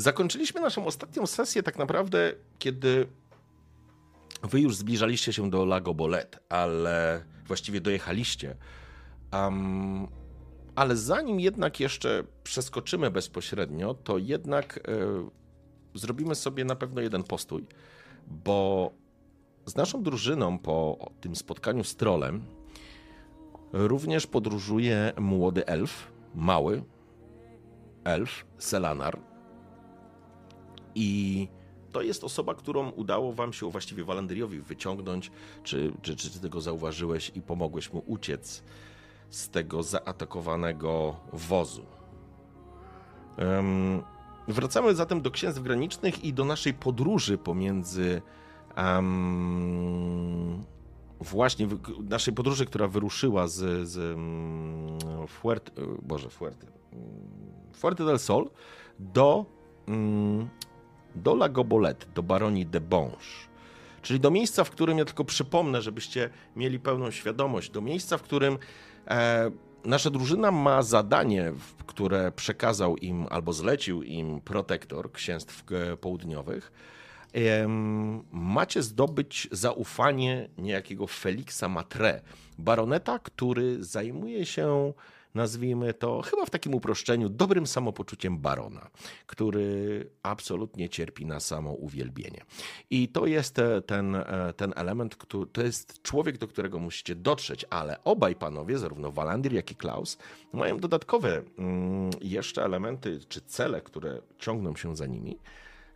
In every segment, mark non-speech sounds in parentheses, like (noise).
Zakończyliśmy naszą ostatnią sesję tak naprawdę, kiedy wy już zbliżaliście się do Lago Bolet, ale właściwie dojechaliście. Um, ale zanim jednak jeszcze przeskoczymy bezpośrednio, to jednak y, zrobimy sobie na pewno jeden postój, bo z naszą drużyną po tym spotkaniu z trolem również podróżuje młody elf, mały elf, Selanar. I to jest osoba, którą udało wam się właściwie Walandriowi wyciągnąć, czy, czy, czy ty tego zauważyłeś i pomogłeś mu uciec z tego zaatakowanego wozu. Um, wracamy zatem do księstw granicznych i do naszej podróży pomiędzy um, właśnie naszej podróży, która wyruszyła z, z Boże, Fuerte, Fuerte del Sol do do Lagobolet, do baronii de Bonge. Czyli do miejsca, w którym ja tylko przypomnę, żebyście mieli pełną świadomość, do miejsca, w którym e, nasza drużyna ma zadanie, które przekazał im albo zlecił im protektor księstw e, południowych. E, macie zdobyć zaufanie niejakiego Felixa Matre, baroneta, który zajmuje się nazwijmy to chyba w takim uproszczeniu, dobrym samopoczuciem barona, który absolutnie cierpi na samo uwielbienie. I to jest e, ten, e, ten element, który, to jest człowiek, do którego musicie dotrzeć, ale obaj panowie, zarówno Walandir, jak i Klaus, mają dodatkowe mm, jeszcze elementy czy cele, które ciągną się za nimi.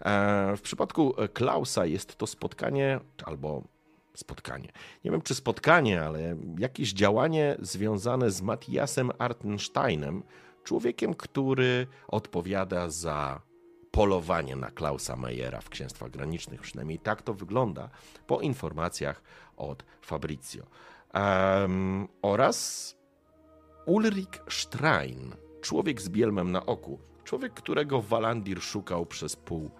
E, w przypadku Klausa jest to spotkanie albo spotkanie. Nie wiem, czy spotkanie, ale jakieś działanie związane z Matthiasem Artensteinem, człowiekiem, który odpowiada za polowanie na Klausa Meyera w Księstwach Granicznych. Przynajmniej tak to wygląda po informacjach od Fabrizio. Um, oraz Ulrich Strein, człowiek z bielmem na oku. Człowiek, którego Walandir szukał przez pół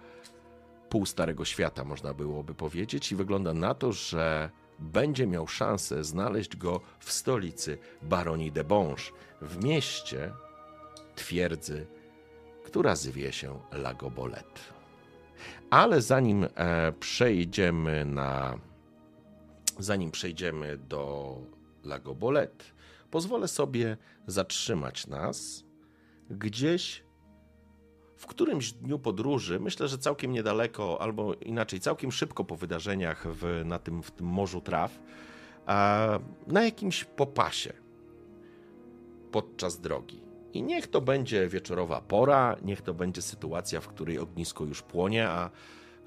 pół Starego Świata, można byłoby powiedzieć, i wygląda na to, że będzie miał szansę znaleźć go w stolicy Baronii de Bonge, w mieście twierdzy, która zwie się Lagobolet. Ale zanim e, przejdziemy na. Zanim przejdziemy do Lagobolet, pozwolę sobie zatrzymać nas gdzieś w którymś dniu podróży, myślę, że całkiem niedaleko, albo inaczej, całkiem szybko po wydarzeniach w, na tym, w tym Morzu Traw, na jakimś popasie podczas drogi. I niech to będzie wieczorowa pora, niech to będzie sytuacja, w której ognisko już płonie, a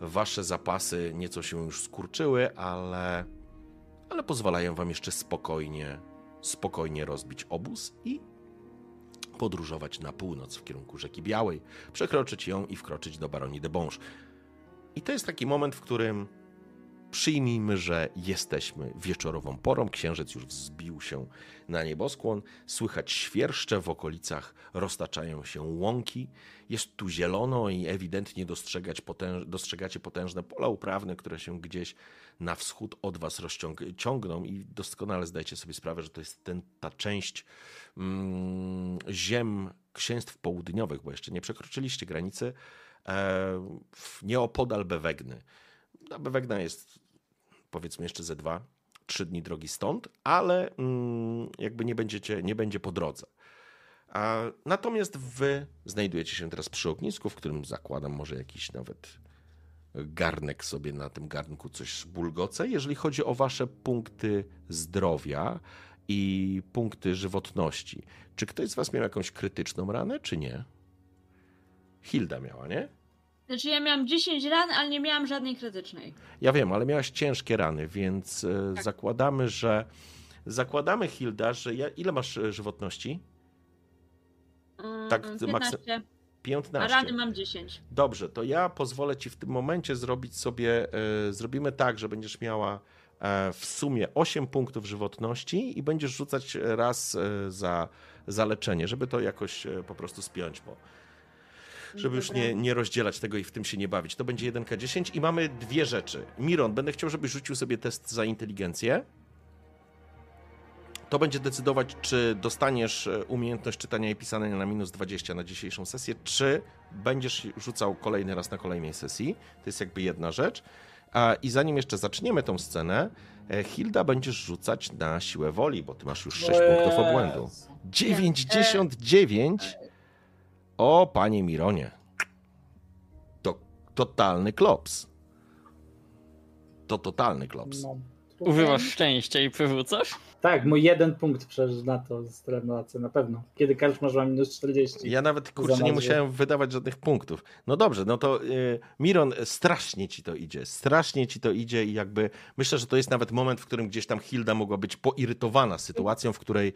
wasze zapasy nieco się już skurczyły, ale, ale pozwalają wam jeszcze spokojnie, spokojnie rozbić obóz i podróżować na północ w kierunku rzeki Białej, przekroczyć ją i wkroczyć do Baronii de Bonge. I to jest taki moment, w którym przyjmijmy, że jesteśmy wieczorową porą. Księżyc już wzbił się na nieboskłon, słychać świerszcze w okolicach, roztaczają się łąki. Jest tu zielono i ewidentnie dostrzegać potęż, dostrzegacie potężne pola uprawne, które się gdzieś na wschód od was rozciągną i doskonale zdajcie sobie sprawę, że to jest ten, ta część mm, ziem księstw południowych, bo jeszcze nie przekroczyliście granicy, e, nieopodal Bewegny. A Bewegna jest powiedzmy jeszcze ze dwa, trzy dni drogi stąd, ale mm, jakby nie, będziecie, nie będzie po drodze. Natomiast wy znajdujecie się teraz przy ognisku, w którym zakładam może jakiś nawet garnek sobie na tym garnku coś bulgoce. Jeżeli chodzi o wasze punkty zdrowia i punkty żywotności, czy ktoś z was miał jakąś krytyczną ranę, czy nie? Hilda miała, nie? Znaczy ja miałam 10 ran, ale nie miałam żadnej krytycznej. Ja wiem, ale miałaś ciężkie rany, więc e, tak. zakładamy, że zakładamy Hilda, że ja... ile masz e, żywotności? Mm, tak, 15. 15. A rany mam 10. Dobrze, to ja pozwolę ci w tym momencie zrobić sobie, e, zrobimy tak, że będziesz miała e, w sumie 8 punktów żywotności i będziesz rzucać raz e, za, za leczenie, żeby to jakoś po prostu spiąć, bo żeby już nie, nie rozdzielać tego i w tym się nie bawić. To będzie 1K10 i mamy dwie rzeczy. Miron, będę chciał, żebyś rzucił sobie test za inteligencję. To będzie decydować, czy dostaniesz e, umiejętność czytania i pisania na minus 20 na dzisiejszą sesję, czy będziesz rzucał kolejny raz na kolejnej sesji. To jest jakby jedna rzecz. A, I zanim jeszcze zaczniemy tą scenę, e, Hilda będziesz rzucać na siłę woli, bo ty masz już 6 punktów obłędu. 99? O, panie Mironie. To totalny klops. To totalny klops. No. Używasz szczęścia i przywrócasz? Tak, mój jeden punkt przecież na to z relacji na pewno. Kiedy każdy może ma minus 40. Ja nawet kurczę nie musiałem wydawać żadnych punktów. No dobrze, no to y, Miron, strasznie ci to idzie. Strasznie ci to idzie i jakby myślę, że to jest nawet moment, w którym gdzieś tam Hilda mogła być poirytowana sytuacją, w której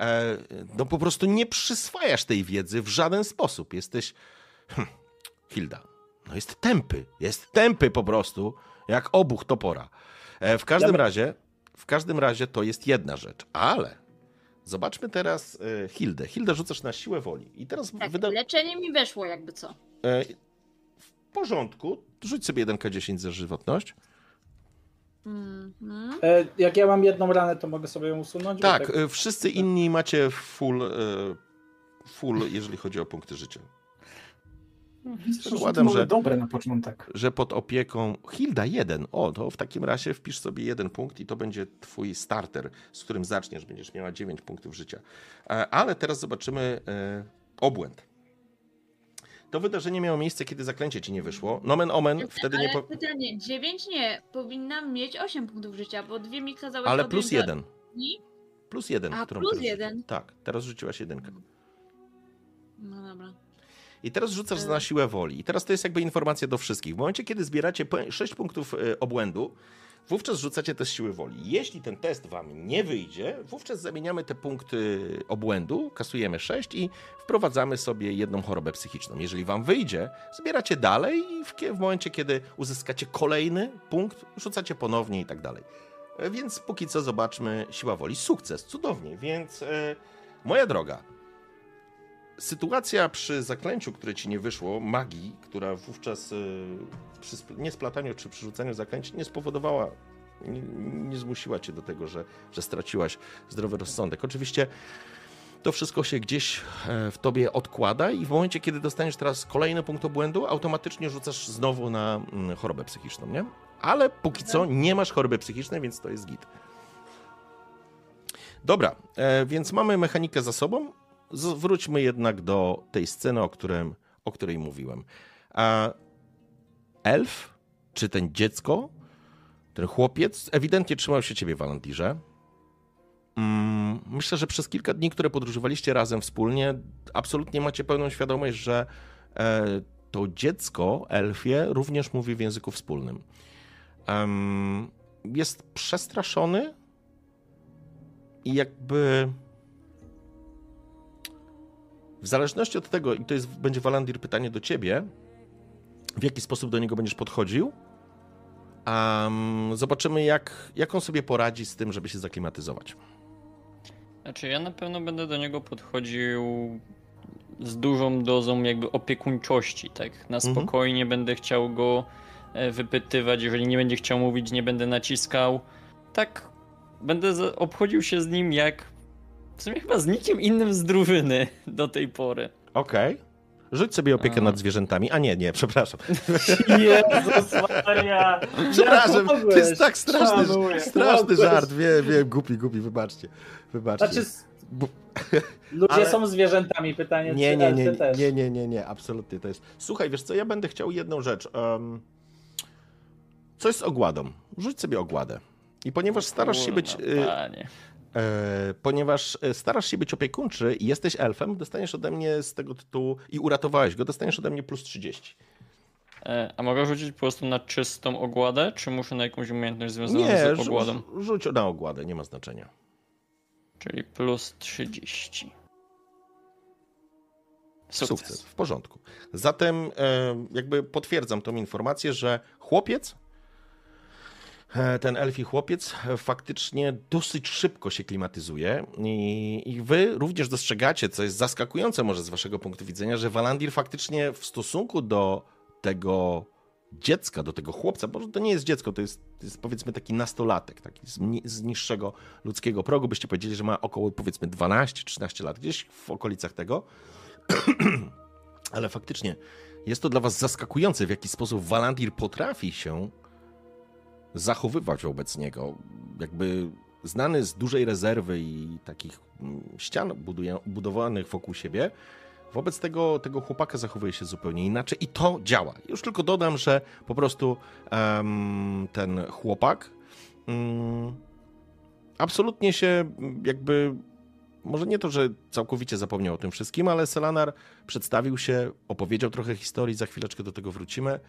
e, no po prostu nie przyswajasz tej wiedzy w żaden sposób. Jesteś hm, Hilda. No jest tępy, jest tępy po prostu, jak obuch topora. E, w każdym Dobra. razie, w każdym razie to jest jedna rzecz, ale zobaczmy teraz e, Hildę. Hildę rzucasz na siłę woli i teraz Tak, wyda... leczenie mi weszło jakby co. e, w porządku, rzuć sobie 1K10 za żywotność. Mhm. E, jak ja mam jedną ranę, to mogę sobie ją usunąć? Tak, e, wszyscy inni macie full, full, jeżeli chodzi o punkty życia. Zakładam, że, dobre na początek. że pod opieką Hilda jeden. O, to w takim razie wpisz sobie jeden punkt i to będzie twój starter, z którym zaczniesz. Będziesz miała 9 punktów życia. E, Ale teraz zobaczymy e, obłęd. To wydarzenie miało miejsce, kiedy zaklęcie ci nie wyszło. Nomen omen, wtedy Ale nie. Po... pytanie, 9 nie, powinnam mieć 8 punktów życia, bo dwie mi kazały Ale plus jeden. I? Plus jeden. A, którą plus teraz- jeden. Tak, teraz rzuciłaś jedynkę. No dobra. I teraz rzucasz E. na siłę woli. I teraz to jest jakby informacja do wszystkich. W momencie, kiedy zbieracie 6 punktów e, obłędu, wówczas rzucacie test siły woli. Jeśli ten test wam nie wyjdzie, wówczas zamieniamy te punkty obłędu, kasujemy 6 i wprowadzamy sobie jedną chorobę psychiczną. Jeżeli wam wyjdzie, zbieracie dalej i w, w momencie, kiedy uzyskacie kolejny punkt, rzucacie ponownie i tak dalej. E, Więc póki co zobaczmy siła woli. Sukces, cudownie. Więc e, moja droga, sytuacja przy zaklęciu, które ci nie wyszło, magii, która wówczas y, przy sp- niesplataniu czy przy rzucaniu zaklęć nie spowodowała, nie, nie zmusiła cię do tego, że, że straciłaś zdrowy rozsądek. Oczywiście to wszystko się gdzieś e, w tobie odkłada i w momencie, kiedy dostaniesz teraz kolejny punkt obłędu, automatycznie rzucasz znowu na mm, chorobę psychiczną, nie? Ale póki co nie masz choroby psychicznej, więc to jest git. Dobra, e, więc mamy mechanikę za sobą. Wróćmy jednak do tej sceny, o, którym, o której mówiłem. A elf, czy ten dziecko, ten chłopiec, ewidentnie trzymał się ciebie, Walentirze. Mm, Myślę, że przez kilka dni, które podróżowaliście razem wspólnie, absolutnie macie pełną świadomość, że e, to dziecko, elfie, również mówi w języku wspólnym. Jest przestraszony i jakby w zależności od tego, i to jest, będzie Walandir pytanie do ciebie, w jaki sposób do niego będziesz podchodził, em, zobaczymy, jak, jak on sobie poradzi z tym, żeby się zaklimatyzować. Znaczy ja na pewno będę do niego podchodził z dużą dozą jakby opiekuńczości, tak? Na Mhm. spokojnie będę chciał go e, wypytywać, jeżeli nie będzie chciał mówić, nie będę naciskał. Tak, będę obchodził się z nim jak w sumie chyba z nikim innym z drużyny (laughs) do tej pory. Okej. Rzuć sobie opiekę A. nad zwierzętami. A nie, nie, przepraszam. (laughs) Jezus Maria! Przepraszam, to jest tak straszny, Szanuję. straszny żart. Wiem, wiem, głupi, głupi, wybaczcie. Wybaczcie. Znaczy, ludzie Ale- są zwierzętami, pytanie Nie, czy nie, nie, też. nie, nie, nie, nie, absolutnie to jest. Słuchaj, wiesz co, ja będę chciał jedną rzecz. Um, coś z ogładą. Rzuć sobie ogładę. I ponieważ starasz się być. Y, panie. E, ponieważ e, starasz się być opiekuńczy i jesteś elfem, dostaniesz ode mnie z tego tytułu i uratowałeś go, dostaniesz ode mnie plus 30. E, A mogę rzucić po prostu na czystą ogładę, czy muszę na jakąś umiejętność związaną Nie, z ogładą? rzu- rzuć na ogładę, nie ma znaczenia. Czyli plus 30. Sukces. Sukces. W porządku. Zatem jakby potwierdzam tą informację, że chłopiec, ten elfi chłopiec e, faktycznie dosyć szybko się klimatyzuje i, i wy również dostrzegacie, co jest zaskakujące może z waszego punktu widzenia, że Walandir faktycznie w stosunku do tego dziecka, do tego chłopca, bo to nie jest dziecko, to jest, to jest powiedzmy taki nastolatek, taki z, z niższego ludzkiego progu, byście powiedzieli, że ma około powiedzmy 12-13 lat, gdzieś w okolicach tego, (clears throat) ale faktycznie jest to dla was zaskakujące, w jaki sposób Walandir potrafi się zachowywać wobec niego. Jakby znany z dużej rezerwy i takich mm, ścian budowanych wokół siebie, wobec tego, tego chłopaka zachowuje się zupełnie inaczej i to działa. Już tylko dodam, że po prostu em, ten chłopak mm, absolutnie się mm, jakby może nie to, że całkowicie zapomniał o tym wszystkim, ale Selanar przedstawił się, opowiedział trochę historii, za chwileczkę do tego wrócimy,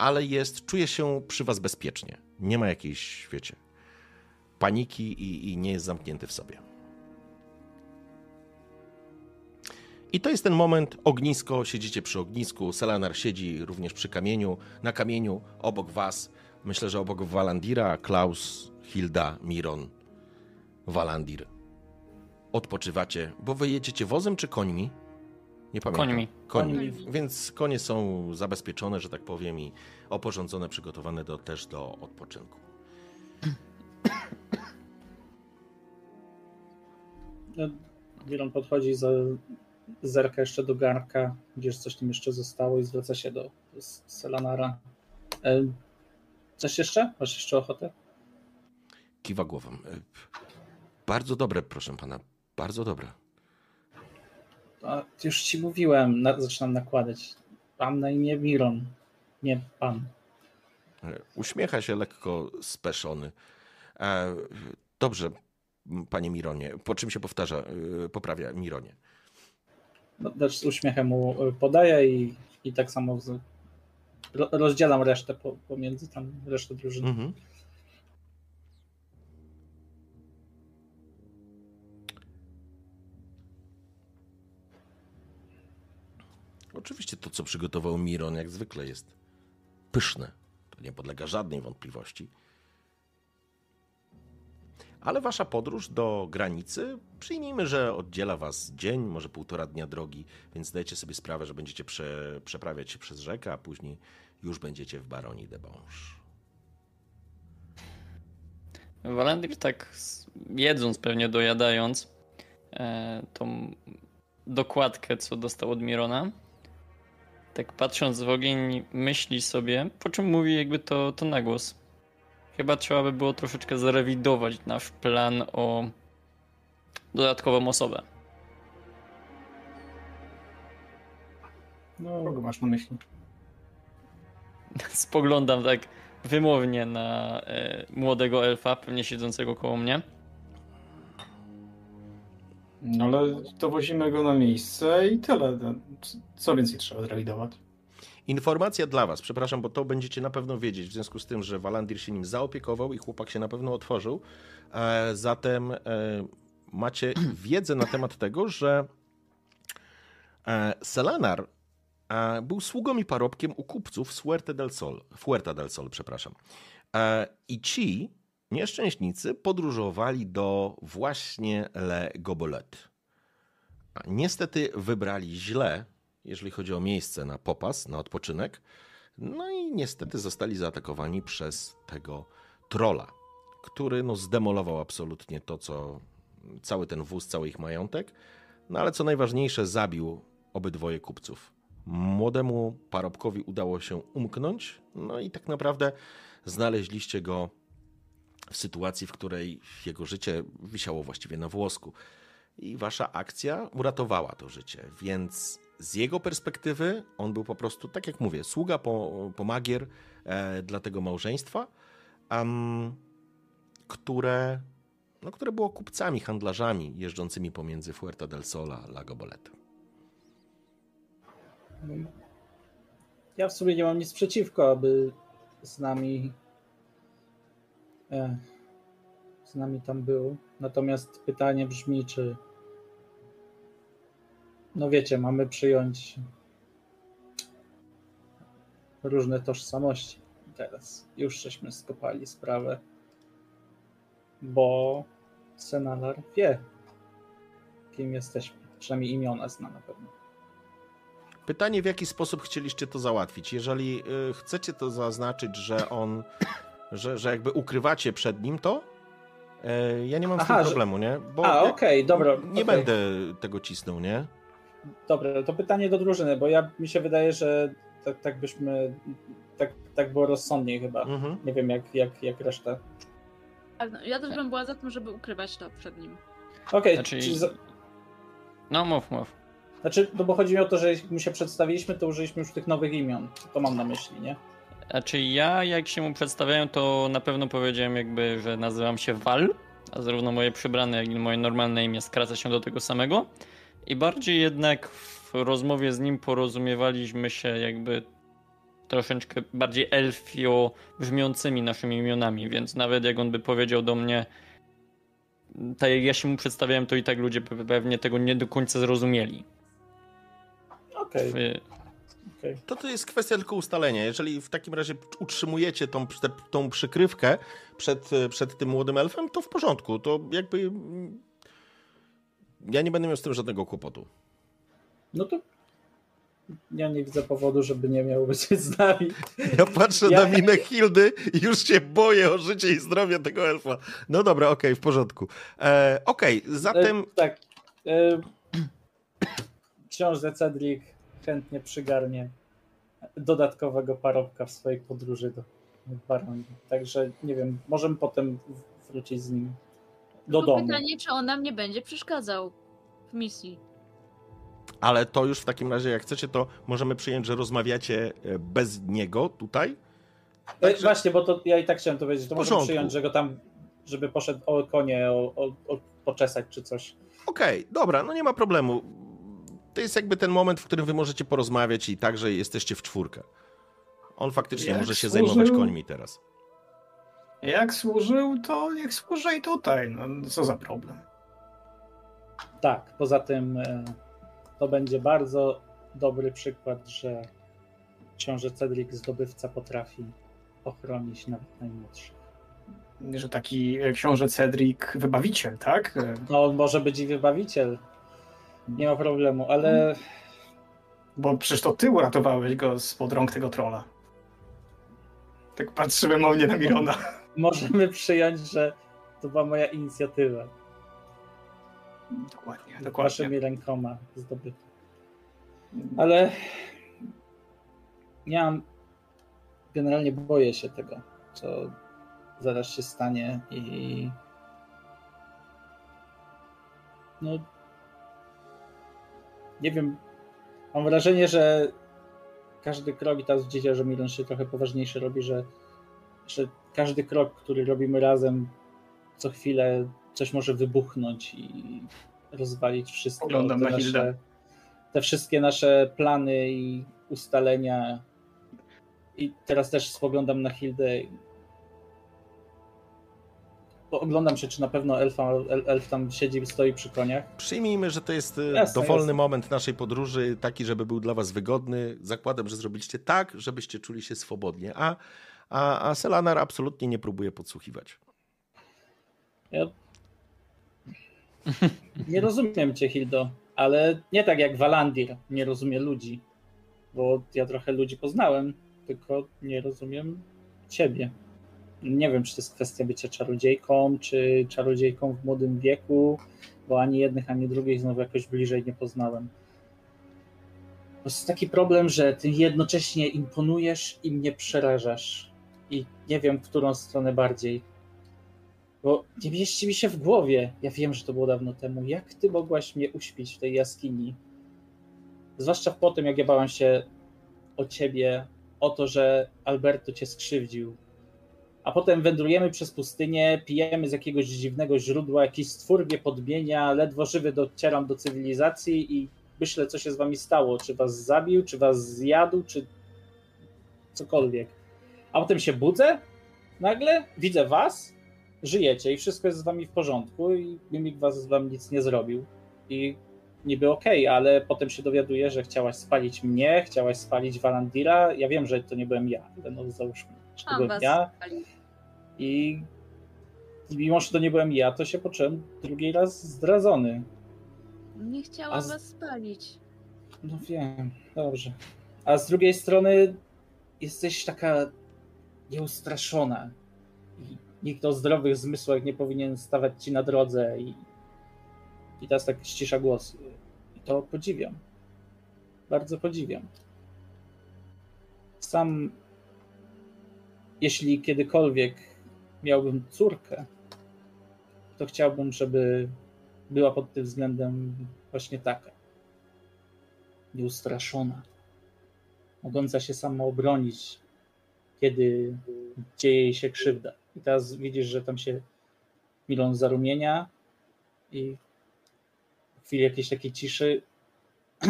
ale jest, czuje się przy was bezpiecznie. Nie ma jakiejś, wiecie, paniki i, i nie jest zamknięty w sobie. I to jest ten moment, ognisko, siedzicie przy ognisku, Selanar siedzi również przy kamieniu, na kamieniu obok was, myślę, że obok Walandira, Klaus, Hilda, Miron, Walandir. Odpoczywacie, bo wy jedziecie wozem czy końmi? Nie pamiętam. Końmi. Końmi. Więc konie są zabezpieczone, że tak powiem, i oporządzone, przygotowane do, też do odpoczynku. No, Diron podchodzi, za, zerka jeszcze do garnka, gdzieś coś tam jeszcze zostało i zwraca się do Selanara. E, coś jeszcze? Masz jeszcze ochotę? Kiwa głową. E, Bardzo dobre, proszę pana. Bardzo dobre. A, już ci mówiłem, na, zaczynam nakładać. Pan na imię Miron, nie pan. E, Uśmiecha się lekko speszony. E, Dobrze, panie Mironie. Po czym się powtarza, e, poprawia Mironie. No, też z uśmiechem mu y, podaję i, i tak samo z, ro, rozdzielam resztę po, pomiędzy tam resztę drużyny. Mhm. Oczywiście to, co przygotował Miron, jak zwykle jest pyszne. To nie podlega żadnej wątpliwości. Ale wasza podróż do granicy, przyjmijmy, że oddziela was dzień, może półtora dnia drogi, więc zdajecie sobie sprawę, że będziecie prze, przeprawiać się przez rzekę, a później już będziecie w Baronii de Bange. Walandir tak jedząc, pewnie dojadając e, tą dokładkę, co dostał od Mirona, tak patrząc w ogień, myśli sobie, po czym mówi jakby to, to na głos. Chyba trzeba by było troszeczkę zrewidować nasz plan o dodatkową osobę. No, Kogo masz na myśli? Spoglądam tak wymownie na e, młodego elfa, pewnie siedzącego koło mnie. No ale dowozimy go na miejsce i tyle. No, Co więcej trzeba zrealizować? Informacja dla Was, przepraszam, bo to będziecie na pewno wiedzieć, w związku z tym, że Walandir się nim zaopiekował i chłopak się na pewno otworzył. E, zatem e, macie (clears throat) wiedzę na temat tego, że e, Selanar był sługą i parobkiem u kupców Fuerte del Sol, Fuerta del Sol, przepraszam. I ci nieszczęśnicy podróżowali do właśnie Le Gobolet. A Niestety wybrali źle, jeżeli chodzi o miejsce na popas, na odpoczynek. No i niestety zostali zaatakowani przez tego trola, który no, zdemolował absolutnie to, co cały ten wóz, cały ich majątek. No ale co najważniejsze, zabił obydwoje kupców. Młodemu parobkowi udało się umknąć, no i tak naprawdę znaleźliście go w sytuacji, w której jego życie wisiało właściwie na włosku. I wasza akcja uratowała to życie, więc z jego perspektywy on był po prostu, tak jak mówię, sługa po, pomagier e, dla tego małżeństwa, które, no, które było kupcami, handlarzami jeżdżącymi pomiędzy Fuerta del Sol a Lago Bolet. Ja w sumie nie mam nic przeciwko, aby z nami z nami tam był. Natomiast pytanie brzmi, czy no wiecie, mamy przyjąć różne tożsamości. Teraz już żeśmy skopali sprawę, bo Senalar wie, kim jesteśmy. Przynajmniej imiona zna na pewno. Pytanie, w jaki sposób chcieliście to załatwić? Jeżeli y, chcecie to zaznaczyć, że on, że, że jakby ukrywacie przed nim to, y, ja nie mam z Aha, tym że- problemu, nie? Bo A, okej, dobra. nie okej. będę tego cisnął, nie? Dobra, to pytanie do drużyny, bo ja mi się wydaje, że tak, tak byśmy. Tak, tak było rozsądniej chyba. Mhm. Nie wiem jak, jak, jak reszta. No, Ja też bym była za tym, żeby ukrywać to przed nim. Okej, Znaczy... czyli za- No mów, mów. znaczy, no bo chodzi mi o to, że jak mu się przedstawiliśmy, to użyliśmy już tych nowych imion. To mam na myśli, nie? Znaczy ja, jak się mu przedstawiałem, to na pewno powiedziałem jakby, że nazywam się Val, a zarówno moje przybrane, jak i moje normalne imię skraca się do tego samego. I bardziej jednak w rozmowie z nim porozumiewaliśmy się jakby troszeczkę bardziej elfio brzmiącymi naszymi imionami, więc nawet jak on by powiedział do mnie tak jak ja się mu przedstawiałem, to i tak ludzie pe- pewnie tego nie do końca zrozumieli. Okej, W- okej. To to jest kwestia tylko ustalenia. Jeżeli w takim razie utrzymujecie tą, tą przykrywkę przed, przed tym młodym elfem, to w porządku. To jakby. mm, Ja nie będę miał z tym żadnego kłopotu. No to ja nie widzę powodu, żeby nie miał być z nami. Ja patrzę Ja- na minę Hildy i już się boję o życie i zdrowie tego elfa. No dobra, okej, w porządku. E, okej, zatem. E, tak. E, (clears throat) książę Cedric chętnie przygarnie dodatkowego parobka w swojej podróży do Baronii. Także nie wiem, możemy potem wrócić z nim do Tylko domu. pytanie, czy on nam nie będzie przeszkadzał w misji. Ale to już w takim razie, jak chcecie, to możemy przyjąć, że rozmawiacie e, bez niego tutaj. E, Także- Właśnie, bo to ja i tak chciałem to powiedzieć, to możemy przyjąć, że go tam, żeby poszedł o konie, o, o, o poczesać czy coś. Okej, dobra, no nie ma problemu. To jest jakby ten moment, w którym wy możecie porozmawiać i także jesteście w czwórkę. On faktycznie Jak może się służył- zajmować końmi teraz. Jak służył, to niech służy i tutaj. No, co za problem. Tak, poza tym e, to będzie bardzo dobry przykład, że książę Cedric zdobywca potrafi ochronić nawet najmłodszych. Że taki e, książę Cedric wybawiciel, tak? E, No, on może być i wybawiciel, nie ma problemu, ale Bo przecież to ty uratowałeś go spod rąk tego trola. Tak patrzyłem o mnie na Mirona. (laughs) możemy przyjąć, że to była moja inicjatywa. Dokładnie, dokładnie. Waszymi rękoma zdobyta. Ale ja generalnie boję się tego, co zaraz się stanie i no nie wiem, mam wrażenie, że każdy krok i teraz widzicie, że Milan się trochę poważniejszy robi, że, że każdy krok, który robimy razem co chwilę coś może wybuchnąć i rozwalić wszystko. Oglądam te na nasze, te wszystkie nasze plany i ustalenia. I teraz też spoglądam na Hildę. Oglądam się, czy na pewno elfa, elf tam siedzi, stoi przy koniach. Przyjmijmy, że to jest e, Jasne, dowolny jasne. moment naszej podróży, taki, żeby był dla was wygodny. Zakładam, że zrobiliście tak, żebyście czuli się swobodnie. A, a, a Selanar absolutnie nie próbuje podsłuchiwać. Ja... Nie rozumiem cię, Hildo, ale nie tak jak Walandir nie rozumie ludzi. Bo ja trochę ludzi poznałem, tylko nie rozumiem ciebie. Nie wiem, czy to jest kwestia bycia czarodziejką, czy czarodziejką w młodym wieku, bo ani jednych, ani drugich znowu jakoś bliżej nie poznałem. To jest taki problem, że ty jednocześnie imponujesz i mnie przerażasz. I nie wiem, w którą stronę bardziej. Bo nie mieści mi się w głowie. Ja wiem, że to było dawno temu. Jak ty mogłaś mnie uśpić w tej jaskini? Zwłaszcza po tym, jak ja bałem się o ciebie, o to, że Alberto cię skrzywdził. A potem wędrujemy przez pustynię, pijemy z jakiegoś dziwnego źródła, jakiś stwór mnie podmienia, ledwo żywy docieram do cywilizacji i myślę, co się z wami stało. Czy was zabił, czy was zjadł, czy cokolwiek. A potem się budzę, nagle widzę was, żyjecie i wszystko jest z wami w porządku i mimik was z wami nic nie zrobił. I niby okej, ale potem się dowiaduję, że chciałaś spalić mnie, chciałaś spalić Valandira. Ja wiem, że to nie byłem ja, ale no załóżmy, ja. spalić. I mimo, że to nie byłem ja, to się poczułem drugi raz zdradzony. Nie chciałam A z- was spalić. No wiem, dobrze. A z drugiej strony jesteś taka nieustraszona. I nikt o zdrowych zmysłach nie powinien stawać ci na drodze i, i teraz tak ścisza głos. I to podziwiam. Bardzo podziwiam. Sam, jeśli kiedykolwiek miałbym córkę, to chciałbym, żeby była pod tym względem właśnie taka nieustraszona, mogąca się sama obronić, kiedy dzieje jej się krzywda. I teraz widzisz, że tam się Milon zarumienia i w chwili jakiejś takiej ciszy (clears throat)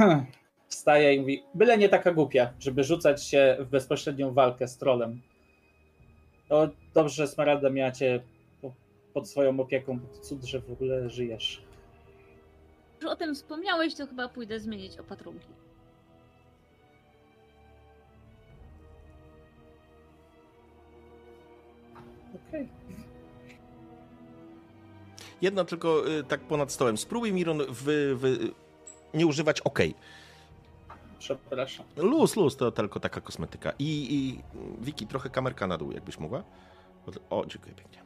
wstaje i mówi, byle nie taka głupia, żeby rzucać się w bezpośrednią walkę z trolem. To dobrze, że Smaralda miała cię po- pod swoją opieką, cud, że w ogóle żyjesz. Już o tym wspomniałeś, to chyba pójdę zmienić opatrunki. Okej. Jedno tylko y, tak ponad stołem. Spróbuj, Miron, wy, wy, nie używać OK. Przepraszam. Luz, luz, to tylko taka kosmetyka. I, i Wiki, trochę kamerka na dół, jakbyś mogła. O, dziękuję pięknie.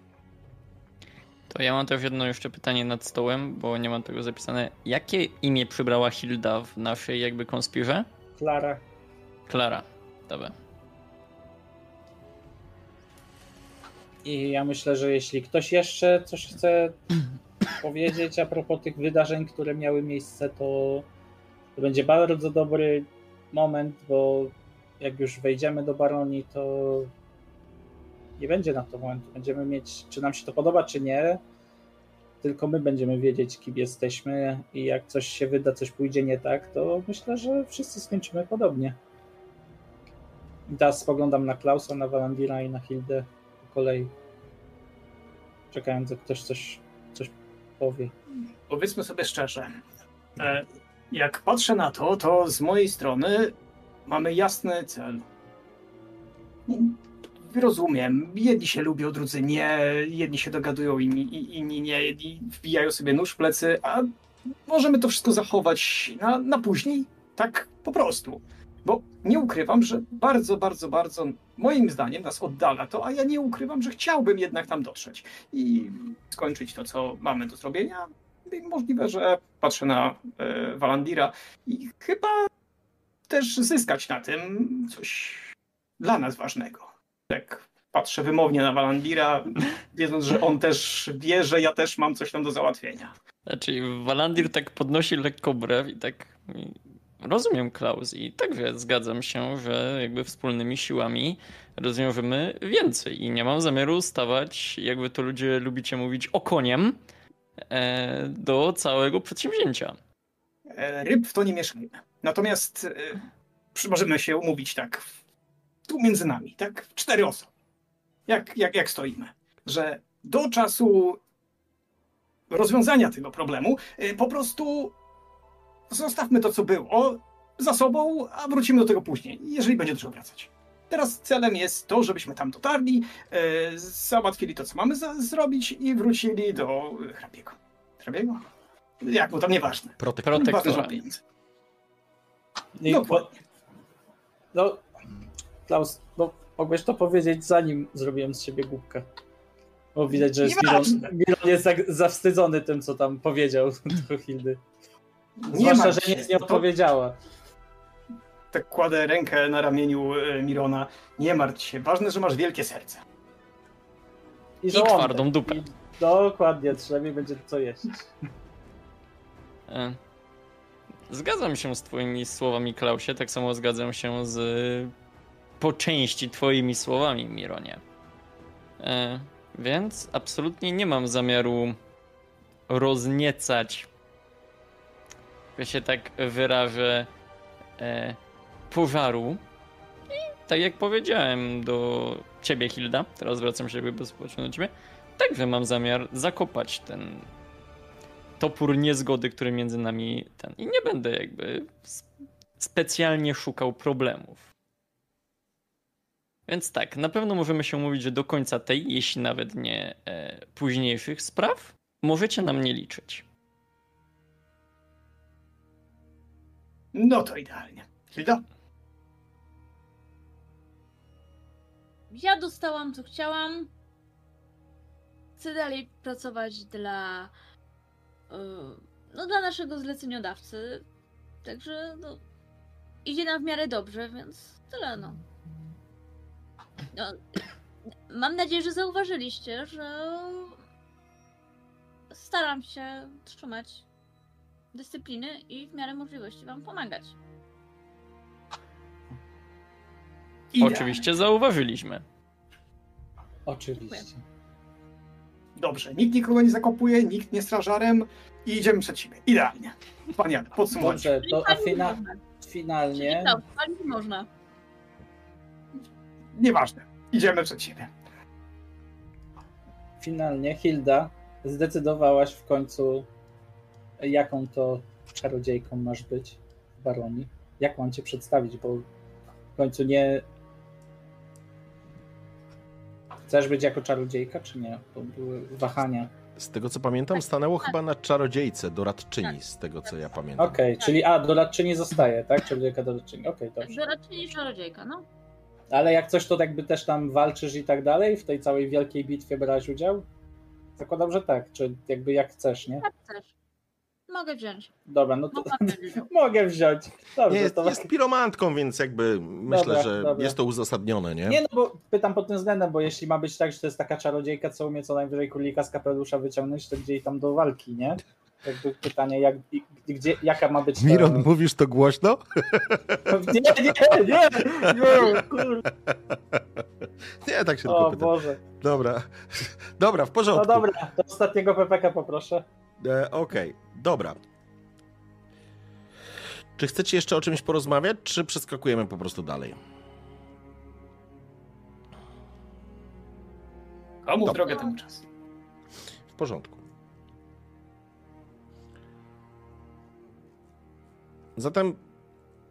To ja mam też jedno jeszcze pytanie nad stołem, bo nie mam tego zapisane. Jakie imię przybrała Hilda w naszej jakby konspirze? Klara, Klara. Dobra. I ja myślę, że jeśli ktoś jeszcze coś chce (clears throat) powiedzieć a propos tych wydarzeń, które miały miejsce, to, to będzie bardzo dobry moment, bo jak już wejdziemy do Baronii, to nie będzie na to momentu. Będziemy mieć, czy nam się to podoba, czy nie. Tylko my będziemy wiedzieć, kim jesteśmy, i jak coś się wyda, coś pójdzie nie tak, to myślę, że wszyscy skończymy podobnie. Teraz spoglądam na Klausa, na Walandira i na Hildę po kolei. Czekając, jak ktoś coś, coś powie. Powiedzmy sobie szczerze, e, jak patrzę na to, to z mojej strony mamy jasny cel. Rozumiem, jedni się lubią, drudzy nie, jedni się dogadują, inni, inni nie, jedni wbijają sobie nóż w plecy, a możemy to wszystko zachować na, na później, tak po prostu. Bo nie ukrywam, że bardzo, bardzo, bardzo moim zdaniem nas oddala to, a ja nie ukrywam, że chciałbym jednak tam dotrzeć i skończyć to, co mamy do zrobienia. Możliwe, że patrzę na e, Walandira i chyba też zyskać na tym coś dla nas ważnego. Tak patrzę wymownie na Walandira, wiedząc, że on też wie, że ja też mam coś tam do załatwienia. Znaczy, Walandir tak podnosi lekko brew i tak. Rozumiem, Klaus, i także zgadzam się, że jakby wspólnymi siłami rozwiążemy więcej. I nie mam zamiaru stawać, jakby to ludzie lubicie mówić, okoniem do całego przedsięwzięcia. E, Ryb w to nie mieszajmy. Natomiast e, możemy się umówić tak, tu między nami, tak, cztery osoby. Jak, jak, jak stoimy. Że do czasu rozwiązania tego problemu e, po prostu zostawmy to, co było za sobą, a wrócimy do tego później, jeżeli będzie trzeba wracać. Teraz celem jest to, żebyśmy tam dotarli, e, załatwili to, co mamy za- zrobić i wrócili do hrabiego. Hrabiego? Jak, bo tam nieważne. Protek. Ważne, że Protektora. ma pieniądze. I Dokładnie. No, Klaus, no, mogłeś to powiedzieć zanim zrobiłem z siebie głupkę. Bo widać, że jest Miron, Nieważne. Miron jest tak zawstydzony tym, co tam powiedział (laughs) do Hildy. Nie Zwłaszcza, martw że się, nic nie to- odpowiedziała. Tak kładę rękę na ramieniu e, Mirona. Nie martw się, ważne, że masz wielkie serce. I, I żołądek. twardą dupę. I dokładnie, przynajmniej będzie co jeść. (laughs) E, Zgadzam się z twoimi słowami, Klausie, tak samo zgadzam się z po części twoimi słowami, Mironie. E, Więc absolutnie nie mam zamiaru rozniecać, że się tak wyrażę, e, pożaru. I tak jak powiedziałem do ciebie, Hilda, teraz zwracam się bezpośrednio do ciebie, także mam zamiar zakopać ten topór niezgody, który między nami ten. I nie będę jakby specjalnie szukał problemów. Więc tak, na pewno możemy się mówić, że do końca tej, jeśli nawet nie e, późniejszych spraw, możecie na mnie liczyć. No to idealnie. Hilda? Ja dostałam co chciałam. Chcę dalej pracować dla. e, No, dla naszego zleceniodawcy. Także, no. Idzie nam w miarę dobrze, więc tyle, no. no (coughs) mam nadzieję, że zauważyliście, że. Staram się trzymać dyscypliny i w miarę możliwości Wam pomagać. Idealnie. Oczywiście zauważyliśmy. Oczywiście. Dobrze, nikt nikogo nie zakopuje, nikt nie strażarem i idziemy przed siebie. Idealnie. Pan Jan, podsumując. Dobrze, to a fina, finalnie. Czyli palić można. Nieważne. Idziemy przed siebie. finalnie Hilda zdecydowałaś w końcu, jaką to czarodziejką masz być w baronii. Jak mam cię przedstawić, bo w końcu nie. Chcesz być jako czarodziejka, czy nie? Bo były wahania. Z tego co pamiętam, stanęło chyba na czarodziejce, doradczyni, z tego co ja pamiętam. Okej, czyli a, doradczyni zostaje, tak? Czarodziejka doradczyni. Okej, dobrze. Doradczyni czarodziejka, no. Ale jak coś, to jakby też tam walczysz i tak dalej? W tej całej wielkiej bitwie brałeś udział? Zakładam, że tak. Czy jakby jak chcesz, nie? Jak chcesz. Mogę wziąć. Dobra, no to Mogę (laughs) wziąć. mogę wziąć. Dobrze, Nie, jest, to... jest piromantką, więc jakby myślę, Dobra, że dobra. jest to uzasadnione, nie? Nie, no bo pytam pod tym względem, bo jeśli ma być tak, że to jest taka czarodziejka, co umie co najwyżej królika z kapelusza wyciągnąć, to gdzie jej tam do walki, nie? Jakby pytanie, jak, gdzie, jaka ma być. Miron, mówisz to głośno? (laughs) Nie, nie, nie, nie. Nie, tak się tylko O pytam. Boże. Dobra, dobra, w porządku. No dobra, do ostatniego PPK poproszę. E, Okej, dobra. Czy chcecie jeszcze o czymś porozmawiać, czy przeskakujemy po prostu dalej? Komu w Dobra. drogę temu czas? W porządku. Zatem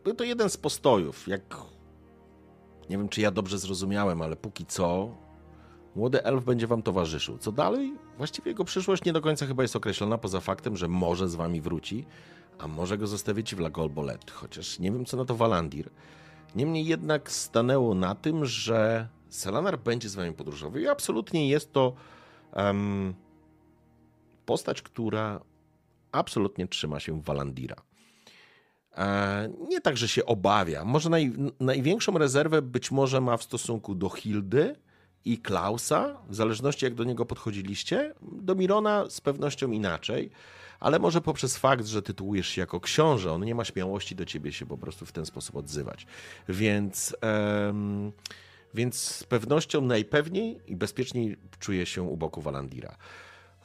był to jeden z postojów. Jak nie wiem, czy ja dobrze zrozumiałem, ale póki co młody elf będzie wam towarzyszył. Co dalej? Właściwie jego przyszłość nie do końca chyba jest określona, poza faktem, że może z wami wróci, a może go zostawić w La Golbolet. Chociaż nie wiem, co na to Walandir. Niemniej jednak stanęło na tym, że Selanar będzie z wami podróżował i absolutnie jest to em, postać, która absolutnie trzyma się Walandira. E, nie tak, że się obawia. Może naj, największą rezerwę być może ma w stosunku do Hildy i Klausa, w zależności jak do niego podchodziliście. Do Mirona z pewnością inaczej, ale może poprzez fakt, że tytułujesz się jako książę, on nie ma śmiałości do ciebie się po prostu w ten sposób odzywać. Więc, em, więc z pewnością najpewniej i bezpieczniej czuje się u boku Walandira.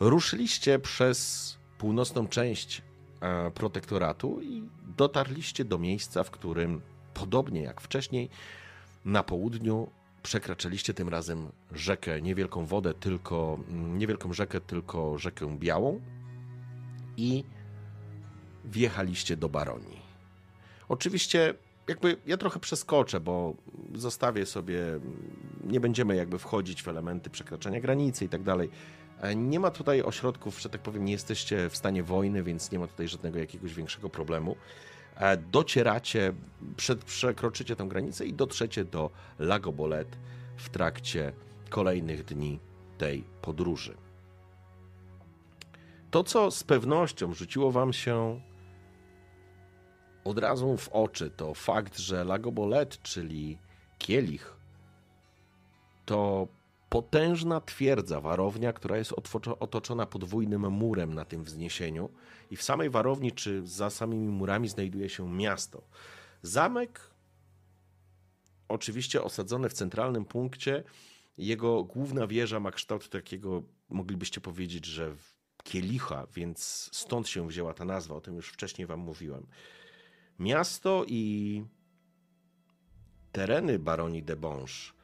Ruszyliście przez północną część e, protektoratu i dotarliście do miejsca, w którym, podobnie jak wcześniej, na południu przekraczaliście tym razem rzekę, niewielką wodę, tylko niewielką rzekę, tylko rzekę białą i wjechaliście do Baronii. Oczywiście, jakby ja trochę przeskoczę, bo zostawię sobie, nie będziemy jakby wchodzić w elementy przekraczania granicy i tak dalej. Nie ma tutaj ośrodków, że tak powiem, nie jesteście w stanie wojny, więc nie ma tutaj żadnego jakiegoś większego problemu. E, Docieracie, przed, przekroczycie tę granicę i dotrzecie do Lagobolet w trakcie kolejnych dni tej podróży. To, co z pewnością rzuciło wam się od razu w oczy, to fakt, że Lagobolet, czyli kielich, to potężna twierdza, warownia, która jest otoczona podwójnym murem na tym wzniesieniu. I w samej warowni, czy za samymi murami, znajduje się miasto. Zamek, oczywiście osadzony w centralnym punkcie, jego główna wieża ma kształt takiego, moglibyście powiedzieć, że kielicha, więc stąd się wzięła ta nazwa, o tym już wcześniej wam mówiłem. Miasto i tereny baronii de Bonge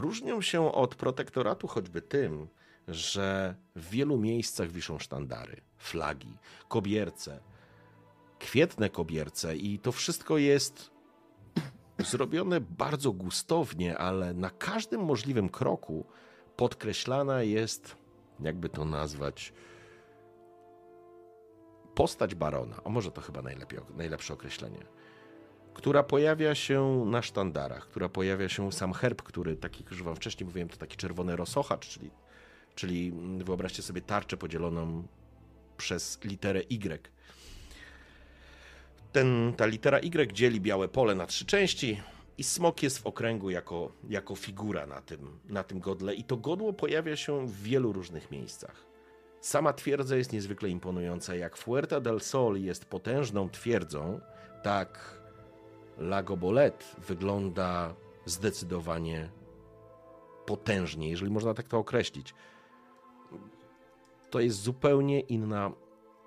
różnią się od protektoratu choćby tym, że w wielu miejscach wiszą sztandary, flagi, kobierce, kwietne kobierce i to wszystko jest zrobione bardzo gustownie, ale na każdym możliwym kroku podkreślana jest, jakby to nazwać, postać barona, a może to chyba najlepsze określenie, która pojawia się na sztandarach, która pojawia się sam herb, który, taki jak już wam wcześniej mówiłem, to taki czerwony rosochacz, czyli, czyli wyobraźcie sobie tarczę podzieloną przez literę Y. Ten, ta litera Y dzieli białe pole na trzy części i smok jest w okręgu jako, jako figura na tym, na tym godle i to godło pojawia się w wielu różnych miejscach. Sama twierdza jest niezwykle imponująca. Jak Fuerta del Sol jest potężną twierdzą, tak Lago Bolet wygląda zdecydowanie potężnie, jeżeli można tak to określić. To jest zupełnie inna,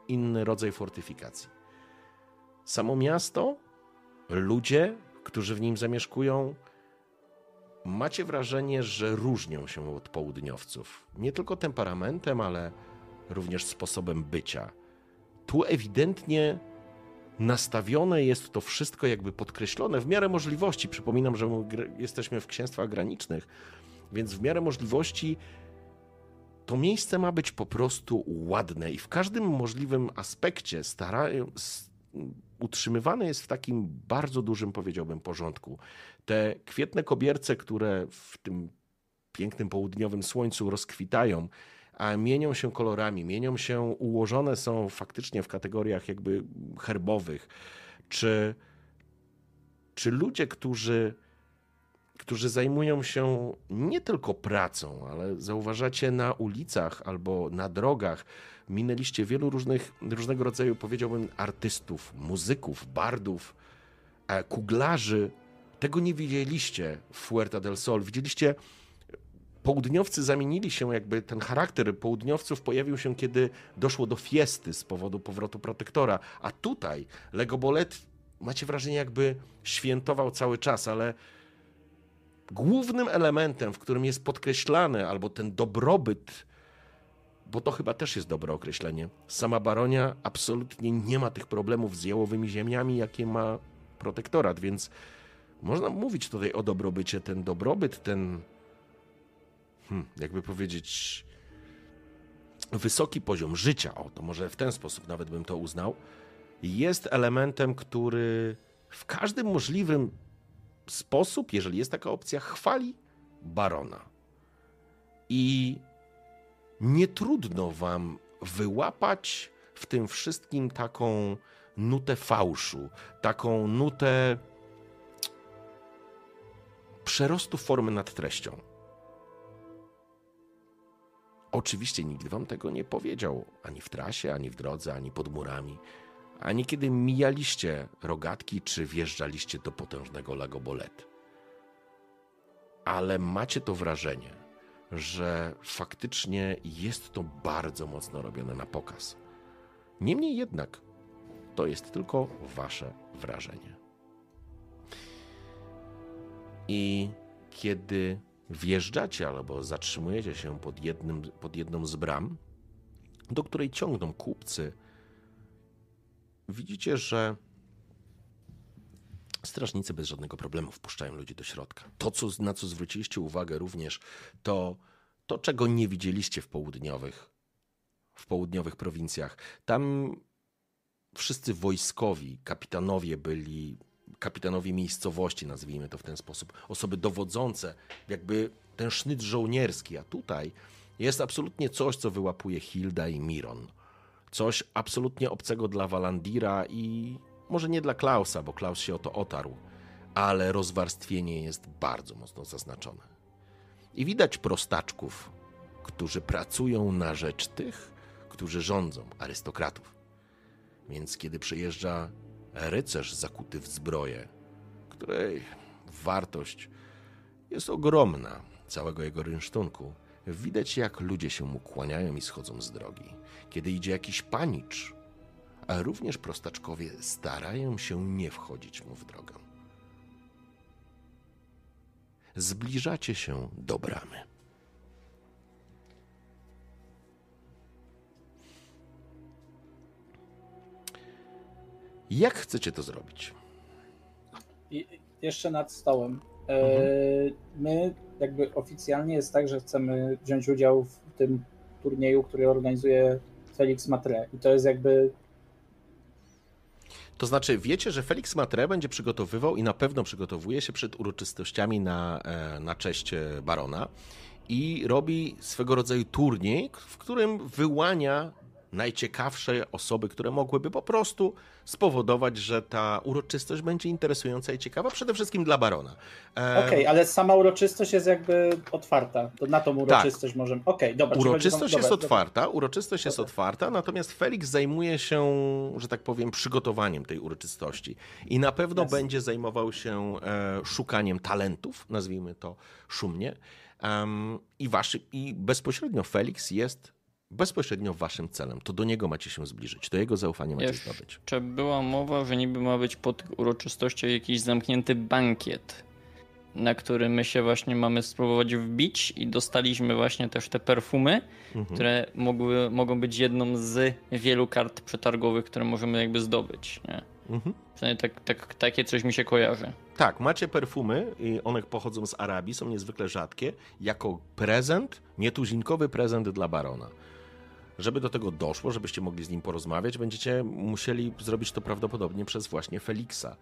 inny rodzaj fortyfikacji. Samo miasto, ludzie, którzy w nim zamieszkują, macie wrażenie, że różnią się od południowców. Nie tylko temperamentem, ale również sposobem bycia. Tu ewidentnie nastawione jest to wszystko jakby podkreślone w miarę możliwości. Przypominam, że jesteśmy w księstwach granicznych, więc w miarę możliwości to miejsce ma być po prostu ładne i w każdym możliwym aspekcie utrzymywane jest w takim bardzo dużym, powiedziałbym, porządku. Te kwietne kobierce, które w tym pięknym południowym słońcu rozkwitają, a mienią się kolorami, mienią się, ułożone są faktycznie w kategoriach jakby herbowych. Czy, czy ludzie, którzy, którzy zajmują się nie tylko pracą, ale zauważacie na ulicach albo na drogach, minęliście wielu różnych, różnego rodzaju, powiedziałbym, artystów, muzyków, bardów, e, kuglarzy. Tego nie widzieliście w Fuerta del Sol. Widzieliście południowcy zamienili się, jakby ten charakter południowców pojawił się, kiedy doszło do fiesty z powodu powrotu protektora. A tutaj Legobolet, macie wrażenie, jakby świętował cały czas, ale głównym elementem, w którym jest podkreślany, albo ten dobrobyt, bo to chyba też jest dobre określenie, sama baronia absolutnie nie ma tych problemów z jałowymi ziemiami, jakie ma protektorat, więc można mówić tutaj o dobrobycie. Ten dobrobyt, ten hmm, jakby powiedzieć, wysoki poziom życia, o to może w ten sposób nawet bym to uznał, jest elementem, który w każdym możliwym sposób, jeżeli jest taka opcja, chwali barona. I nie trudno wam wyłapać w tym wszystkim taką nutę fałszu, taką nutę przerostu formy nad treścią. Oczywiście nikt wam tego nie powiedział ani w trasie, ani w drodze, ani pod murami, ani kiedy mijaliście rogatki czy wjeżdżaliście do potężnego Lagobolet. Ale macie to wrażenie, że faktycznie jest to bardzo mocno robione na pokaz. Niemniej jednak to jest tylko wasze wrażenie. I kiedy wjeżdżacie albo zatrzymujecie się pod, jednym, pod jedną z bram, do której ciągną kupcy, widzicie, że strażnicy bez żadnego problemu wpuszczają ludzi do środka. To, co, na co zwróciliście uwagę również, to to, czego nie widzieliście w południowych, w południowych prowincjach. Tam wszyscy wojskowi, kapitanowie byli kapitanowie miejscowości, nazwijmy to w ten sposób, osoby dowodzące, jakby ten sznyt żołnierski, a tutaj jest absolutnie coś, co wyłapuje Hilda i Miron. Coś absolutnie obcego dla Walandira i może nie dla Klausa, bo Klaus się o to otarł, ale rozwarstwienie jest bardzo mocno zaznaczone. I widać prostaczków, którzy pracują na rzecz tych, którzy rządzą, arystokratów. Więc kiedy przyjeżdża rycerz zakuty w zbroję, której wartość jest ogromna, całego jego rynsztunku. Widać, jak ludzie się mu kłaniają i schodzą z drogi. Kiedy idzie jakiś panicz, a również prostaczkowie starają się nie wchodzić mu w drogę. Zbliżacie się do bramy. Jak chcecie to zrobić? I jeszcze nad stołem. E, Mhm. My jakby oficjalnie jest tak, że chcemy wziąć udział w tym turnieju, który organizuje Felix Matre. I to jest jakby To znaczy, wiecie, że Felix Matre będzie przygotowywał i na pewno przygotowuje się przed uroczystościami na, e, na cześć e, barona i robi swego rodzaju turniej, w którym wyłania najciekawsze osoby, które mogłyby po prostu spowodować, że ta uroczystość będzie interesująca i ciekawa, przede wszystkim dla barona. E, Okej, ale sama uroczystość jest jakby otwarta. To na tą uroczystość możemy. Okej, dobra. czyli Uroczystość jest dobra, otwarta, uroczystość jest Dobra. otwarta, natomiast Felix zajmuje się, że tak powiem, przygotowaniem tej uroczystości. I na pewno Jasne. będzie zajmował się e, szukaniem talentów, nazwijmy to szumnie. I, waszy, I bezpośrednio Felix jest bezpośrednio waszym celem. To do niego macie się zbliżyć, do jego zaufania macie Jeszcze zdobyć. była mowa, że niby ma być po tych uroczystościach jakiś zamknięty bankiet, na który my się właśnie mamy spróbować wbić i dostaliśmy właśnie też te perfumy, Mhm. które mogły, mogą być jedną z wielu kart przetargowych, które możemy jakby zdobyć. Nie? Mhm. Przynajmniej tak, tak, takie coś mi się kojarzy. Tak, macie perfumy i one pochodzą z Arabii, są niezwykle rzadkie, jako prezent, nietuzinkowy prezent dla barona. Żeby do tego doszło, żebyście mogli z nim porozmawiać, będziecie musieli zrobić to prawdopodobnie przez właśnie Feliksa.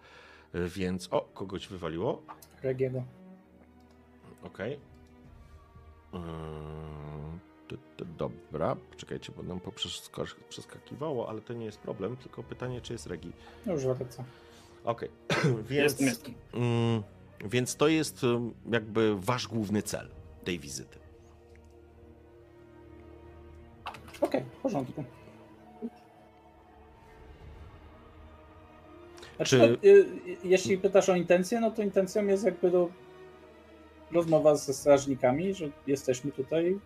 Y, Więc, o, kogoś wywaliło. Regiego. Okej. Yy, ty- ty- Dobra, czekajcie, bo nam poprzeska- przeskakiwało, ale to nie jest problem, tylko pytanie, czy jest regi. No Już wraca. Okej, (clears throat) więc... Jestem, jestem. Mm, więc to jest jakby wasz główny cel tej wizyty. Okej, w porządku. Znaczy, Czy- no, y, y, jeśli pytasz o intencję, no to intencją jest jakby do rozmowa ze strażnikami, że jesteśmy tutaj.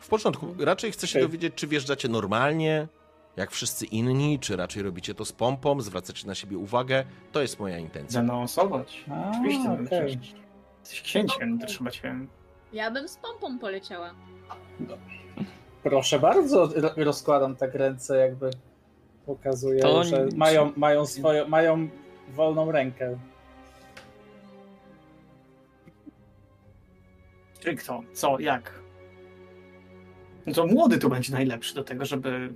W początku, raczej chcę się Okej. dowiedzieć, czy wjeżdżacie normalnie, jak wszyscy inni, czy raczej robicie to z pompą, zwracacie na siebie uwagę. To jest moja intencja. Zanonsować. A, Oczywiście, przecież jesteś księciem, to trzeba cię... Ja bym z pompą poleciała. Proszę bardzo, ro- rozkładam tak ręce, jakby pokazuję, To że mają, mają swoją, mają wolną rękę. Czy kto? Co? Jak? No to młody tu będzie najlepszy do tego, żeby...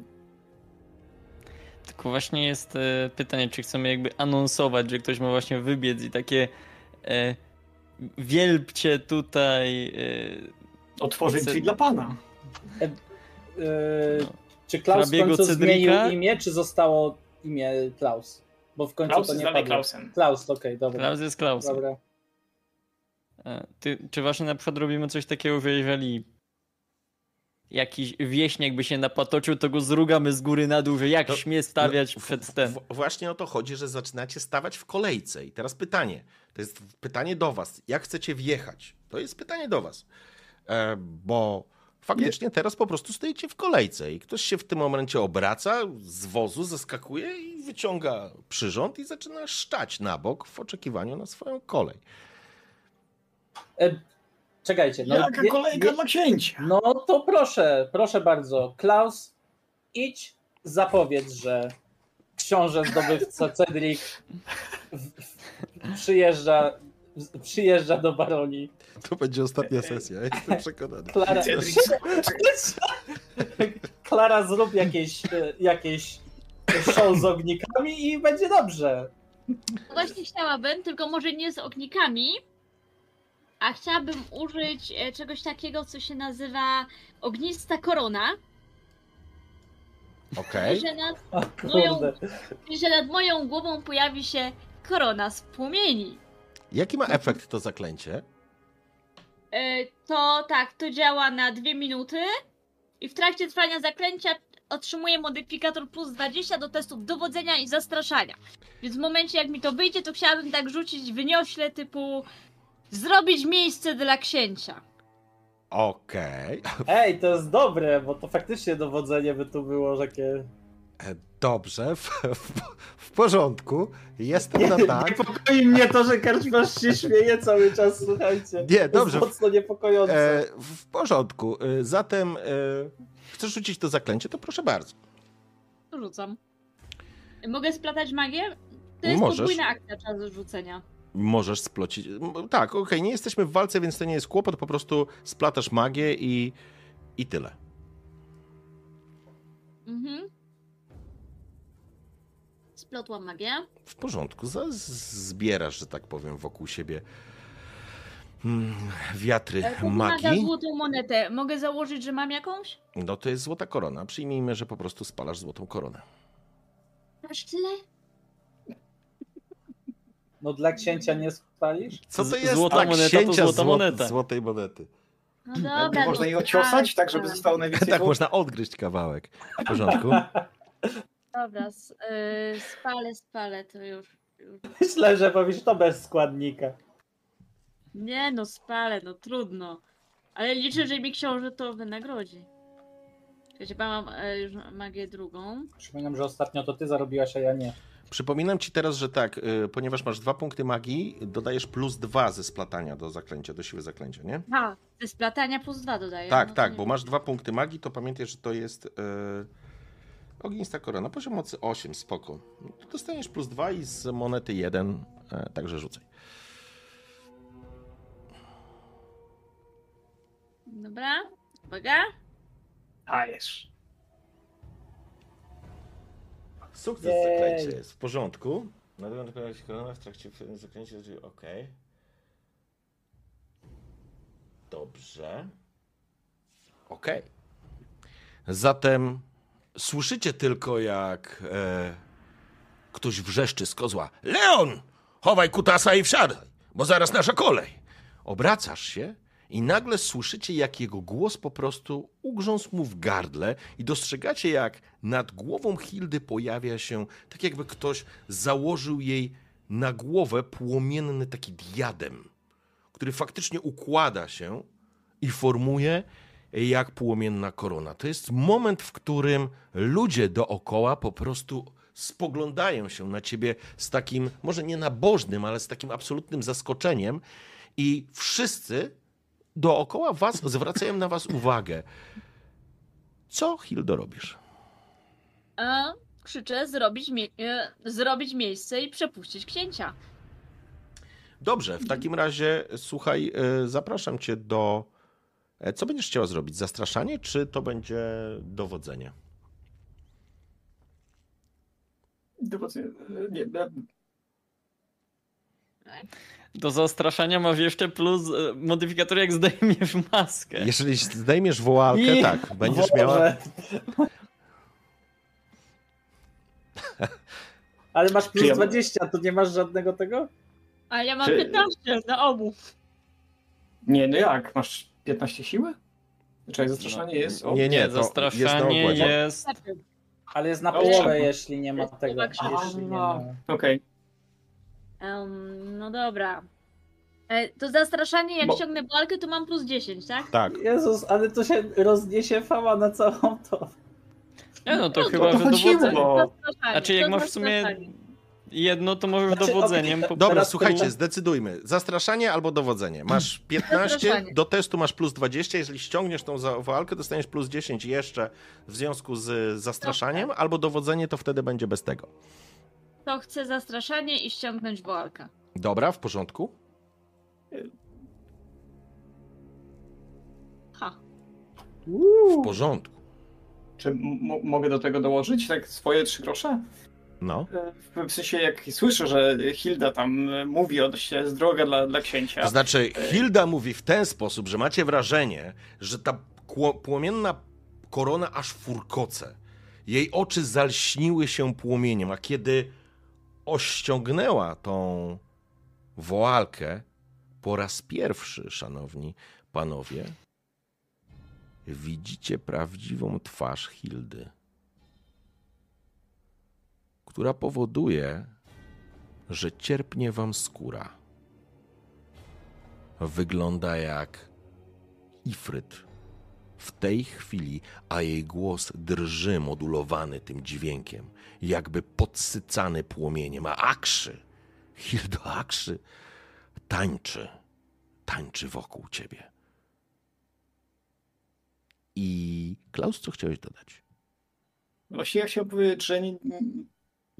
Tylko właśnie jest e, pytanie, czy chcemy jakby anonsować, że ktoś ma właśnie wybiec i takie e, wielbcie tutaj. E, otworzyć drzwi dla pana. Yy, No. Czy Klaus w końcu Cedrika? zmienił imię, czy zostało imię Klaus? Bo w końcu Klaus to nie padło. Klausem. Klaus, okej, dobra. Klaus jest Klausem. dobra. E, Ty, czy właśnie na przykład robimy coś takiego, że jeżeli jakiś wieśniak by się napatoczył, to go zrugamy z góry na dół, że jak No, śmie stawiać No, przed w- ten. w- Właśnie o to chodzi, że zaczynacie stawać w kolejce. I teraz pytanie. To jest pytanie do was. Jak chcecie wjechać? To jest pytanie do was. E, bo faktycznie teraz po prostu stoicie w kolejce i ktoś się w tym momencie obraca z wozu, zeskakuje i wyciąga przyrząd i zaczyna szczać na bok w oczekiwaniu na swoją kolej. E, czekajcie, no, Jaka kolejka nie- dla księcia? no to proszę, proszę bardzo. Klaus, idź, zapowiedz, że książę zdobywca Cedric w, w, przyjeżdża, przyjeżdża do baronii. To będzie ostatnia sesja, jestem przekonany. Klara, (laughs) Klara zrób jakieś, e, jakieś show z ognikami i będzie dobrze. Właśnie chciałabym, tylko może nie z ognikami, a chciałabym użyć e, czegoś takiego, co się nazywa ognista korona. Okej. I że nad, O Moją- kurde. i że nad moją głową pojawi się korona z płomieni. Jaki ma efekt to zaklęcie? E, To tak, to działa na dwie minuty i w trakcie trwania zaklęcia otrzymuję modyfikator plus 20 do testów dowodzenia i zastraszania. Więc w momencie jak mi to wyjdzie, to chciałabym tak rzucić wyniośle typu zrobić miejsce dla księcia. Okej. Ej, to jest dobre, bo to faktycznie dowodzenie by tu było takie... Dobrze, w, w, w porządku. Jestem na tak. Niepokoi mnie to, że karczmasz się śmieje cały czas, słuchajcie. Nie, dobrze. To jest mocno niepokojące. E, w porządku. E, zatem e, chcesz rzucić to zaklęcie, to proszę bardzo. Rzucam. Mogę splatać magię? To jest Możesz. podwójna akcja czas rzucenia. Możesz splocić. Tak, okej, nie jesteśmy w walce, więc to nie jest kłopot, po prostu splatasz magię i, i tyle. Mhm. Splotłam magię. W porządku, zbierasz, że tak powiem, wokół siebie mm, wiatry E, wymaga magii. złotą monetę. Mogę założyć, że mam jakąś? No to jest złota korona. Przyjmijmy, że po prostu spalasz złotą koronę. Aż tyle? No dla księcia nie spalisz? Co to jest złota tak, moneta to księcia złota złot- moneta. złotej monety? No dobra. można no ją ciosać, tak żeby spalę. zostało najwięcej Tak, można odgryźć kawałek. W porządku. (laughs) Dobra, s- y, spalę, spalę to już. Myślę, że powiesz to bez składnika. Nie no, spalę, no trudno. Ale liczę, że mi książę to wynagrodzi. Wiecie, mam e, już magię drugą. Przypominam, że ostatnio to ty zarobiłaś, a ja nie. Przypominam ci teraz, że tak, y, ponieważ masz dwa punkty magii, dodajesz plus dwa ze splatania do zaklęcia, do siły zaklęcia, nie? Ha, ze splatania plus dwa dodaję. Tak, no to tak, nie bo masz dwa punkty magii, to pamiętaj, że to jest yy, ognista korona. Poziom mocy 8, spoko. Dostaniesz plus dwa i z monety 1, e, także rzucaj. Dobra, uwaga. Dajesz. Sukces Jej. zaklęcia jest w porządku. Nadal dokonać korona w trakcie zaklęcia, ok. Dobrze. Ok. Zatem słyszycie tylko jak e, ktoś wrzeszczy z kozła. Leon! Chowaj kutasa i wsiadaj, bo zaraz nasza kolej. Obracasz się i nagle słyszycie, jak jego głos po prostu ugrząsł mu w gardle i dostrzegacie, jak nad głową Hildy pojawia się, tak jakby ktoś założył jej na głowę płomienny taki diadem, który faktycznie układa się i formuje jak płomienna korona. To jest moment, w którym ludzie dookoła po prostu spoglądają się na ciebie z takim, może nie nabożnym, ale z takim absolutnym zaskoczeniem i wszyscy dookoła was zwracają na was uwagę. Co, Hildo, robisz? E, krzyczę zrobić, mie- e, zrobić miejsce i przepuścić księcia. Dobrze, w takim razie słuchaj, y, zapraszam cię do. E, Co będziesz chciała zrobić? Zastraszanie, czy to będzie dowodzenie? Dowodzenie. Nie, nie, Do zastraszania masz jeszcze plus e, modyfikator jak zdejmiesz maskę. Jeżeli zdejmiesz wołalkę, Nie. tak, będziesz Boże. miała. (laughs) Ale masz plus ja- 20, to nie masz żadnego tego? Ale ja mam Czy- 15 na obu. nie, no jak? Masz 15 siły? Czekaj, zastraszanie jest. O, Nie, nie, to jest na zastraszanie ogładzie. jest. Ale jest na O, połowę, jeśli nie ma Jest tego. połowa krzyża. Jeśli nie ma. Okej. Em, no dobra. E, to zastraszanie, jak Bo- ściągnę walkę, to mam plus 10, tak? Tak. Jezus, ale to się rozniesie fama na całą to. Nie no to No, chyba, to że dowodzenie. Bo- Zastraszanie, A czy jak to masz w sumie zastraszanie. Jedno, to możesz Znaczy, dowodzeniem po Dobra, słuchajcie, zdecydujmy. Zastraszanie albo dowodzenie. Masz (laughs) 15, Zastraszanie. do testu masz plus 20. Jeżeli ściągniesz tą walkę, dostaniesz plus 10 jeszcze w związku z zastraszaniem, albo dowodzenie to wtedy będzie bez tego. To chcę zastraszanie i ściągnąć wołalkę. Dobra, w porządku. Ha. W porządku. Czy mogę do tego dołożyć tak swoje trzy grosze? No. E, W sensie, jak słyszę, że Hilda tam e, mówi odnośnie jest droga dla, dla księcia. To znaczy, Hilda mówi w ten sposób, że macie wrażenie, że ta płomienna korona aż furkoce. Jej oczy zalśniły się płomieniem, a kiedy ościągnęła tą woalkę po raz pierwszy, szanowni panowie, widzicie prawdziwą twarz Hildy, która powoduje, że cierpnie wam skóra wygląda jak Ifryt. W tej chwili, a jej głos drży modulowany tym dźwiękiem, jakby podsycany płomieniem, a Akszy, Hildo Akszy, tańczy, tańczy wokół ciebie. I Klaus, co chciałeś dodać? Właściwie ja chciałem powiedzieć, że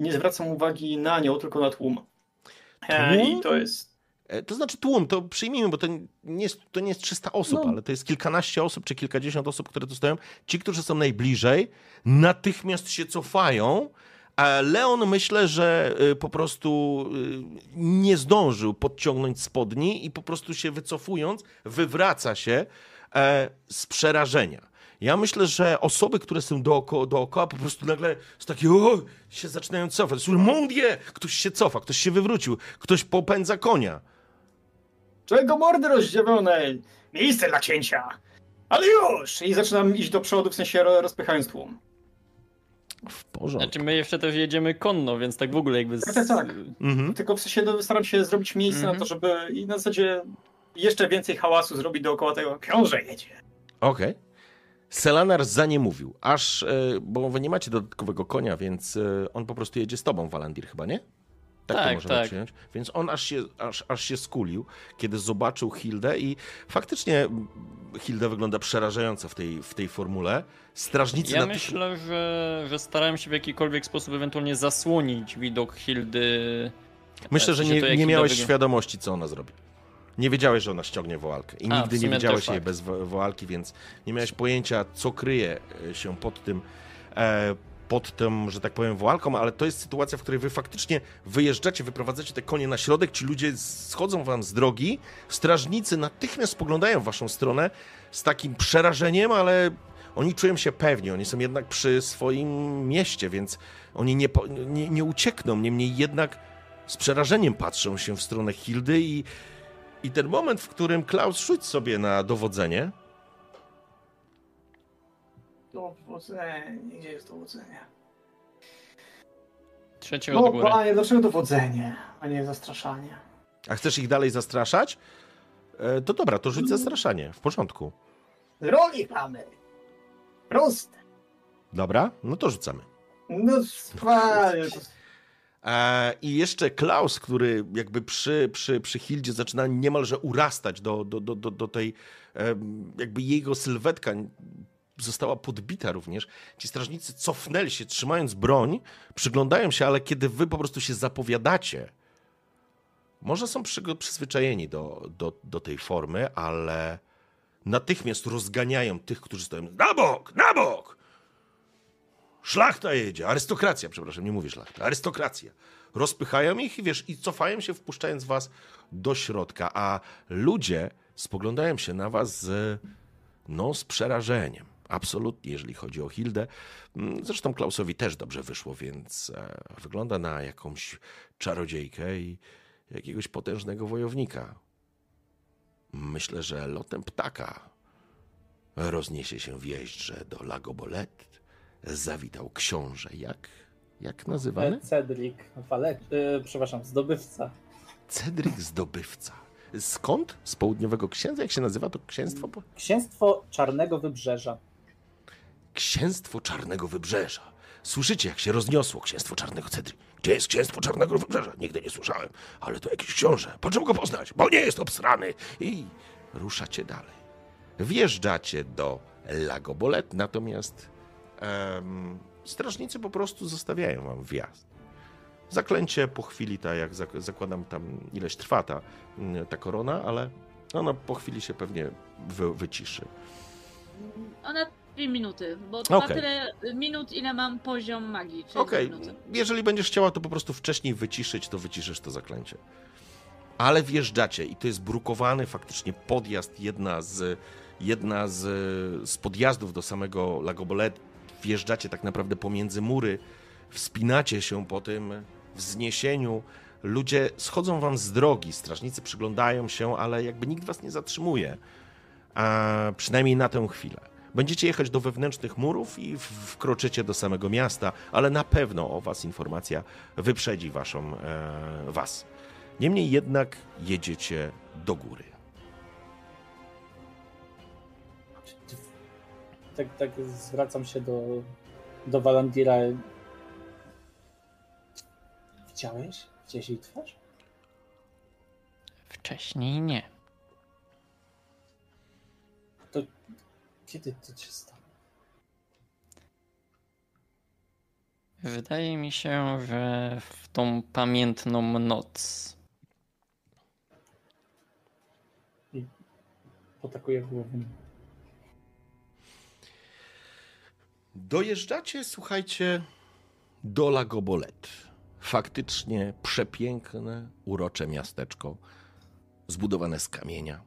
nie zwracam uwagi na nią, tylko na tłum. E, Tłum? I to jest. E, To znaczy tłum, to przyjmijmy, bo to nie jest, to nie jest 300 osób, No. ale to jest kilkanaście osób czy kilkadziesiąt osób, które tu stoją. Ci, którzy są najbliżej, natychmiast się cofają. A Leon myślę, że y, po prostu y, nie zdążył podciągnąć spodni i po prostu się wycofując, wywraca się e, z przerażenia. Ja myślę, że osoby, które są dookoła, dookoła po prostu nagle z takiego o, się zaczynają cofać. Mon Dieu! Ktoś się cofa, ktoś się wywrócił, ktoś popędza konia. Czego mordy rozdziawione? Miejsce dla cięcia! Ale już! I zaczynam iść do przodu, w sensie ro- rozpychając tłum. W porządku. Znaczy my jeszcze też jedziemy konno, więc tak w ogóle jakby... Z... Tak, tak, tak. Mhm. Tylko w sensie no, staram się zrobić miejsce Mhm. na to, żeby i na zasadzie jeszcze więcej hałasu zrobić dookoła tego. Książę jedzie. Okej. Selanar za nie mówił, aż, e, bo wy nie macie dodatkowego konia, więc e, on po prostu jedzie z tobą, Walandir, chyba, nie? Tak, to Tak, możemy tak. przyjąć. Więc on aż się, aż, aż się skulił, kiedy zobaczył Hildę i faktycznie Hilda wygląda przerażająco w tej, w tej formule. Strażnicy Ja myślę, że, że starałem się w jakikolwiek sposób ewentualnie zasłonić widok Hildy. Myślę, że nie, to, nie miałeś świadomości, co ona zrobi. Nie wiedziałeś, że ona ściągnie woalkę. I A, nigdy nie widziałeś jej fakt. bez wo- woalki, więc nie miałeś pojęcia, co kryje e, się pod tym, e, pod tym, że tak powiem, woalką, ale to jest sytuacja, w której wy faktycznie wyjeżdżacie, wyprowadzacie te konie na środek, ci ludzie schodzą wam z drogi, strażnicy natychmiast spoglądają w waszą stronę z takim przerażeniem, ale oni czują się pewni, oni są jednak przy swoim mieście, więc oni nie, nie, nie uciekną, niemniej jednak z przerażeniem patrzą się w stronę Hildy i, i ten moment, w którym Klaus rzuć sobie na dowodzenie. Dowodzenie, gdzie jest dowodzenie? Trzecie No, od góry. panie, dlaczego dowodzenie, a nie zastraszanie? A chcesz ich dalej zastraszać? E, to dobra, to rzuć zastraszanie, w porządku. Drogi mamy! Proste! Dobra, no to rzucamy. No, panie, to... E, I jeszcze Klaus, który jakby przy, przy, przy Hildzie zaczyna niemalże urastać do, do, do, do, tej, jakby jego sylwetka została podbita również. Ci strażnicy cofnęli się, trzymając broń, przyglądają się, ale kiedy wy po prostu się zapowiadacie, może są przyzwyczajeni do, do, do tej formy, ale natychmiast rozganiają tych, którzy stoją na bok, na bok! Szlachta jedzie, arystokracja, przepraszam, nie mówię szlachta, arystokracja. Rozpychają ich i wiesz, i cofają się, wpuszczając was do środka, a ludzie spoglądają się na was z, no, z przerażeniem. Absolutnie, jeżeli chodzi o Hildę. Mm, Zresztą Klausowi też dobrze wyszło, więc e, wygląda na jakąś czarodziejkę i jakiegoś potężnego wojownika. Myślę, że lotem ptaka rozniesie się wieść, że do Lagobolet zawitał książę. Jak, jak nazywany? Cedric, Wale... y, przepraszam, zdobywca. Cedryk Zdobywca. Skąd? Z południowego księdza? Jak się nazywa to księstwo? Księstwo Czarnego Wybrzeża. Księstwo Czarnego Wybrzeża. Słyszycie, jak się rozniosło księstwo Czarnego Cedryk? Gdzie jest księstwo Czarnego Wybrzeża? Nigdy nie słyszałem, ale to jakiś książę. Po czym go poznać? Bo nie jest obsrany. I ruszacie dalej. Wjeżdżacie do Lagobolet, natomiast em, strażnicy po prostu zostawiają wam wjazd. Zaklęcie po chwili, tak jak zak- zakładam tam ileś trwa ta, ta korona, ale ona po chwili się pewnie wy, wyciszy. Ona dwie minuty, bo trwa Okej. tyle minut, ile mam poziom magii. Okej, minuty. jeżeli będziesz chciała to po prostu wcześniej wyciszyć, to wyciszysz to zaklęcie. Ale wjeżdżacie i to jest brukowany faktycznie podjazd, jedna z, jedna z, z podjazdów do samego Lagobolet. Wjeżdżacie tak naprawdę pomiędzy mury, wspinacie się po tym wzniesieniu. Ludzie schodzą wam z drogi, strażnicy przyglądają się, ale jakby nikt was nie zatrzymuje. A przynajmniej na tę chwilę. Będziecie jechać do wewnętrznych murów i wkroczycie do samego miasta, ale na pewno o was informacja wyprzedzi waszą, e, was. Niemniej jednak jedziecie do góry. Tak, tak zwracam się do, do Walandira. Widziałeś? Widziałeś jej twarz? Wcześniej nie. Kiedy to się stało? Wydaje mi się, że w tą pamiętną noc. Potakuję głową. Dojeżdżacie, słuchajcie, do Lagobolet. Faktycznie przepiękne, urocze miasteczko, zbudowane z kamienia.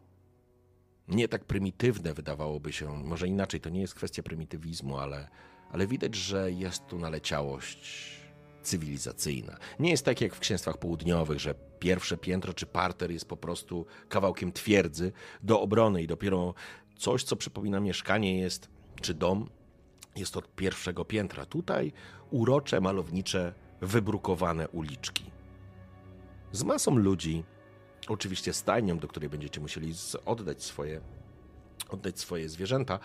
Nie tak prymitywne wydawałoby się, może inaczej, to nie jest kwestia prymitywizmu, ale, ale widać, że jest tu naleciałość cywilizacyjna. Nie jest tak jak w księstwach południowych, że pierwsze piętro czy parter jest po prostu kawałkiem twierdzy do obrony i dopiero coś, co przypomina mieszkanie jest, czy dom, jest od pierwszego piętra. Tutaj urocze, malownicze, wybrukowane uliczki. Z masą ludzi, oczywiście stajnią, do której będziecie musieli oddać swoje, oddać swoje zwierzęta,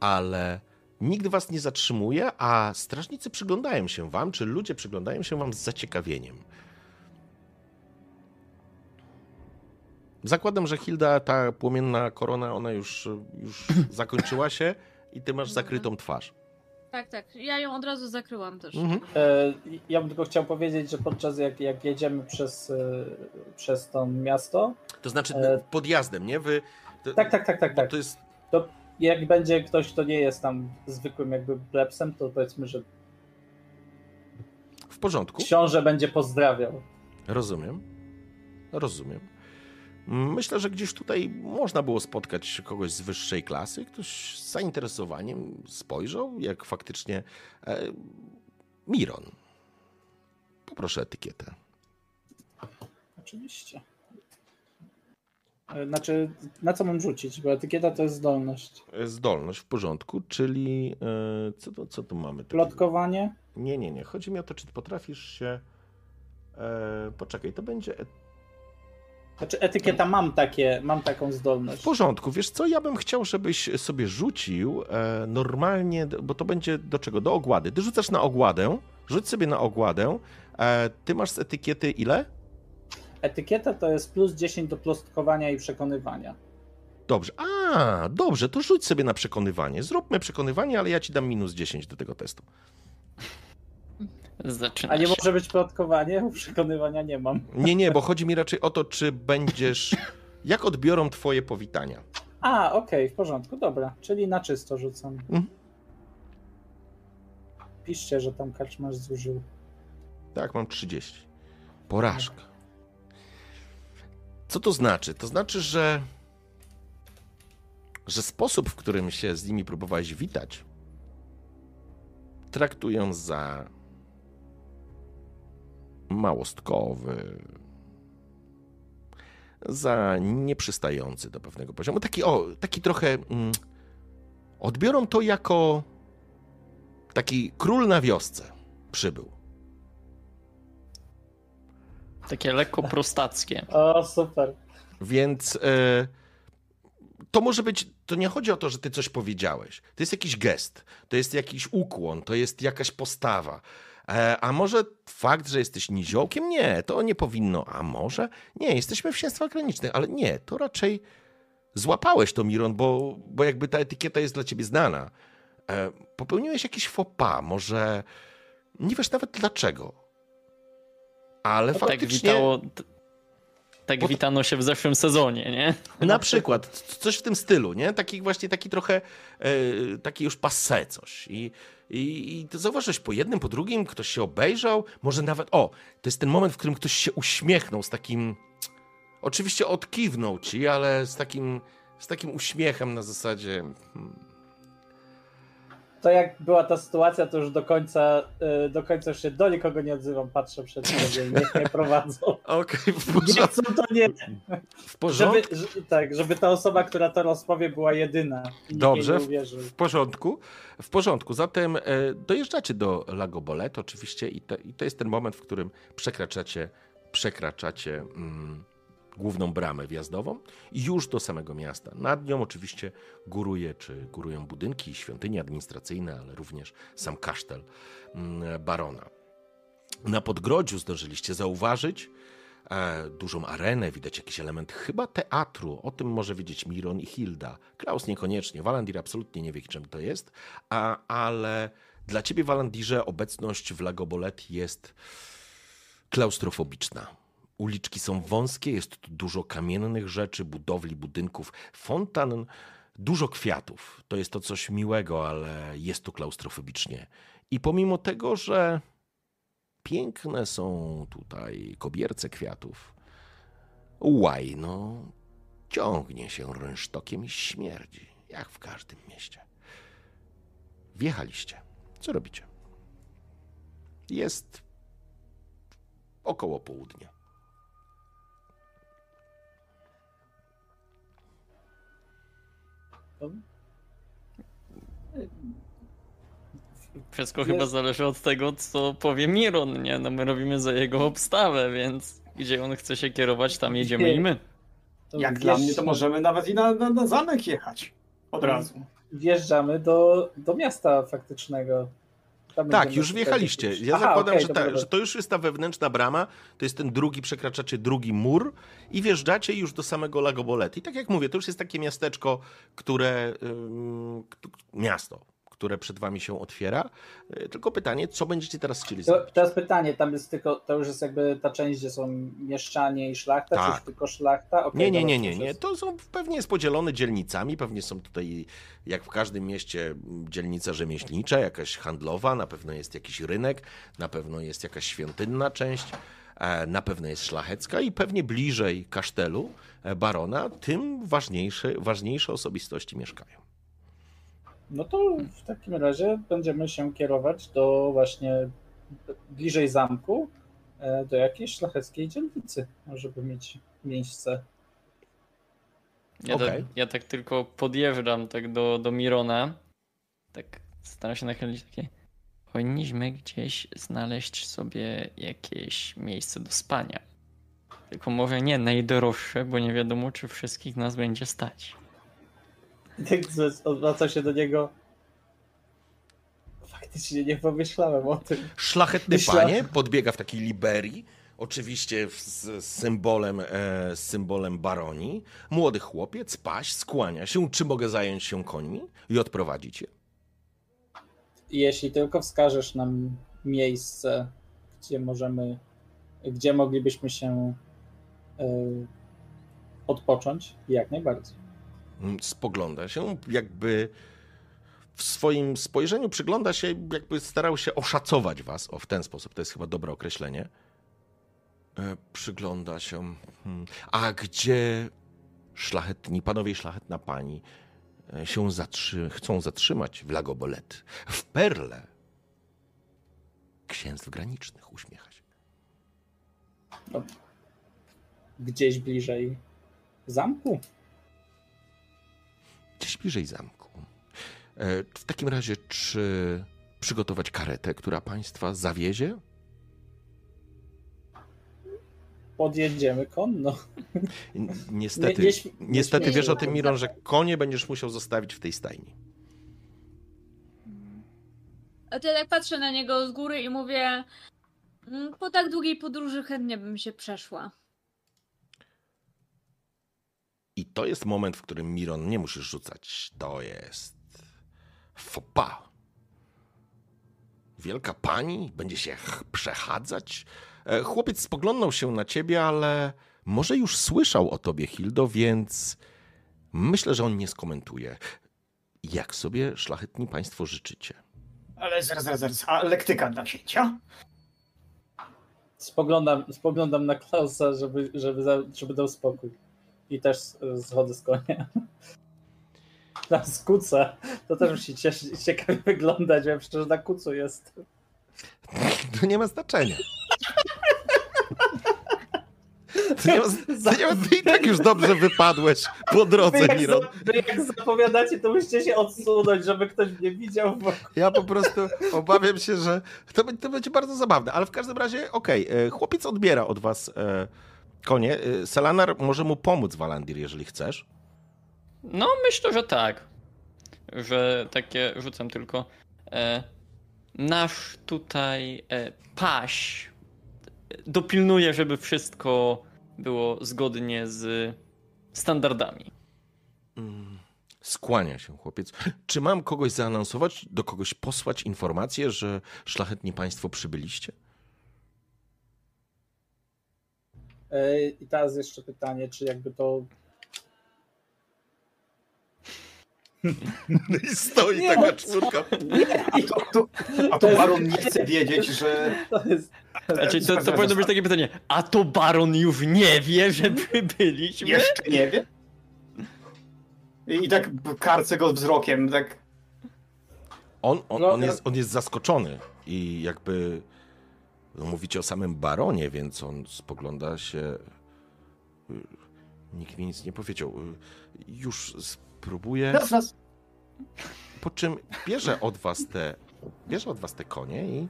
ale nikt was nie zatrzymuje, a strażnicy przyglądają się wam, czy ludzie przyglądają się wam z zaciekawieniem. Zakładam, że Hilda, ta płomienna korona, ona już, już (clears throat) zakończyła się i ty masz zakrytą twarz. Tak, tak. Ja ją od razu zakryłam też. Mhm. E, ja bym tylko chciał powiedzieć, że podczas jak, jak jedziemy przez, e, przez to miasto, To znaczy E, podjazdem, nie? Wy, to, tak, tak, tak, tak, tak. To jest Jak będzie ktoś, kto nie jest tam zwykłym jakby plebsem, to powiedzmy, że w porządku. książę będzie pozdrawiał. Rozumiem. Rozumiem. Myślę, że gdzieś tutaj można było spotkać kogoś z wyższej klasy, ktoś z zainteresowaniem spojrzał, jak faktycznie e, Miron. Poproszę etykietę. Oczywiście. Znaczy, na co mam rzucić? Bo etykieta to jest zdolność. E, Zdolność w porządku, czyli e, co, to, co tu mamy? takiego? Plotkowanie? Nie, nie, nie. Chodzi mi o to, czy ty potrafisz się. E, poczekaj, to będzie et- Znaczy, etykieta mam takie, mam taką W zdolność. porządku, wiesz co, ja bym chciał, żebyś sobie rzucił e, normalnie, bo to będzie do czego? Do ogłady. Ty rzucasz na ogładę, rzuć sobie na ogładę. E, ty masz z etykiety ile? Etykieta to jest plus 10 do plotkowania i przekonywania. Dobrze. A, dobrze, to rzuć sobie na przekonywanie. Zróbmy przekonywanie, ale ja ci dam minus 10 do tego testu. Zaczyna A nie się. może być plotkowanie? (laughs) Przekonywania nie mam. Nie, nie, bo chodzi mi raczej o to, czy będziesz. Jak odbiorą twoje powitania? A, okej, w porządku, dobra. Czyli na czysto rzucam. Mhm. Piszcie, że tam karczmarz zużył. Tak, mam 30. Porażka. Co to znaczy? To znaczy, że. że sposób, w którym się z nimi próbowałeś witać, traktują za małostkowy, za nieprzystający do pewnego poziomu. Taki, o, taki trochę. Mm, odbiorą to jako taki król na wiosce przybył. Takie lekko prostackie. (laughs) O, super. Więc e, to może być, to nie chodzi o to, że ty coś powiedziałeś. To jest jakiś gest, to jest jakiś ukłon, to jest jakaś postawa. E, a może fakt, że jesteś niziołkiem? Nie, to nie powinno. A może? Nie, jesteśmy w księstwach granicznych, ale nie, to raczej złapałeś to, Miron, bo, bo jakby ta etykieta jest dla ciebie znana. E, popełniłeś jakiś faux pas, może nie wiesz nawet dlaczego. Ale Tak faktycznie... witało. Tak Bo to- witano się w zeszłym sezonie, nie? Na przykład, coś w tym stylu, nie? Taki właśnie, taki trochę, e, taki już passe coś. I, i, i to zauważyłeś po jednym, po drugim, ktoś się obejrzał, może nawet, o, to jest ten moment, w którym ktoś się uśmiechnął z takim, oczywiście odkiwnął ci, ale z takim, z takim uśmiechem na zasadzie, hmm, To jak była ta sytuacja, to już do końca, y, do końca już się do nikogo nie odzywam, patrzę przed siebie i (laughs) niech mnie prowadzą. okej, w, Nie porządku, chcą, to nie. w porządku, Żeby, że, tak, żeby ta osoba, która to rozpowie, była jedyna. Dobrze. nie. W porządku, w porządku. Zatem e, dojeżdżacie do Lago Bolet oczywiście i to, i to jest ten moment, w którym przekraczacie, przekraczacie mm, główną bramę wjazdową i już do samego miasta. Nad nią oczywiście góruje, czy górują budynki, świątynie administracyjne, ale również sam kasztel mm, barona. Na podgrodziu zdążyliście zauważyć e, dużą arenę, widać jakiś element chyba teatru. O tym może wiedzieć Miron i Hilda. Klaus niekoniecznie, Walandir absolutnie nie wie, czym to jest, a, ale Dla ciebie, Walandirze, obecność w Lagobolet jest klaustrofobiczna. Uliczki są wąskie, jest tu dużo kamiennych rzeczy, budowli, budynków, fontan, dużo kwiatów. To jest to coś miłego, ale jest tu klaustrofobicznie. I pomimo tego, że piękne są tutaj kobierce kwiatów, łajno ciągnie się rynsztokiem i śmierdzi, jak w każdym mieście. Wjechaliście. Co robicie? Jest około południa. Wszystko chyba zależy od tego, co powie Miron, nie? No my robimy za jego obstawę, więc gdzie on chce się kierować, tam jedziemy i my. To Jak dla mnie, to możemy nawet i na, na, na zamek jechać. Od razu. Wjeżdżamy do, do miasta faktycznego. Tam Tak, już wjechaliście. Ja Aha, zakładam, okej, że, ta, że to już jest ta wewnętrzna brama, to jest ten drugi, przekraczacie drugi mur i wjeżdżacie już do samego Lagobolety. I tak jak mówię, to już jest takie miasteczko, które... miasto, które przed wami się otwiera. Y, Tylko pytanie, co będziecie teraz chcieli To, zrobić? teraz pytanie, tam jest tylko, to już jest jakby ta część, gdzie są mieszczanie i szlachta, czy Tak. już tylko szlachta? Okej, Nie, nie, nie, to nie, nie. To są pewnie jest podzielone dzielnicami. Pewnie są tutaj, jak w każdym mieście, dzielnica rzemieślnicza, jakaś handlowa, na pewno jest jakiś rynek, na pewno jest jakaś świątynna część, e, na pewno jest szlachecka i pewnie bliżej kasztelu e, barona, tym ważniejsze, ważniejsze osobistości mieszkają. No to w takim razie będziemy się kierować do właśnie bliżej zamku, e, do jakiejś szlacheckiej dzielnicy, żeby mieć miejsce. Ja, Okej. tak, ja tak tylko podjeżdżam tak do, do Mirona. Tak staram się nachylić takie. Powinniśmy gdzieś znaleźć sobie jakieś miejsce do spania. Tylko może nie najdroższe, bo nie wiadomo, czy wszystkich nas będzie stać. Tak z- odwraca się do niego. Faktycznie nie pomyślałem o tym. Szlachetny Myśla- panie podbiega w takiej liberii, oczywiście z, symbolem, e, z symbolem baronii. Młody chłopiec, paść, skłania się, czy mogę zająć się końmi i odprowadzić je. Jeśli tylko wskażesz nam miejsce, gdzie możemy, gdzie moglibyśmy się e, odpocząć, jak najbardziej. Spogląda się, jakby w swoim spojrzeniu przygląda się, jakby starał się oszacować was. O, w ten sposób, to jest chyba dobre określenie. E, przygląda się. hmm, A gdzie szlachetni panowie i szlachetna pani e, się zatrzy, chcą zatrzymać w Lagobolet? W Perle. Księstw granicznych uśmiecha się. Gdzieś bliżej zamku. Gdzieś bliżej zamku. E, W takim razie, czy przygotować karetę, która państwa zawiezie? Podjedziemy konno. Niestety, Nie- nie nie niestety wiesz o tym, Miron, że konie będziesz musiał zostawić w tej stajni. A to ja tak patrzę na niego z góry i mówię, "Mm, po tak długiej podróży chętnie bym się przeszła. I to jest moment, w którym Miron nie musisz rzucać. To jest fopa. Wielka pani będzie się ch- przechadzać. E, Chłopiec spoglądał się na ciebie, ale może już słyszał o tobie, Hildo, więc myślę, że on nie skomentuje. Jak sobie szlachetni państwo życzycie? Ale zaraz, zaraz, zaraz. A lektyka dla księcia? Spoglądam, spoglądam na Klausa, żeby, żeby, żeby dał spokój. I też schodzę z konia. Na skuca. To też musi ciekawie wyglądać, ja przecież na kucu jest. To nie ma znaczenia. Nie ma, nie ty i tak już dobrze wypadłeś po Wy drodze, jak, Miron. wy jak zapowiadacie, to musicie się odsunąć, żeby ktoś mnie widział. Bo... Ja po prostu obawiam się, że to, be- to będzie bardzo zabawne, ale w każdym razie, okej, e, chłopiec odbiera od was e, konie. E, Selanar może mu pomóc, Walandir, jeżeli chcesz. No, myślę, że tak. Że takie rzucam tylko. E, nasz tutaj e, paś dopilnuje, żeby wszystko było zgodnie z standardami. Mm, Skłania się chłopiec. Czy mam kogoś zaanonsować, do kogoś posłać informację, że szlachetni państwo przybyliście? E, I teraz jeszcze pytanie, czy jakby to. (laughs) No i stoi Nie, taka no czwórka. A to, to, a to baron nie chce wiedzieć, że... To jest. Znaczy, to, to powinno być takie pytanie, a to baron już nie wie, że byliśmy? Jeszcze nie wie? I, i tak karcę go wzrokiem, tak... On, on, No, on, jest, on jest zaskoczony i jakby no, mówicie o samym baronie, więc on spogląda się. y, Nikt mi nic nie powiedział. Y, Już spróbuję. Raz, raz. Po czym bierze od was te, bierze od was te konie i,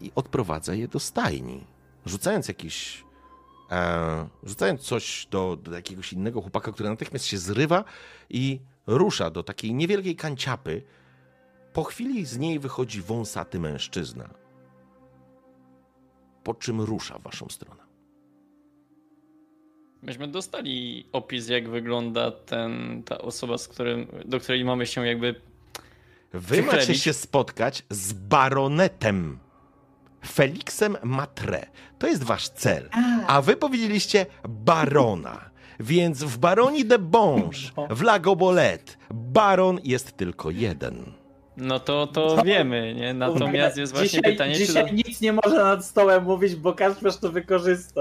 i odprowadza je do stajni. Rzucając jakiś. E, rzucając coś do, do jakiegoś innego chłopaka, który natychmiast się zrywa i rusza do takiej niewielkiej kanciapy. Po chwili z niej wychodzi wąsaty mężczyzna. Po czym rusza w waszą stronę. Myśmy dostali opis, jak wygląda ten, ta osoba, z którym, do której mamy się jakby... Wy Przychlebić. macie się spotkać z baronetem Felixem Matre. To jest wasz cel. A wy powiedzieliście barona. Więc w Baroni de Bonge, w Lagobolet, baron jest tylko jeden. No to, to wiemy, nie? Natomiast jest właśnie dzisiaj, pytanie, Dzisiaj czy... nic nie może nad stołem mówić, bo Kacperz to wykorzysta.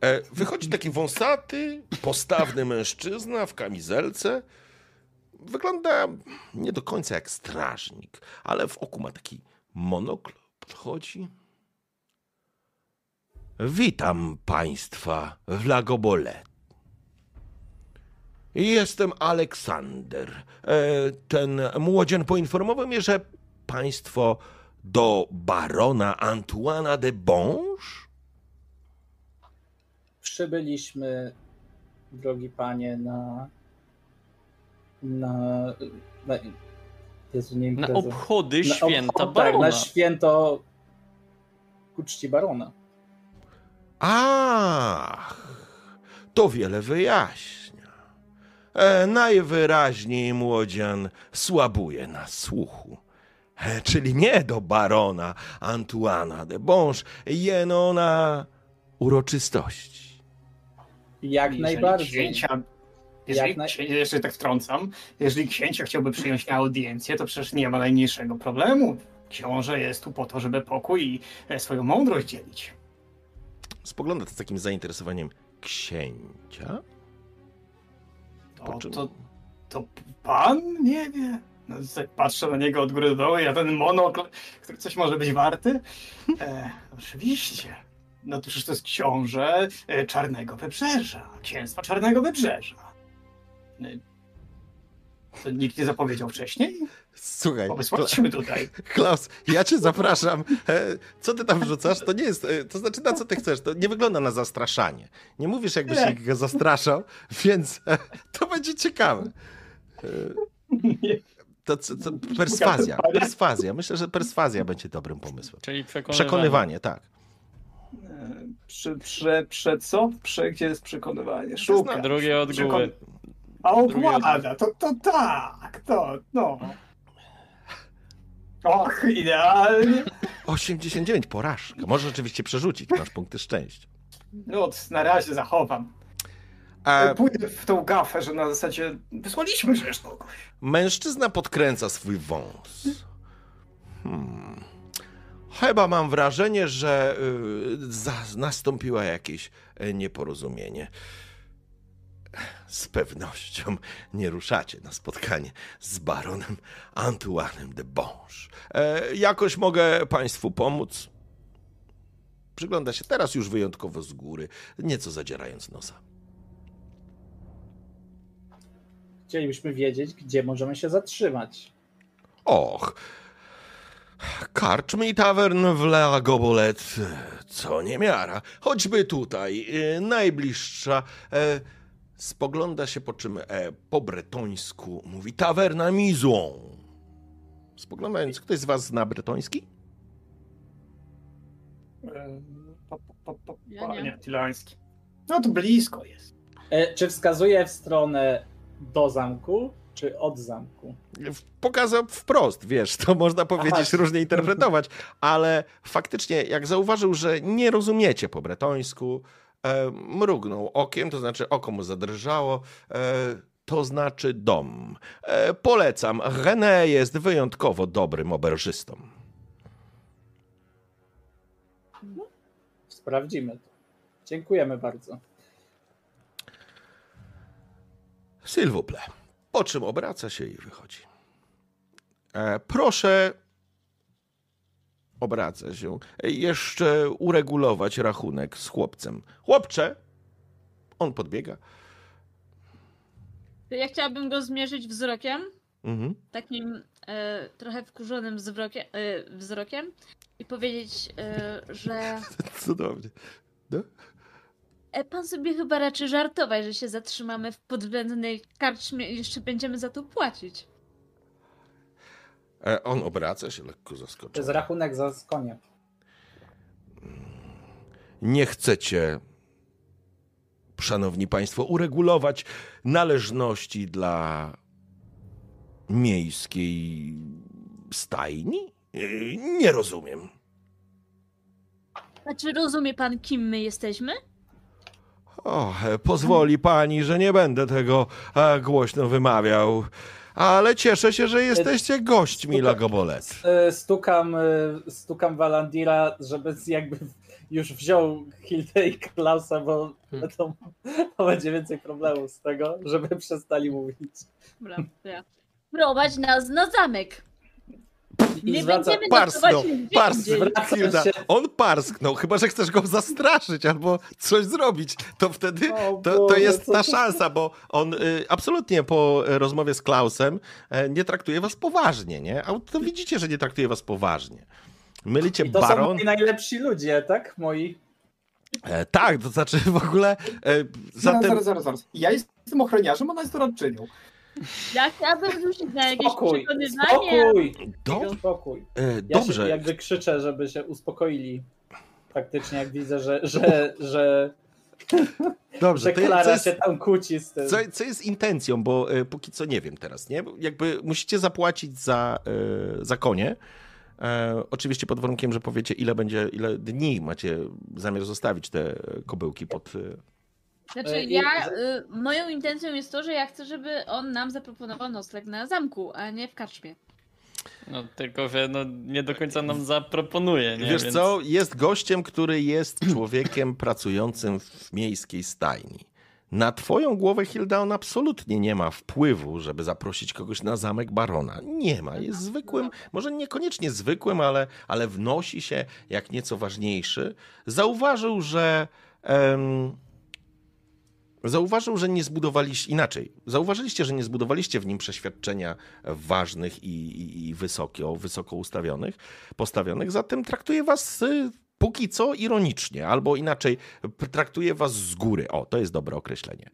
E, Wychodzi taki wąsaty, postawny mężczyzna w kamizelce. Wygląda nie do końca jak strażnik, ale w oku ma taki monokl. Podchodzi. Witam państwa w Lagobolet. Jestem Aleksander. E, Ten młodzian poinformował mnie, że państwo do barona Antoana de Bonge? Przybyliśmy, drogi panie, na. na. na Jezu, nie Na obchody Na święta obchod- Tak, barona. na święto ku czci barona. Ach, to wiele wyjaśnia. E, najwyraźniej młodzian słabuje na słuchu. E, czyli nie do barona Antuana de Bonge, jeno na uroczystości. Jak Jeżeli najbardziej. Księcia, jeżeli Jak naj- księ- jeszcze tak wtrącam, jeżeli księcia chciałby przyjąć na audiencję, to przecież nie ma najmniejszego problemu. Książę jest tu po to, żeby pokój i e, swoją mądrość dzielić. Spogląda z takim zainteresowaniem księcia. Po To, czym- to, to pan nie wie? No, patrzę na niego od góry do dołu, ja ten monokl, który coś może być warty? E, oczywiście. No to przecież to jest książę e, Czarnego Wybrzeża, księstwa Czarnego Wybrzeża. To nikt nie zapowiedział wcześniej? Słuchaj, Bo wysłaliśmy tutaj. Klaus, ja cię zapraszam. E, Co ty tam wrzucasz? To nie jest. e, To znaczy, na co ty chcesz? To nie wygląda na zastraszanie. Nie mówisz, jakbyś Nie. ich zastraszał, więc e, to będzie ciekawe. Nie. To, co- to perswazja. Perswazja. Myślę, że perswazja będzie dobrym pomysłem. Czyli przekonywanie. Przekonywanie, tak. Prze, prze, prze co? Prze, gdzie jest przekonywanie? Zna- Szuka. Drugie od Przekon- góry. A okłada, to, to tak, to, no. Och, idealnie. 89, porażka. Możesz oczywiście przerzucić, masz punkty szczęścia. No, na razie zachowam. A Pójdę w tą gafę, że na zasadzie wysłaliśmy kogoś. mężczyzna podkręca swój wąs. Hmm. Chyba mam wrażenie, że y, za, nastąpiło jakieś y, nieporozumienie. Z pewnością nie ruszacie na spotkanie z baronem Antoinem de Bonge. E, jakoś mogę państwu pomóc? Przygląda się teraz już wyjątkowo z góry, nieco zadzierając nosa. Chcielibyśmy wiedzieć, gdzie możemy się zatrzymać. Och, karczmy i tawern w La Gobolet, co niemiara. Choćby tutaj, e, najbliższa, e, spogląda się po czym e, po bretońsku mówi tawerna Mizą. Spoglądając, ktoś z was zna bretoński? E, Ja pa, nie. No to blisko jest. E, czy wskazuje w stronę do zamku, czy od zamku? Pokazał wprost, wiesz, to można powiedzieć, Aha. różnie interpretować, ale faktycznie, jak zauważył, że nie rozumiecie po bretońsku, e, mrugnął okiem, to znaczy oko mu zadrżało, e, to znaczy dom. E, polecam, René jest wyjątkowo dobrym oberżystą. Sprawdzimy to. Dziękujemy bardzo. Plaît. Po czym obraca się i wychodzi. E, proszę, obraca się, jeszcze uregulować rachunek z chłopcem. Chłopcze! On podbiega. Ja chciałabym go zmierzyć wzrokiem, Mhm. takim e, trochę wkurzonym wzrokiem, e, wzrokiem i powiedzieć, e, że (laughs) Cudownie. e, pan sobie chyba raczy żartować, że się zatrzymamy w podwzględnej karczmie i jeszcze będziemy za to płacić. E, on obraca się lekko To jest zaskoczony. rachunek za konie. Nie chcecie, szanowni państwo, uregulować należności dla miejskiej stajni? E, Nie rozumiem. A czy rozumie pan, kim my jesteśmy? O, e, pozwoli pani, że nie będę tego głośno wymawiał, ale cieszę się, że jesteście gośćmi Lagobolet. E, Stukam, e, stukam Walandira, żeby jakby już wziął Hildę i Klausa, bo Hmm. to, to będzie więcej problemów z tego, żeby przestali mówić. Dobra, ja. Prowadź nas na zamek. I Nie zwraca, będziemy Parsknął, parsknął. Zwraca się- On parsknął, chyba że chcesz go zastraszyć albo coś zrobić, to wtedy to, to jest ta to- szansa, bo on y, absolutnie po rozmowie z Klausem e, nie traktuje was poważnie, nie? A to widzicie, że nie traktuje was poważnie. Mylicie I to są baron. moi najlepsi ludzie, tak? Moi. E, tak, to znaczy w ogóle. E, zatem. zaraz, zaraz, zaraz. Ja jestem ochroniarzem, ona jest doradczynią. Ja chciałabym rzucić na jakieś Spokój, przekonywanie. spokój, Do, spokój. e, Ja dobrze. się jakby krzyczę, żeby się uspokoili. Faktycznie, jak widzę, że, że, że, Dobrze, że to, to Klara jest, się tam kłóci z tym. co, co jest intencją, bo e, póki co nie wiem teraz, nie? Jakby musicie zapłacić za, e, za konie. E, oczywiście pod warunkiem, że powiecie, ile będzie, ile dni macie zamiar zostawić te kobyłki pod. Znaczy, E, i- ja, y, moją intencją jest to, że ja chcę, żeby on nam zaproponował nocleg na zamku, a nie w karczmie. No tylko, że no, nie do końca nam zaproponuje, nie? Wiesz Więc... co, jest gościem, który jest człowiekiem pracującym w miejskiej stajni. Na twoją głowę, Hilda, on absolutnie nie ma wpływu, żeby zaprosić kogoś na zamek barona. Nie ma. Jest zwykłym, może niekoniecznie zwykłym, ale, ale wnosi się jak nieco ważniejszy. Zauważył, że... em, Zauważył, że nie zbudowaliście inaczej. Zauważyliście, że nie zbudowaliście w nim przeświadczenia ważnych i, i, i wysoko, wysoko ustawionych, postawionych, zatem traktuje was y, póki co ironicznie, albo inaczej, traktuje was z góry. O, to jest dobre określenie.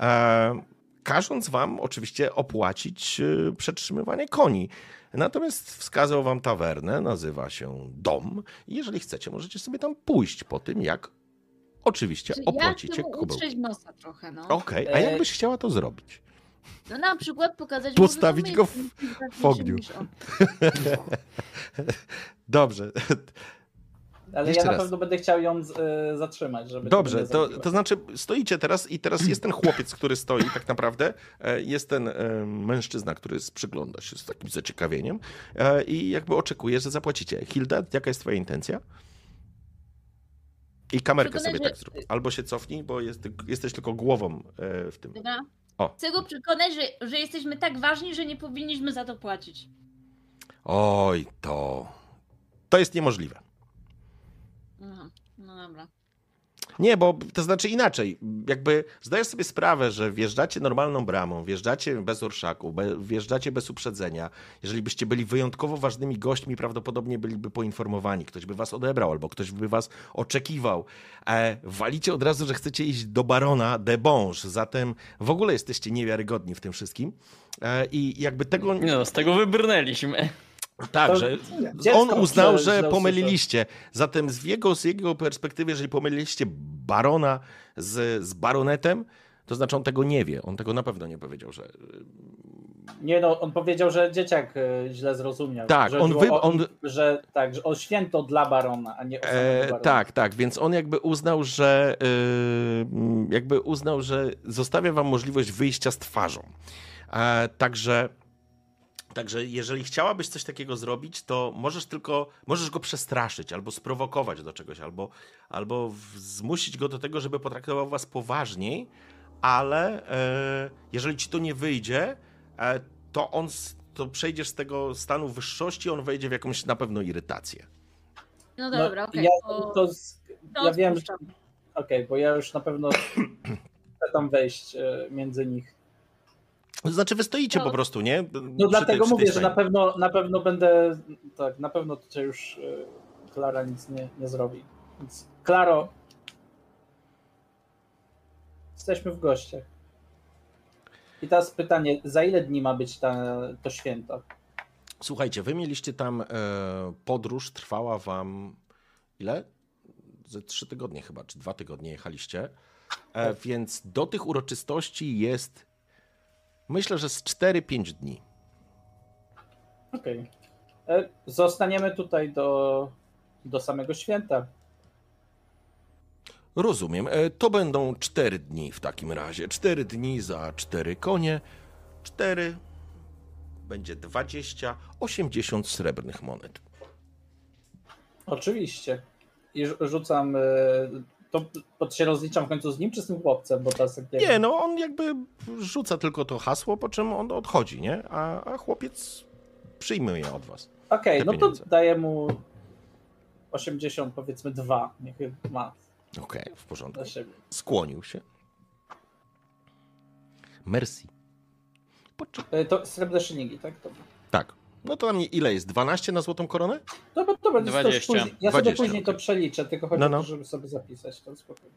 E, każąc wam oczywiście opłacić y, przetrzymywanie koni. Natomiast wskazał wam tawernę, nazywa się Dom. Jeżeli chcecie, możecie sobie tam pójść po tym, jak oczywiście Czy ja opłacicie mu kubełki. utrzeć nosa trochę, no. Okej, a E, jakbyś chciała to zrobić? No na przykład pokazać Postawić mu, go w- w ogniu. (laughs) Dobrze, Ale Jeszcze ja na raz. pewno będę chciał ją z, y, zatrzymać, żeby dobrze. To, to znaczy, stoicie teraz i teraz jest ten chłopiec, który stoi tak naprawdę. e, Jest ten e, mężczyzna, który przygląda się z takim zaciekawieniem e, i jakby oczekuje, że zapłacicie. Hilda, jaka jest twoja intencja? I kamerkę sobie że- tak zrób. Albo się cofnij, bo jest, jesteś tylko głową e, w tym. Dobra? O. Chcę go przekonać, że, że jesteśmy tak ważni, że nie powinniśmy za to płacić. Oj, to. To jest niemożliwe. Aha, no dobra. Nie, bo to znaczy inaczej. Jakby zdajesz sobie sprawę, że wjeżdżacie normalną bramą, wjeżdżacie bez orszaku, wjeżdżacie bez uprzedzenia. Jeżeli byście byli wyjątkowo ważnymi gośćmi, prawdopodobnie byliby poinformowani. Ktoś by was odebrał albo ktoś by was oczekiwał. E, walicie od razu, że chcecie iść do barona de Bonge, zatem w ogóle jesteście niewiarygodni w tym wszystkim. E, I jakby tego... No, z tego wybrnęliśmy. Tak, że on uznał, że pomyliliście. Zatem z jego, z jego perspektywy, jeżeli pomyliliście barona z, z baronetem, To znaczy on tego nie wie, on tego na pewno nie powiedział, że... Nie no, on powiedział, że dzieciak e, źle zrozumiał. Tak, że on wy- o, on- że tak, że o święto dla barona, a nie o E, barona. tak, tak, więc on jakby uznał, że y, jakby uznał, że zostawia wam możliwość wyjścia z twarzą. E, także, także jeżeli chciałabyś coś takiego zrobić, to możesz tylko, możesz go przestraszyć, albo sprowokować do czegoś, albo, albo zmusić go do tego, żeby potraktował was poważniej, ale e, jeżeli ci to nie wyjdzie, e, to on, to przejdziesz z tego stanu wyższości, on wejdzie w jakąś na pewno irytację. No No, dobra, okej. ja, to, z- to ja wiem, że okej, bo ja już na pewno chcę tam wejść e, między nich. To znaczy, wy stoicie No. po prostu, nie? No dlatego mówię, że na pewno, na pewno będę, tak, na pewno tutaj już e, Klara nic nie, nie zrobi. Więc Klaro, jesteśmy w gościach. I teraz pytanie, za ile dni ma być ta, to święto? Słuchajcie, wy mieliście tam e, podróż, trwała wam ile? Ze trzy tygodnie chyba, czy dwa tygodnie jechaliście. E, więc do tych uroczystości jest, myślę, że z 4-5 dni. Okej. E, Zostaniemy tutaj do, do samego święta. Rozumiem. E, to będą 4 dni w takim razie. 4 dni za 4 konie. 4 będzie 20, 80 srebrnych monet. Oczywiście. I rzu- rzucam. To, to się rozliczam w końcu z nim, czy z tym chłopcem? Bo teraz jak Nie, no on jakby rzuca tylko to hasło, po czym on odchodzi, nie? A, a chłopiec przyjmuje od was. Okej, te no to pieniądze. daję mu 80, powiedzmy dwa. Niech ma Okej, w porządku. Skłonił się. Merci. E, To srebrne szyningi, tak? To, Tak. No to tam ile jest? 12 na złotą koronę? to, to, to będzie to już 20. później. Ja sobie 20, później to okej. przeliczę, tylko chodzi No, o no. to, żeby sobie zapisać. To spokojnie.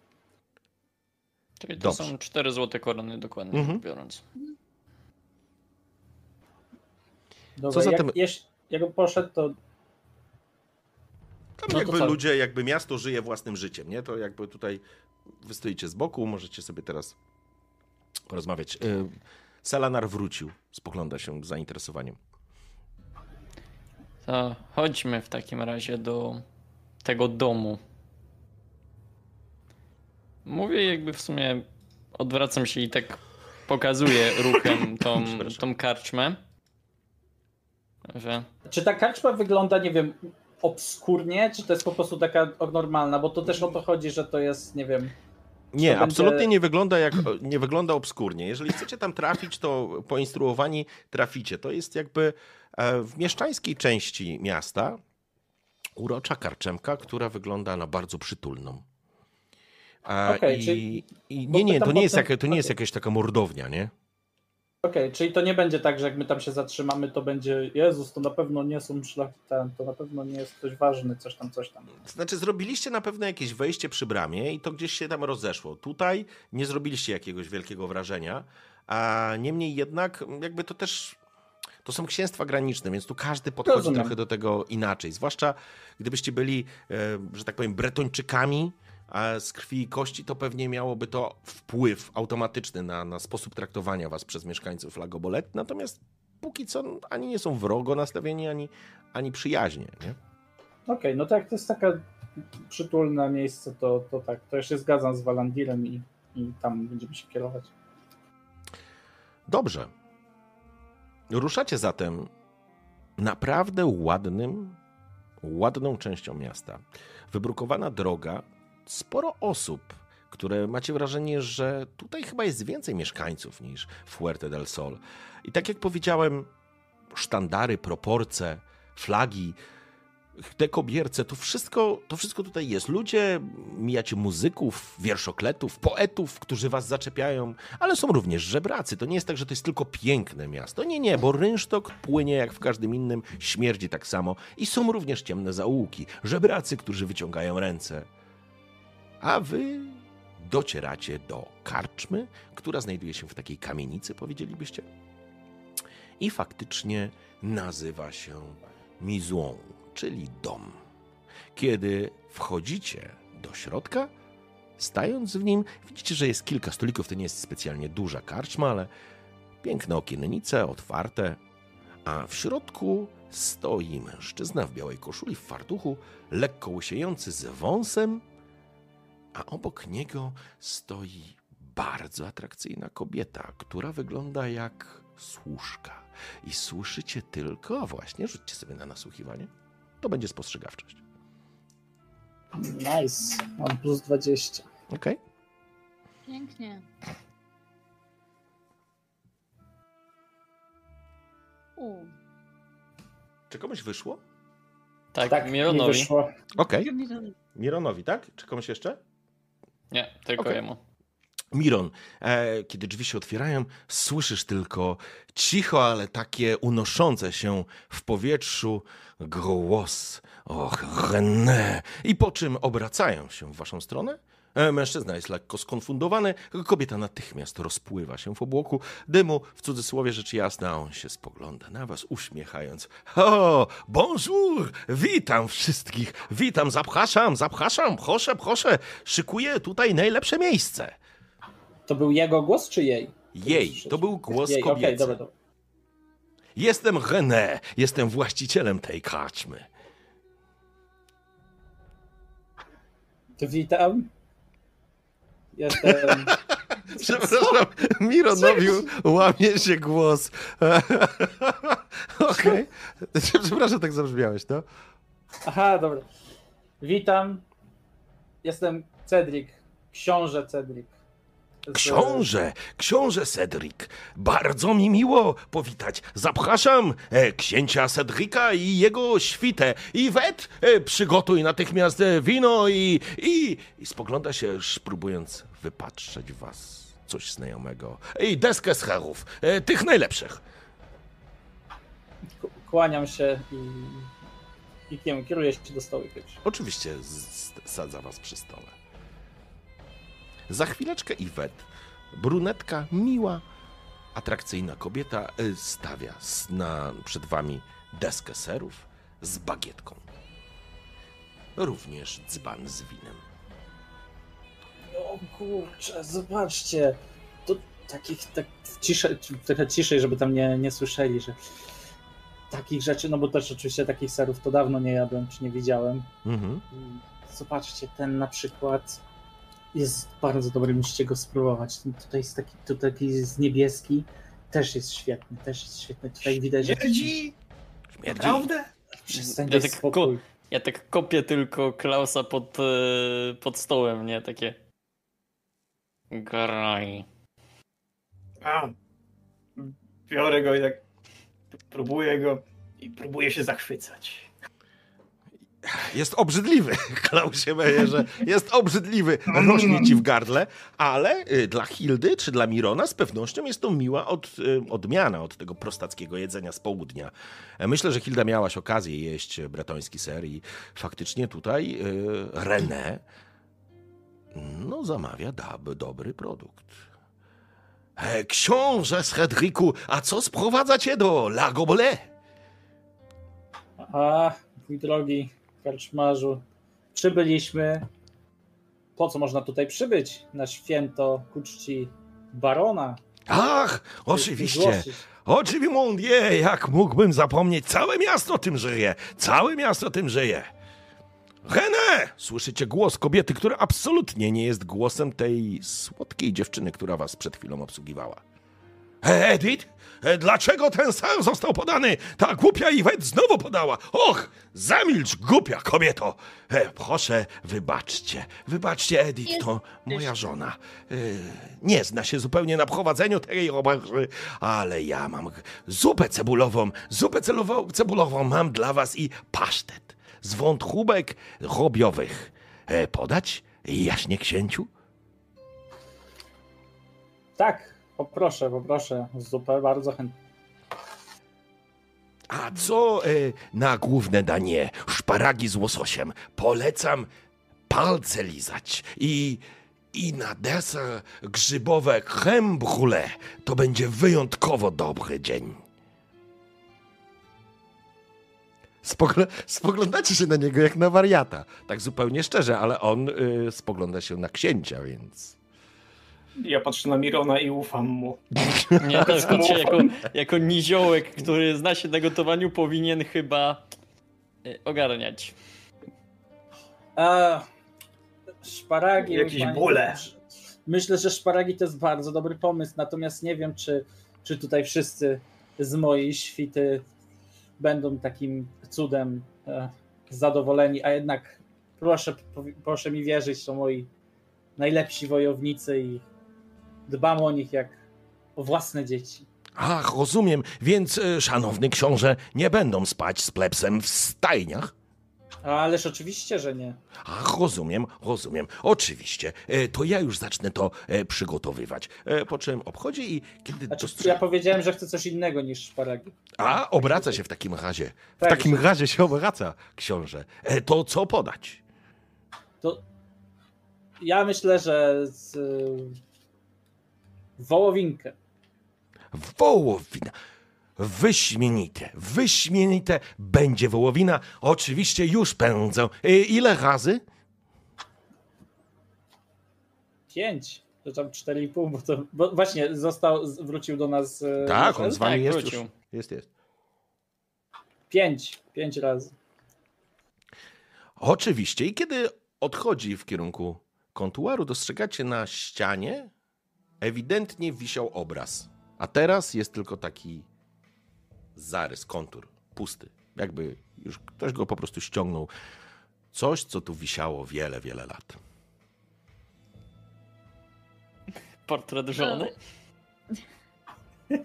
Czyli to Dobrze. są 4 złote korony dokładnie Mhm. biorąc. Dobra, za jak, tym- jeś, jak poszedł, to Tam No to jakby co? ludzie, jakby miasto żyje własnym życiem, nie? To jakby tutaj wy stoicie z boku, możecie sobie teraz porozmawiać. Y, Selanar wrócił, spogląda się z zainteresowaniem. To chodźmy w takim razie do tego domu. Mówię jakby w sumie odwracam się i tak pokazuję ruchem (laughs) tą, tą karczmę. Że Czy ta karczma wygląda, nie wiem, obskurnie, czy to jest po prostu taka normalna? Bo to też o to chodzi, że to jest, nie wiem. Nie, będzie- absolutnie nie wygląda jak nie wygląda obskurnie. Jeżeli chcecie tam trafić, to poinstruowani traficie. To jest jakby e, w mieszczańskiej części miasta urocza karczemka, która wygląda na bardzo przytulną. E, Okej, i, czyli- i, nie, nie, to nie jest, jak, to nie jest jakaś taka mordownia, nie? Okej, czyli to nie będzie tak, że jak my tam się zatrzymamy, to będzie Jezus, to na pewno nie są szlachcian, to na pewno nie jest ktoś ważny, coś tam, coś tam. Znaczy, zrobiliście na pewno jakieś wejście przy bramie i to gdzieś się tam rozeszło. Tutaj nie zrobiliście jakiegoś wielkiego wrażenia, a niemniej jednak, jakby to też. To są księstwa graniczne, więc tu każdy podchodzi Rozumiem. trochę do tego inaczej. Zwłaszcza gdybyście byli, e, że tak powiem, Bretończykami z krwi i kości, to pewnie miałoby to wpływ automatyczny na, na sposób traktowania was przez mieszkańców Lagobolet. Natomiast póki co ani nie są wrogo nastawieni, ani, ani przyjaźnie. Nie? Okej, no to jak to jest taka przytulne miejsce, to, to tak, to ja się zgadzam z Walandirem i, i tam będziemy się kierować. Dobrze. Ruszacie zatem naprawdę ładnym, ładną częścią miasta. Wybrukowana droga, sporo osób, które macie wrażenie, że tutaj chyba jest więcej mieszkańców niż Fuerte del Sol. I tak jak powiedziałem, sztandary, proporcje, flagi, te kobierce, to wszystko, to wszystko tutaj jest. Ludzie, mijacie muzyków, wierszokletów, poetów, którzy was zaczepiają, ale są również żebracy. To nie jest tak, że to jest tylko piękne miasto. Nie, nie, bo rynsztok płynie jak w każdym innym, śmierdzi tak samo. I są również ciemne zaułki, żebracy, którzy wyciągają ręce. A wy docieracie do karczmy, która znajduje się w takiej kamienicy, powiedzielibyście. I faktycznie nazywa się Mizłą, czyli dom. Kiedy wchodzicie do środka, Stając w nim, widzicie, że jest kilka stolików. To nie jest specjalnie duża karczma, ale piękne okiennice, otwarte. A w środku stoi mężczyzna w białej koszuli, w fartuchu, lekko łysiejący z wąsem, a obok niego stoi bardzo atrakcyjna kobieta, która wygląda jak służka. I słyszycie tylko, a właśnie, rzućcie sobie na nasłuchiwanie. To będzie spostrzegawczość. Nice. Mam plus 20. Okej? Pięknie. U. Czy komuś wyszło? Tak, Tak, mi Mironowi. wyszło. Okej. Mironowi, tak? Czy komuś jeszcze? Nie, tylko Okej. jemu. Miron, e, kiedy drzwi się otwierają, słyszysz tylko cicho, ale takie unoszące się w powietrzu głos. Och, René! I po czym obracają się w waszą stronę. E, Mężczyzna jest lekko skonfundowany, kobieta natychmiast rozpływa się w obłoku dymu, w cudzysłowie rzecz jasna, on się spogląda na was, uśmiechając. O, bonjour! Witam wszystkich! Witam, zapraszam, zapraszam, proszę, proszę, szykuję tutaj najlepsze miejsce. To był jego głos czy jej? Jej, to był głos jej. kobiecy. Okej, dobra, dobra. Jestem René, jestem właścicielem tej karczmy. Witam. Jestem. (laughs) Przepraszam, Mironowi łamie się głos. (laughs) Okej. Przepraszam, tak zabrzmiałeś, no? Aha, dobra. Witam. Jestem Cedric. Książę Cedric. Książę, książę Cedric, bardzo mi miło powitać. Zapraszam e, księcia Cedrika i jego świtę. I wet, e, przygotuj natychmiast e, wino i, i, i spogląda się, próbując wypatrzeć was coś znajomego. I deskę z herów, e, tych najlepszych. Kłaniam się i. I kieruję się do stołu. Oczywiście sadza was przy stole. Za chwileczkę Iwet, brunetka, miła, atrakcyjna kobieta, y, stawia na, przed wami deskę serów z bagietką. Również dzban z winem. O kurczę, zobaczcie. To takich, tak ciszej, trochę ciszej, żeby tam nie, nie słyszeli, że takich rzeczy, no bo też oczywiście takich serów to dawno nie jadłem, czy nie widziałem. Mhm. I Zobaczcie, ten na przykład jest bardzo dobry, musicie go spróbować. Tutaj jest taki, tu taki jest niebieski, też jest świetny, też jest świetny. Tutaj widać, że... Śmierdzi? Śmierdzi. Naprawdę? Przestań, Ja tak spokój. Ja tak kopię tylko Klausa pod, e, pod stołem, nie? Takie... Graj. A, biorę go i tak próbuję go i próbuję się zachwycać. Jest obrzydliwy, (laughs) Klausie Mejerze. Jest obrzydliwy. Rośnie ci w gardle, ale y, dla Hildy czy dla Mirona z pewnością jest to miła od, y, odmiana od tego prostackiego jedzenia z południa. E, Myślę, że Hilda miałaś okazję jeść bretoński ser i faktycznie tutaj y, René no, zamawia dab, dobry produkt. E, książę z Hedriku, a co sprowadza cię do La Goblet? A, mój drogi karczmarzu, przybyliśmy. Po co można tutaj przybyć? Na święto ku czci barona. Ach, oczywiście. Oczywiście, jak mógłbym zapomnieć? Całe miasto tym żyje. Całe miasto tym żyje. René! Słyszycie głos kobiety, która absolutnie nie jest głosem tej słodkiej dziewczyny, która was przed chwilą obsługiwała. E, Edith? E, Dlaczego ten ser został podany? Ta głupia Iwet znowu podała. Och, zamilcz, głupia kobieto. E, proszę, wybaczcie. Wybaczcie, Edith, to moja żona. E, nie zna się zupełnie na prowadzeniu tej roboty, ale ja mam zupę cebulową. Zupę celową, cebulową mam dla was i pasztet z wątróbek robiowych. E, podać, jaśnie księciu? Tak, poproszę, poproszę. Zupę bardzo chętnie. A co e, na główne danie? Szparagi z łososiem. Polecam palce lizać. I, i na deser grzybowe creme brûlée. To będzie wyjątkowo dobry dzień. Spogl spoglądacie się na niego jak na wariata. Tak zupełnie szczerze, ale on y, spogląda się na księcia, więc. Ja patrzę na Mirona i ufam mu. Nie, też patrzę jako, jako niziołek, który zna się na gotowaniu, powinien chyba y, ogarniać. A, szparagi. Jakieś panie- bóle. Myślę, że szparagi to jest bardzo dobry pomysł, natomiast nie wiem, czy, czy tutaj wszyscy z mojej świty będą takim cudem e, zadowoleni, a jednak proszę, proszę mi wierzyć, to moi najlepsi wojownicy i dbam o nich jak o własne dzieci. Ach, rozumiem. Więc, y, szanowny książę, nie będą spać z plebsem w stajniach? Ależ oczywiście, że nie. Ach, rozumiem, rozumiem. Oczywiście. E, To ja już zacznę to e, przygotowywać. E, Po czym obchodzi i kiedy Znaczy, dostrzega... ja powiedziałem, że chcę coś innego niż szparagi. A, obraca się w takim razie. W Tak, takim że- razie się obraca, książę. E, To co podać? To ja myślę, że z wołowinkę. Wołowina. Wyśmienite, wyśmienite będzie wołowina. Oczywiście już pędzę. E, Ile razy? Pięć. To tam 4,5, bo to. Bo właśnie został, wrócił do nas. e, Tak, on z wami Tak, jest wrócił. już. Jest, jest. Pięć. Pięć razy. Oczywiście. I kiedy odchodzi w kierunku kontuaru, dostrzegacie na ścianie ewidentnie wisiał obraz. A teraz jest tylko taki zarys, kontur, pusty. Jakby już ktoś go po prostu ściągnął. Coś, co tu wisiało wiele, wiele lat. Portret żony?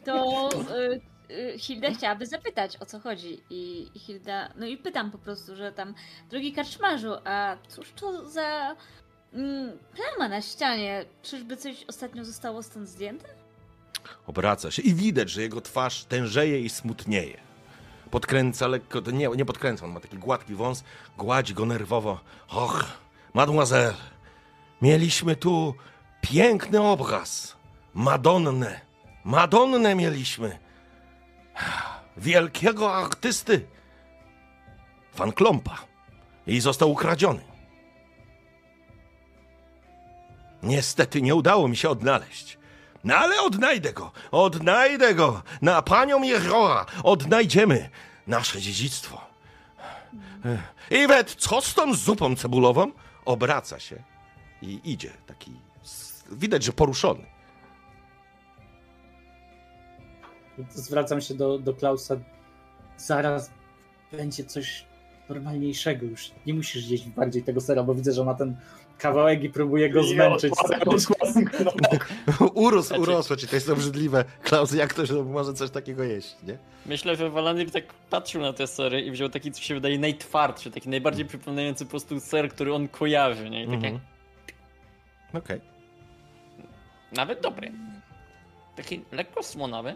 To y, y, Hilda chciałaby zapytać, o co chodzi. I, I Hilda, no i pytam po prostu, że tam, drogi karczmarzu, a cóż to za mm, plama na ścianie? Czyżby coś ostatnio zostało stąd zdjęte? Obraca się i widać, że jego twarz tężeje i smutnieje. Podkręca lekko, nie, nie podkręca, on ma taki gładki wąs, gładzi go nerwowo. Och, mademoiselle, mieliśmy tu piękny obraz. Madonnę, Madonnę mieliśmy. Wielkiego artysty. Van Klompa. I został ukradziony. Niestety nie udało mi się odnaleźć. No ale odnajdę go, odnajdę go. Na panią Jehora odnajdziemy nasze dziedzictwo. Iwet, co z tą zupą cebulową? Obraca się i idzie taki, widać, że poruszony. Zwracam się do, do Klausa. Zaraz będzie coś normalniejszego już. Nie musisz jeść bardziej tego sera, bo widzę, że ma ten kawałek i próbuje go zmęczyć. (laughs) Urósł, Znaczy- urosło ci, to jest obrzydliwe. Klaus, jak to że może coś takiego jeść, nie? Myślę, że Walandir tak patrzył na te sery i wziął taki, co się wydaje najtwardszy, taki najbardziej przypominający po prostu ser, który on kojarzy, nie? I takie, Mhm. Okej. nawet dobry. Taki lekko słonawy.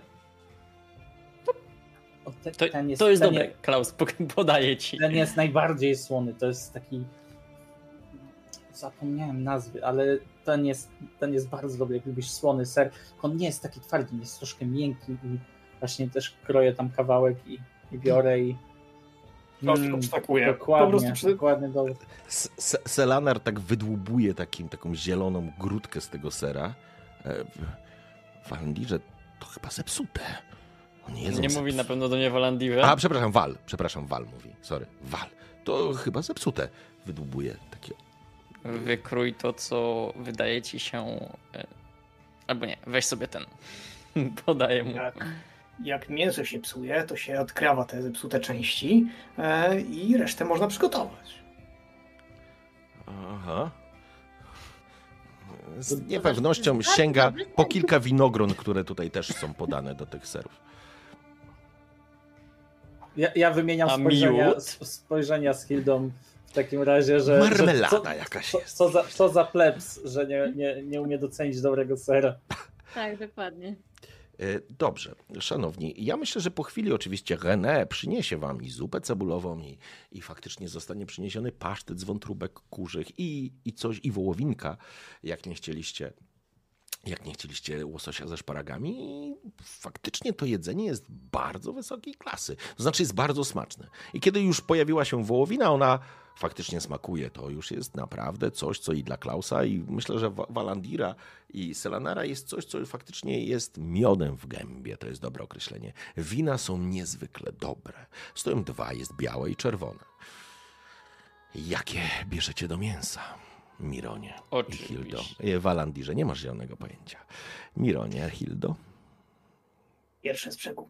O, te, To, ten jest, to jest ten dobre, Klaus, (laughs) podaję ci. Ten jest najbardziej słony. To jest taki. Zapomniałem nazwy, ale ten jest, ten jest bardzo dobry. Jak lubisz słony ser, on nie jest taki twardy, jest troszkę miękki i właśnie też kroję tam kawałek i, i biorę i. Mm. Po Dokładnie, prostu przy... dokładnie dobry. Selanar tak wydłubuje takim, taką zieloną grudkę z tego sera. E, w- Walandirze to chyba zepsute. Nie zepsute. mówi na pewno do niej Walandirze. A, przepraszam, Wal. Przepraszam, Wal mówi. Sorry. Wal. To chyba zepsute. Wydłubuje takie. Wykrój to, co wydaje ci się... e, Albo nie, weź sobie ten. (laughs) Podaję mu. Jak, jak mięso się psuje, to się odkrawa te zepsute części e, i resztę można przygotować. Aha. Z niepewnością sięga po kilka winogron, które tutaj też są podane do tych serów. Ja, ja wymieniam A spojrzenia, miód? spojrzenia z Hildą w takim razie, że. Marmelada że co, jakaś co, jest. co, za, co za plebs, że nie, nie, nie umie docenić dobrego sera. Tak, dokładnie. E, Dobrze, szanowni, ja myślę, że po chwili oczywiście René przyniesie wam i zupę cebulową i, i faktycznie zostanie przyniesiony pasztet z wątróbek kurzych i, i coś, i wołowinka, jak nie chcieliście jak nie chcieliście łososia ze szparagami. Faktycznie to jedzenie jest bardzo wysokiej klasy. To znaczy jest bardzo smaczne. I kiedy już pojawiła się wołowina, ona faktycznie smakuje. To już jest naprawdę coś, co i dla Klausa, i myślę, że Wa- Walandira i Selanara jest coś, co faktycznie jest miodem w gębie. To jest dobre określenie. Wina są niezwykle dobre. Stoją dwa, jest białe i czerwone. Jakie bierzecie do mięsa? Mironie i Oczywiście. Hildo. E, Walandirze, nie masz zielonego pojęcia. Mironie, Hildo. Pierwsze z brzegu.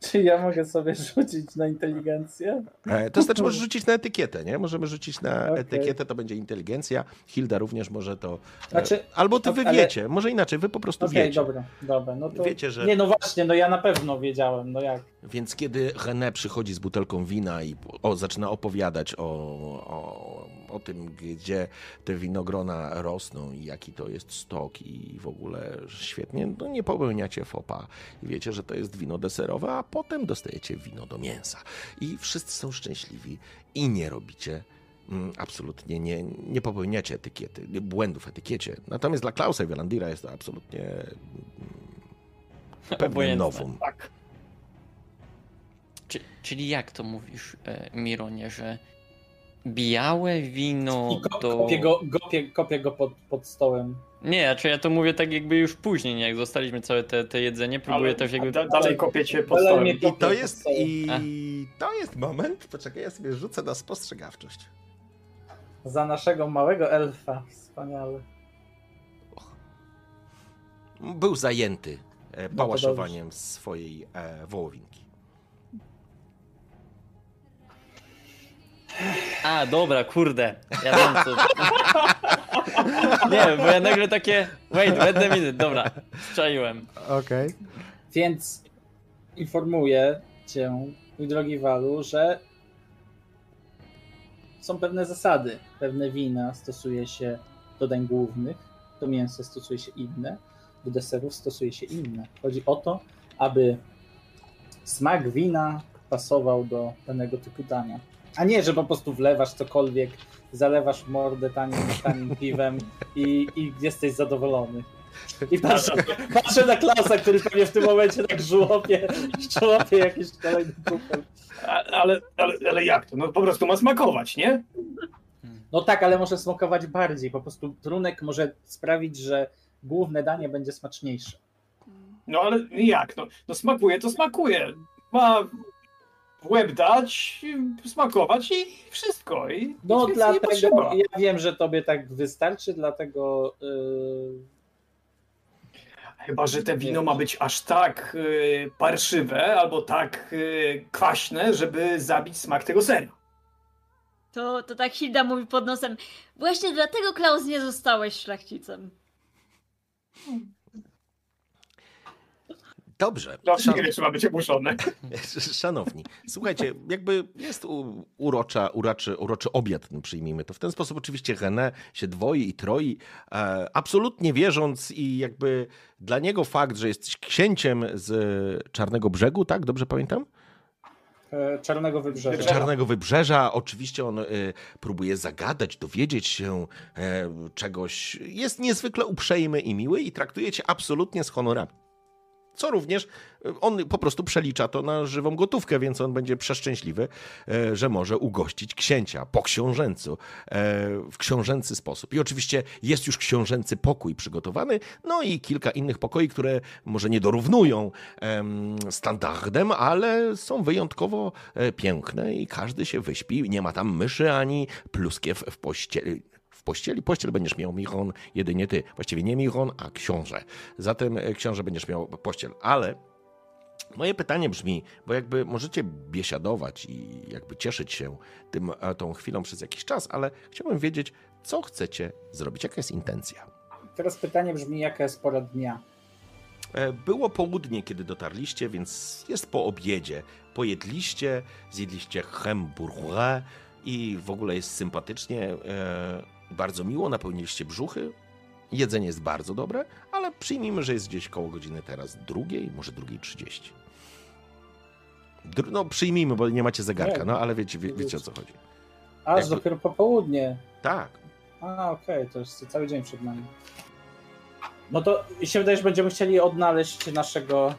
Czy ja mogę sobie rzucić na inteligencję? E, To znaczy możesz rzucić na etykietę, nie? Możemy rzucić na Okej. etykietę, to będzie inteligencja. Hilda również może to... e, Znaczy, Albo ty wy ale- wiecie, może inaczej, wy po prostu Okej, wiecie. dobra, dobra. No to... Wiecie, że- Nie, no właśnie, no ja na pewno wiedziałem, no jak. Więc kiedy René przychodzi z butelką wina i o, zaczyna opowiadać o, o, o tym, gdzie te winogrona rosną i jaki to jest stok i w ogóle świetnie, no nie popełniacie fopa i wiecie, że to jest wino deserowe, a potem dostajecie wino do mięsa. I wszyscy są szczęśliwi i nie robicie mm, absolutnie nie, nie popełniacie etykiety, błędów w etykiecie. Natomiast dla Klausa i Wielandira jest to absolutnie mm, Obojętne. nowum. Tak. Czy, czyli jak to mówisz, e, Mironie, że białe wino I kopię go, kopię, kopię go pod, pod stołem. Nie, czy ja to mówię tak jakby już później, nie? jak zostaliśmy całe te, te jedzenie, próbuję Ale też jakby... da, dalej kopiecie pod Ale stołem. I to Kopię jest, pod i to jest moment, poczekaj, ja sobie rzucę na spostrzegawczość. Za naszego małego elfa. Wspaniale. Był zajęty e, to pałaszowaniem swojej e, wołowinki. A, dobra, kurde. Ja wiem co. Nie, bo ja nagle takie. Wait, wait a minute, dobra. Strzaiłem. Okej. Więc informuję cię, mój drogi Walu, że są pewne zasady. Pewne wina stosuje się do dań głównych, do mięsa stosuje się inne, do deserów stosuje się inne. Chodzi o to, aby smak wina pasował do danego typu dania. A nie, że po prostu wlewasz cokolwiek, zalewasz mordę tanim, tanim (laughs) piwem i, i jesteś zadowolony. I patrzę, patrzę na klasa, który pewnie w tym momencie tak żłopie, żłopie jakiś kolejny kupel. A- Ale, ale, ale jak to? No po prostu ma smakować, nie? No tak, ale może smakować bardziej. Po prostu trunek może sprawić, że główne danie będzie smaczniejsze. No ale jak? No, no smakuje, to smakuje. Ma w łeb dać, smakować i wszystko. I No dlatego ja wiem, że tobie tak wystarczy, dlatego yy, Chyba, że te wino ma być aż tak y, parszywe albo tak y, kwaśne, żeby zabić smak tego sera. To, to tak Hilda mówi pod nosem. Właśnie dlatego, Klaus, nie zostałeś szlachcicem. Dobrze. No, Szan- nie wiem, czy ma być oburzone. (laughs) Szanowni, słuchajcie, jakby jest u, urocza, uroczy, uroczy obiad, no, przyjmijmy to. W ten sposób oczywiście René się dwoi i troi, e, absolutnie wierząc i jakby dla niego fakt, że jesteś księciem z Czarnego Brzegu, tak? Dobrze pamiętam? e, Czarnego Wybrzeża. Czarnego Wybrzeża. Oczywiście on y, próbuje zagadać, dowiedzieć się e, czegoś. Jest niezwykle uprzejmy i miły i traktuje cię absolutnie z honorami. Co również y, on po prostu przelicza to na żywą gotówkę, więc on będzie przeszczęśliwy, e, że może ugościć księcia po książęcu, e, w książęcy sposób. I oczywiście jest już książęcy pokój przygotowany, no i kilka innych pokoi, które może nie dorównują em, standardem, ale są wyjątkowo e, piękne i każdy się wyśpi. Nie ma tam myszy ani pluskiew w pościeli. W pościeli, pościel będziesz miał Michon, jedynie ty. Właściwie nie Michon, a książę. Zatem e, książę będziesz miał pościel. Ale moje pytanie brzmi, bo jakby możecie biesiadować i jakby cieszyć się tym, e, tą chwilą przez jakiś czas, ale chciałbym wiedzieć, co chcecie zrobić, jaka jest intencja. Teraz pytanie brzmi, jaka jest pora dnia? E, Było południe, kiedy dotarliście, więc jest po obiedzie. Pojedliście, zjedliście hamburger i w ogóle jest sympatycznie, bardzo miło, napełniliście brzuchy. Jedzenie jest bardzo dobre, ale przyjmijmy, że jest gdzieś koło godziny teraz drugiej, może drugiej trzydzieści. No przyjmijmy, bo nie macie zegarka, no ale wiecie, wie, wiecie o co chodzi. Aż Jakby- dopiero po południe. Tak, A, okej, to jest cały dzień przed nami. No to się wydaje, że będziemy chcieli odnaleźć naszego.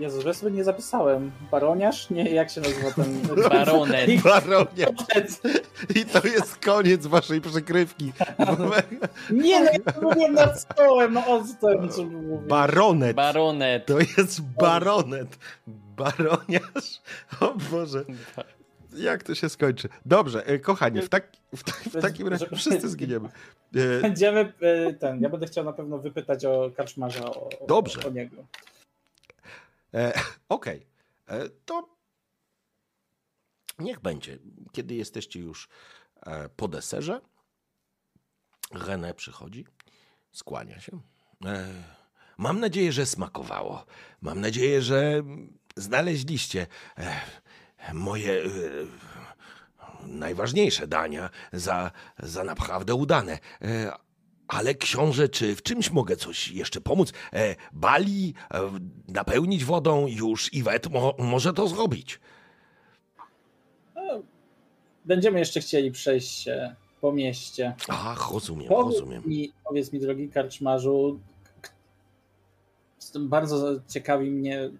Jezus, ja sobie nie zapisałem. Baroniarz? Nie, jak się nazywa ten. (laughs) Baronet. Baronie. I to jest koniec waszej przykrywki. (laughs) Nie, no ja mówiłem nad stołem, no o co mówię. Baronet. Baronet. To jest baronet. Baroniarz. O Boże. Jak to się skończy? Dobrze, e, kochani, w, tak, w, ta, w takim razie wszyscy zginiemy. E, Będziemy e, ten. Ja będę chciał na pewno wypytać o kaczmarza o, o- Dobrze. o niego. E, (laughs) Okej, E, to niech będzie. Kiedy jesteście już e, po deserze, René przychodzi, skłania się. E, Mam nadzieję, że smakowało. Mam nadzieję, że znaleźliście moje najważniejsze dania za, za naprawdę udane. E, Ale książę, czy w czymś mogę coś jeszcze pomóc? E, bali e, napełnić wodą już Iwet mo, może to zrobić. No, będziemy jeszcze chcieli przejść się po mieście. Ach, rozumiem, Powiedz rozumiem. mi, powiedz mi, drogi karczmarzu, bardzo ciekawi mnie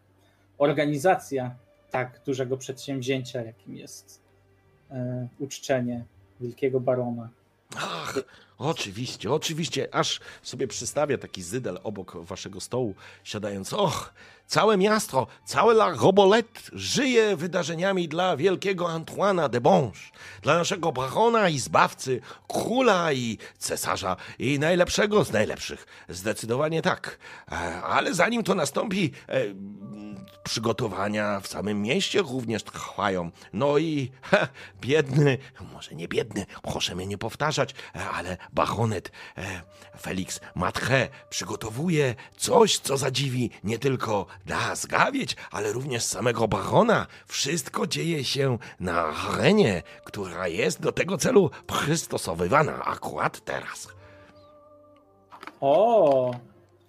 organizacja tak dużego przedsięwzięcia, jakim jest e, uczczenie Wielkiego Barona. Ach, oczywiście, oczywiście. Aż sobie przystawię taki zydel obok waszego stołu, siadając. Och, całe miasto, całe La Robolette żyje wydarzeniami dla wielkiego Antoana de Bonge, dla naszego barona i zbawcy, króla i cesarza i najlepszego z najlepszych. Zdecydowanie tak. E, Ale zanim to nastąpi, e, przygotowania w samym mieście również trwają. No i ha, biedny, może nie biedny, proszę mnie nie powtarzać, e, ale baronet Felix Matre przygotowuje coś, co zadziwi nie tylko nas, gawieć, ale również samego barona. Wszystko dzieje się na arenie, która jest do tego celu przystosowywana akurat teraz. O,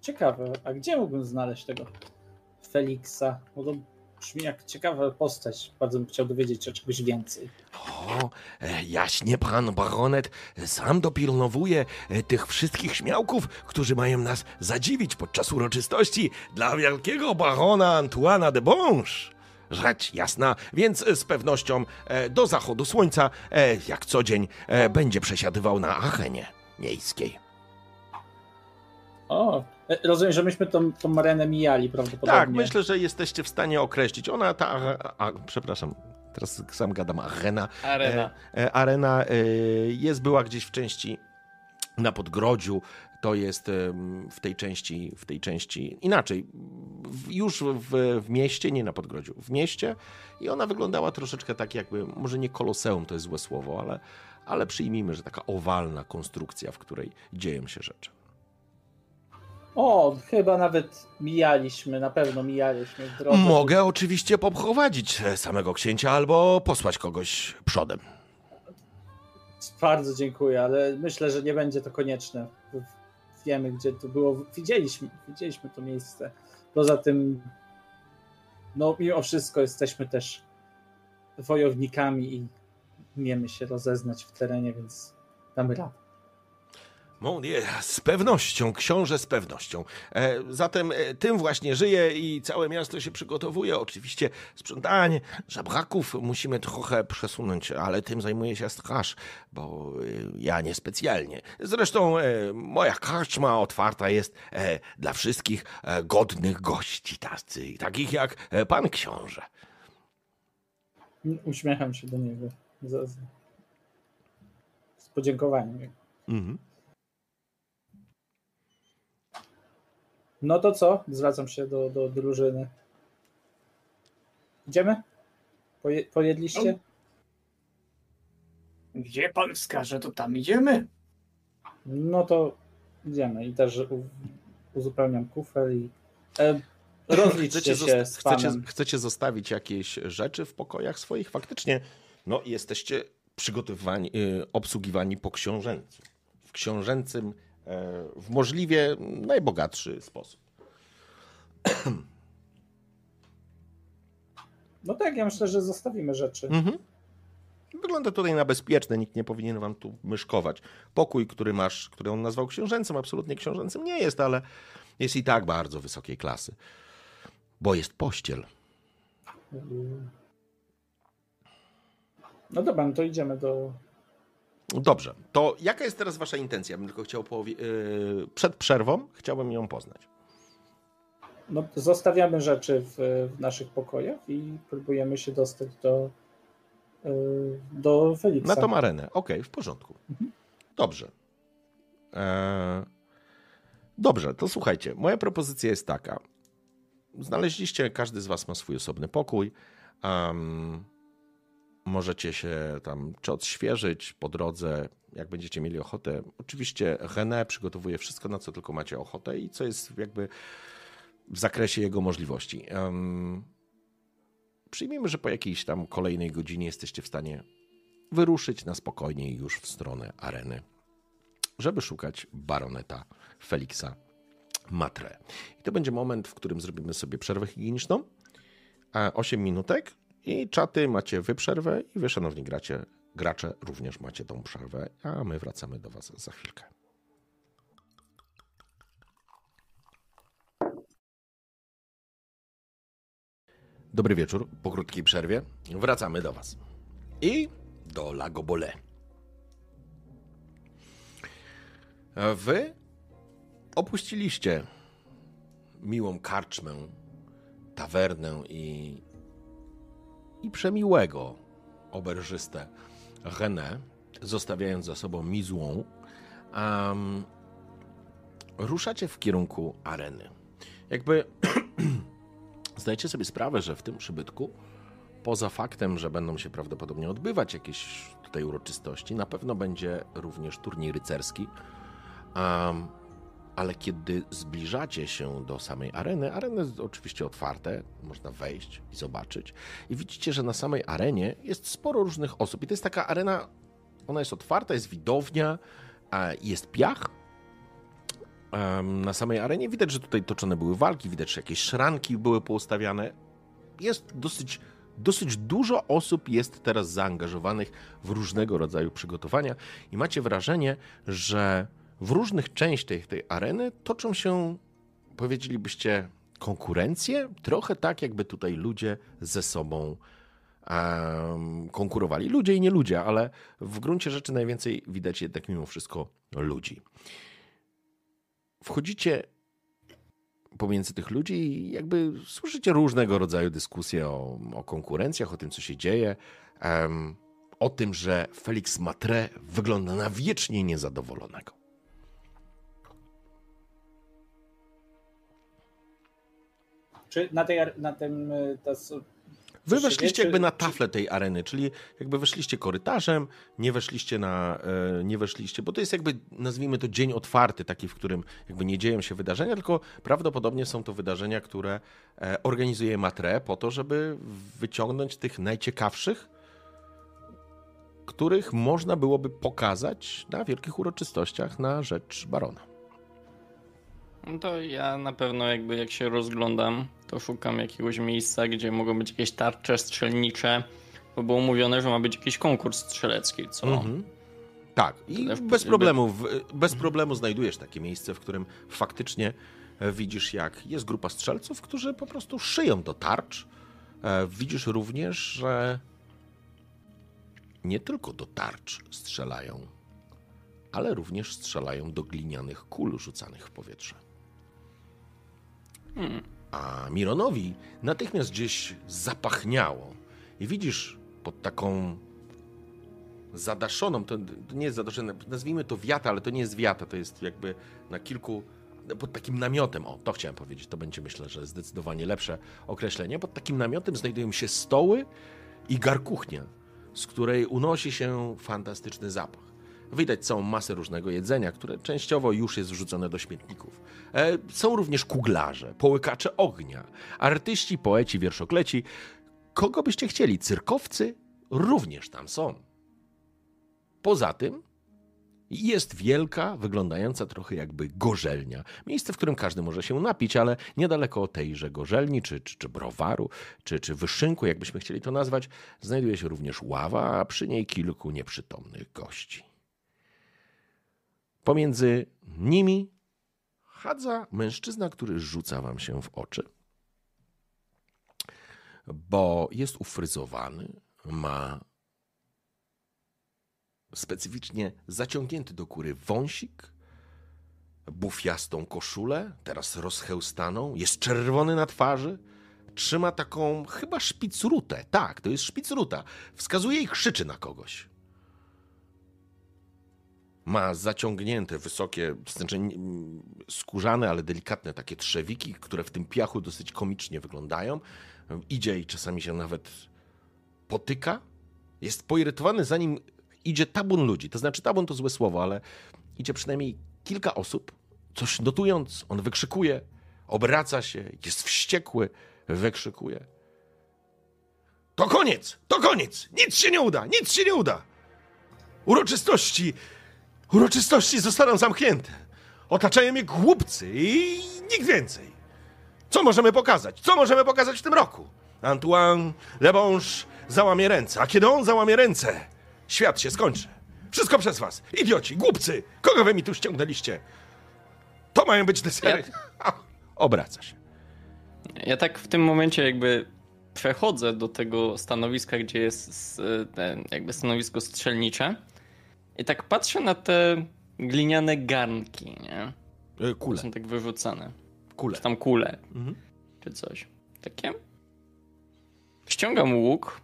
ciekawe. A gdzie mógłbym znaleźć tego Feliksa? Bo to brzmi jak ciekawa postać. Bardzo bym chciał dowiedzieć się czegoś więcej. O, e, jaśnie pan baronet sam dopilnowuje e, tych wszystkich śmiałków, którzy mają nas zadziwić podczas uroczystości dla wielkiego barona Antoana de Bonge. Rzecz jasna, więc z pewnością e, do zachodu słońca, e, jak co dzień, e, będzie przesiadywał na arenie miejskiej. O, e, rozumiem, że myśmy tą, tą arenę mijali prawdopodobnie. Tak, myślę, że jesteście w stanie określić. Ona, ta, are- a, przepraszam, teraz sam gadam, arena. Arena. E, e, arena e, jest, była gdzieś w części na Podgrodziu. To jest w tej części, w tej części inaczej. Już w, w mieście, nie na Podgrodziu, w mieście i ona wyglądała troszeczkę tak jakby, może nie koloseum to jest złe słowo, ale, ale przyjmijmy, że taka owalna konstrukcja, w której dzieją się rzeczy. O, chyba nawet mijaliśmy, na pewno mijaliśmy w drodze. Mogę oczywiście poprowadzić samego księcia albo posłać kogoś przodem. Bardzo dziękuję, ale myślę, że nie będzie to konieczne. Wiemy, gdzie to było. Widzieliśmy, widzieliśmy to miejsce. Poza tym, no mimo wszystko jesteśmy też wojownikami i umiemy się rozeznać w terenie, więc damy radę. Mon Dieu, z pewnością, książę z pewnością. E, zatem e, tym właśnie żyje i całe miasto się przygotowuje. Oczywiście sprzątanie żabraków musimy trochę przesunąć, ale tym zajmuje się straż, bo e, ja niespecjalnie. Zresztą moja karczma otwarta jest dla wszystkich godnych gości, tacy, takich jak pan książę. Uśmiecham się do niego z, z, z podziękowaniem. Mhm. No to co? Zwracam się do, do drużyny. Idziemy? Poje, pojedliście? Gdzie pan wskaże, to tam idziemy. No to idziemy. I też u, uzupełniam kufel i e, (laughs) rozliczcie Chcecie, się z chcecie, panem. chcecie zostawić jakieś rzeczy w pokojach swoich? Faktycznie, no jesteście przygotowywani, y, obsługiwani po książęcu. W książęcym, w możliwie najbogatszy sposób. No tak, ja myślę, że zostawimy rzeczy. Mhm. Wygląda tutaj na bezpieczne, nikt nie powinien wam tu myszkować. Pokój, który masz, który on nazwał książęcym, absolutnie książęcym nie jest, ale jest i tak bardzo wysokiej klasy. Bo jest pościel. No dobra, no to idziemy do. Dobrze, to jaka jest teraz wasza intencja? Bym tylko chciał powie- yy, przed przerwą chciałbym ją poznać. No, zostawiamy rzeczy w, w naszych pokojach i próbujemy się dostać do, y, do Feliksa. Na tą arenę. Okej, w porządku. Dobrze. Eee, dobrze, to słuchajcie. Moja propozycja jest taka. Znaleźliście, każdy z was ma swój osobny pokój. Możecie się tam czy odświeżyć po drodze, jak będziecie mieli ochotę. Oczywiście René przygotowuje wszystko, na co tylko macie ochotę i co jest jakby w zakresie jego możliwości. Em, przyjmijmy, że po jakiejś tam kolejnej godzinie jesteście w stanie wyruszyć na spokojnie już w stronę areny, żeby szukać baroneta Feliksa Matre. I to będzie moment, w którym zrobimy sobie przerwę higieniczną. a 8 minutek i czaty macie wy przerwę i wy, szanowni gracie, gracze, również macie tą przerwę, a my wracamy do was za chwilkę. Dobry wieczór, po krótkiej przerwie wracamy do was. I do Lago Bole. Wy opuściliście miłą karczmę, tawernę i, i przemiłego oberżystę René, zostawiając za sobą Mizłą, um, ruszacie w kierunku areny. Jakby (clears throat) zdajecie sobie sprawę, że w tym przybytku poza faktem, że będą się prawdopodobnie odbywać jakieś tutaj uroczystości, na pewno będzie również turniej rycerski. Um, ale kiedy zbliżacie się do samej areny, arena jest oczywiście otwarte, można wejść i zobaczyć. I widzicie, że na samej arenie jest sporo różnych osób. I to jest taka arena, ona jest otwarta, jest widownia, jest piach. Na samej arenie widać, że tutaj toczone były walki, widać, że jakieś szranki były poustawiane. Jest dosyć dosyć dużo osób jest teraz zaangażowanych w różnego rodzaju przygotowania i macie wrażenie, że w różnych częściach tej areny toczą się, powiedzielibyście, konkurencje, trochę tak, jakby tutaj ludzie ze sobą um, konkurowali. Ludzie i nie ludzie, ale w gruncie rzeczy najwięcej widać jednak mimo wszystko ludzi. Wchodzicie pomiędzy tych ludzi i jakby słyszycie różnego rodzaju dyskusje o, o konkurencjach, o tym, co się dzieje, em, o tym, że Felix Matre wygląda na wiecznie niezadowolonego. Czy na, tej, na tym y, Wy weszliście jakby na taflę tej areny, czyli jakby weszliście korytarzem, nie weszliście na, e, nie weszliście, bo to jest jakby, nazwijmy to dzień otwarty, taki, w którym jakby nie dzieją się wydarzenia, tylko prawdopodobnie są to wydarzenia, które e, organizuje Matre po to, żeby wyciągnąć tych najciekawszych, których można byłoby pokazać na wielkich uroczystościach na rzecz barona. No to ja na pewno jakby jak się rozglądam, to szukam jakiegoś miejsca, gdzie mogą być jakieś tarcze strzelnicze, bo było mówione, że ma być jakiś konkurs strzelecki, co? Mhm. Tak, i Też bez problemu, w- bez problemu znajdujesz takie miejsce, w którym faktycznie e, widzisz, jak jest grupa strzelców, którzy po prostu szyją do tarcz. E, Widzisz również, że nie tylko do tarcz strzelają, ale również strzelają do glinianych kul rzucanych w powietrze. Hmm. A Mironowi natychmiast gdzieś zapachniało. I widzisz pod taką zadaszoną, to, nie jest zadaszone, nazwijmy to wiata, ale to nie jest wiata, to jest jakby na kilku, pod takim namiotem, o to chciałem powiedzieć, to będzie myślę, że zdecydowanie lepsze określenie. Pod takim namiotem znajdują się stoły i garkuchnia, z której unosi się fantastyczny zapach. Widać całą masę różnego jedzenia, które częściowo już jest wrzucone do śmietników. E, są również kuglarze, połykacze ognia, artyści, poeci, wierszokleci. Kogo byście chcieli? Cyrkowcy również tam są. Poza tym jest wielka, wyglądająca trochę jakby gorzelnia. Miejsce, w którym każdy może się napić, ale niedaleko tejże gorzelni, czy, czy, czy browaru, czy, czy wyszynku, jakbyśmy chcieli to nazwać, znajduje się również ława, a przy niej kilku nieprzytomnych gości. Pomiędzy nimi chadza mężczyzna, który rzuca wam się w oczy, bo jest ufryzowany, ma specyficznie zaciągnięty do góry wąsik, bufiastą koszulę, teraz rozchełstaną, jest czerwony na twarzy, trzyma taką chyba szpicrutę. Tak, to jest szpicruta. Wskazuje i krzyczy na kogoś. Ma zaciągnięte wysokie, znaczy mm, skórzane, ale delikatne takie trzewiki, które w tym piachu dosyć komicznie wyglądają. Idzie i czasami się nawet potyka. Jest poirytowany, zanim idzie tabun ludzi. To znaczy, tabun to złe słowo, ale idzie przynajmniej kilka osób. Coś notując, on wykrzykuje, obraca się, jest wściekły, wykrzykuje. To koniec! To koniec! Nic się nie uda! Nic się nie uda! Uroczystości! Uroczystości zostaną zamknięte. Otaczają mnie głupcy i nikt więcej. Co możemy pokazać? Co możemy pokazać w tym roku? Antoine Lebonge załamie ręce, a kiedy on załamie ręce, świat się skończy. Wszystko przez was. Idioci, głupcy! Kogo wy mi tu ściągnęliście? To mają być desery. (laughs) Obraca się. Ja tak w tym momencie jakby przechodzę do tego stanowiska, gdzie jest jakby stanowisko strzelnicze i tak patrzę na te gliniane garnki, nie? E, Kule, Są tak wyrzucane. kule. Czy tam kule, Mhm. czy coś. Takie. Ściągam łuk,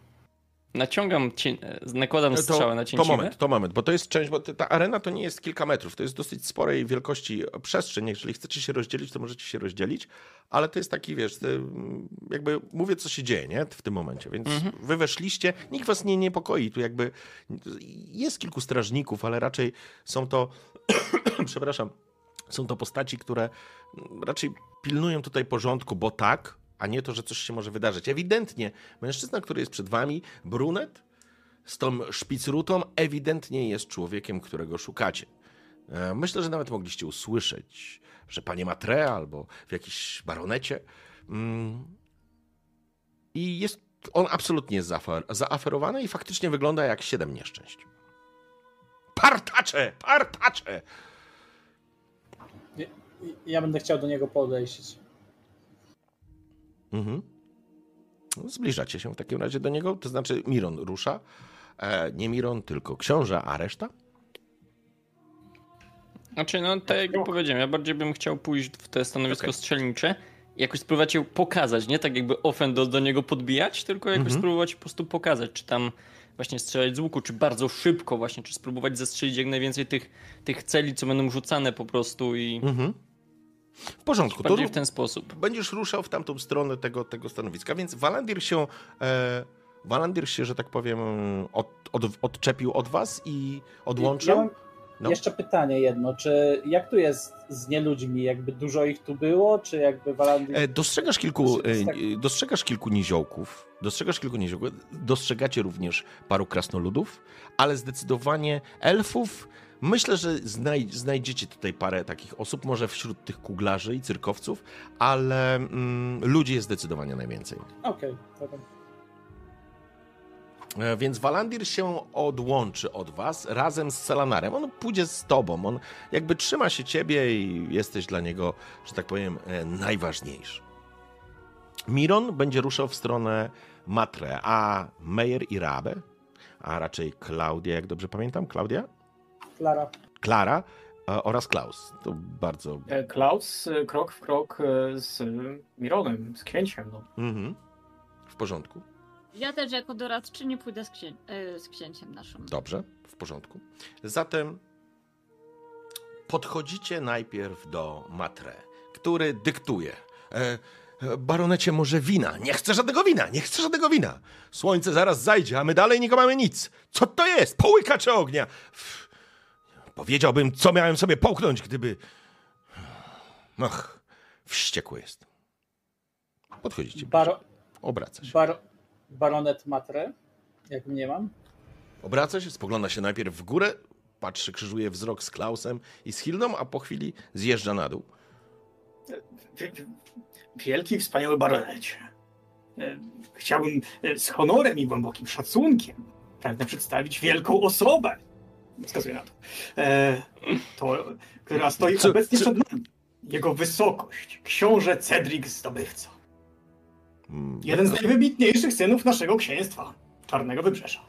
naciągam, ci... nakładam strzałę na to cięciwę. moment, to moment, bo to jest część, bo ta arena to nie jest kilka metrów, to jest dosyć sporej wielkości przestrzeń. Jeżeli chcecie się rozdzielić, to możecie się rozdzielić, ale to jest taki, wiesz, ty, jakby mówię, co się dzieje, nie, w tym momencie, więc wy weszliście, nikt was nie niepokoi, tu jakby jest kilku strażników, ale raczej są to, (clears throat) przepraszam, są to postaci, które raczej pilnują tutaj porządku, bo tak, a nie to, że coś się może wydarzyć. Ewidentnie mężczyzna, który jest przed wami, brunet, z tą szpicrutą, ewidentnie jest człowiekiem, którego szukacie. E, Myślę, że nawet mogliście usłyszeć, że panie Matre albo w jakiejś baronecie. Mm, I jest on absolutnie zaafer- zaaferowany i faktycznie wygląda jak siedem nieszczęść. Partacze! Partacze! I- Ja będę chciał do niego podejść. Mhm. No, Zbliżacie się w takim razie do niego, to znaczy Miron rusza. E, nie Miron, tylko książę, a reszta? Znaczy, no tak jak powiedziałem, ja bardziej bym chciał pójść w te stanowisko Okej. strzelnicze i jakoś spróbować ją pokazać, nie tak jakby ofen do, do niego podbijać, tylko jakoś Mhm. spróbować po prostu pokazać, czy tam właśnie strzelać z łuku, czy bardzo szybko właśnie, czy spróbować zestrzelić jak najwięcej tych, tych celi, co będą rzucane po prostu i Mhm. W porządku, to w ten sposób. będziesz ruszał w tamtą stronę tego, tego stanowiska, więc Walandir się, e, Walandir się, że tak powiem, od, od, odczepił od was i odłączył. Ja No. jeszcze pytanie jedno, czy jak tu jest z nieludźmi? Jakby dużo ich tu było, czy jakby Walandir... E, Dostrzegasz kilku, jest tak- e, dostrzegasz kilku niziołków, dostrzegasz kilku niziołków, dostrzegacie również paru krasnoludów, ale zdecydowanie elfów. Myślę, że znaj znajdziecie tutaj parę takich osób, może wśród tych kuglarzy i cyrkowców, ale mm, ludzi jest zdecydowanie najwięcej. Okej, dobra. E, Więc Walandir się odłączy od was razem z Selanarem. On pójdzie z tobą. On jakby trzyma się ciebie i jesteś dla niego, że tak powiem, e, najważniejszy. Miron będzie ruszał w stronę Matre, a Meyer i Rabe, a raczej Klaudia, jak dobrze pamiętam, Klaudia? Klara. Klara e, oraz Klaus. To bardzo... E, Klaus e, krok w krok z Mironem, z księciem. No. Mhm. W porządku. Ja też jako doradczyni pójdę z, księ... z księciem naszym. Dobrze, w porządku. Zatem podchodzicie najpierw do Matre, który dyktuje. E, e, baronecie, może wina? Nie chcę żadnego wina, nie chcę żadnego wina. Słońce zaraz zajdzie, a my dalej nie mamy nic. Co to jest? Połykacze ognia. Pff, powiedziałbym, co miałem sobie połknąć, gdyby... Ach, wściekły jest. Podchodzicie, Baro... obraca się. Bar... Baronet Matre, jak mnie mam. Obraca się, spogląda się najpierw w górę, patrzy, krzyżuje wzrok z Klausem i z Hildą, a po chwili zjeżdża na dół. Wi- wi- Wielki, wspaniały baronecie. Chciałbym z honorem i głębokim szacunkiem pragnę przedstawić wielką osobę. Wskazuję na to. E, to która stoi Co- obecnie co- przed nami. Jego wysokość, książę Cedric Zdobywca. Mm, Jeden z najwybitniejszych synów naszego księstwa, Czarnego Wybrzeża.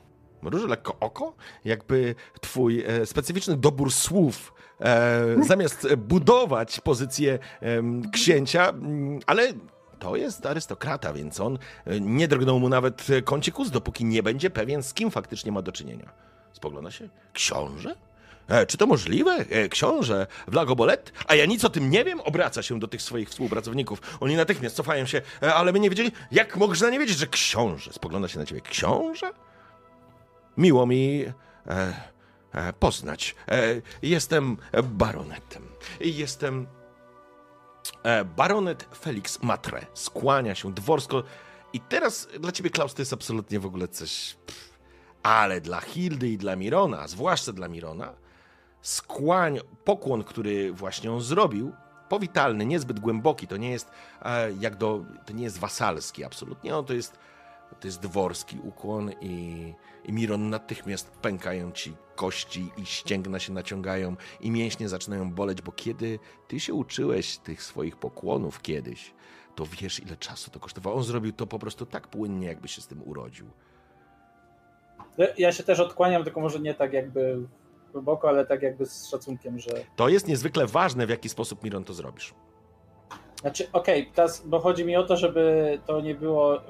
Mruży lekko oko, jakby twój e, specyficzny dobór słów e, zamiast e, budować pozycję em, księcia, mm, ale to jest arystokrata, więc on e, nie drgnął mu nawet e, kącik ust, dopóki nie będzie pewien, z kim faktycznie ma do czynienia. Spogląda się. Książę? E, czy to możliwe? E, książę Vlagobolet? A ja nic o tym nie wiem? Obraca się do tych swoich współpracowników. Oni natychmiast cofają się, e, ale my nie wiedzieli. Jak można nie wiedzieć, że książę? Spogląda się na ciebie. Książę? Miło mi e, e, poznać. E, jestem baronetem. Jestem baronet Felix Matre. Skłania się dworsko. I teraz dla ciebie, Klaus, to jest absolutnie w ogóle coś... Pff. Ale dla Hildy i dla Mirona, zwłaszcza dla Mirona, skłań, pokłon, który właśnie on zrobił, powitalny, niezbyt głęboki, to nie jest e, jak do, to nie jest wasalski absolutnie, no, to jest to jest dworski ukłon i, i Miron natychmiast pękają ci kości i ścięgna się naciągają i mięśnie zaczynają boleć, bo kiedy ty się uczyłeś tych swoich pokłonów kiedyś, to wiesz ile czasu to kosztowało. On zrobił to po prostu tak płynnie, jakby się z tym urodził. Ja się też odkłaniam, tylko może nie tak jakby głęboko, ale tak jakby z szacunkiem, że. To jest niezwykle ważne, w jaki sposób Miron to zrobisz. Znaczy, okej, teraz, bo chodzi mi o to, żeby to nie było.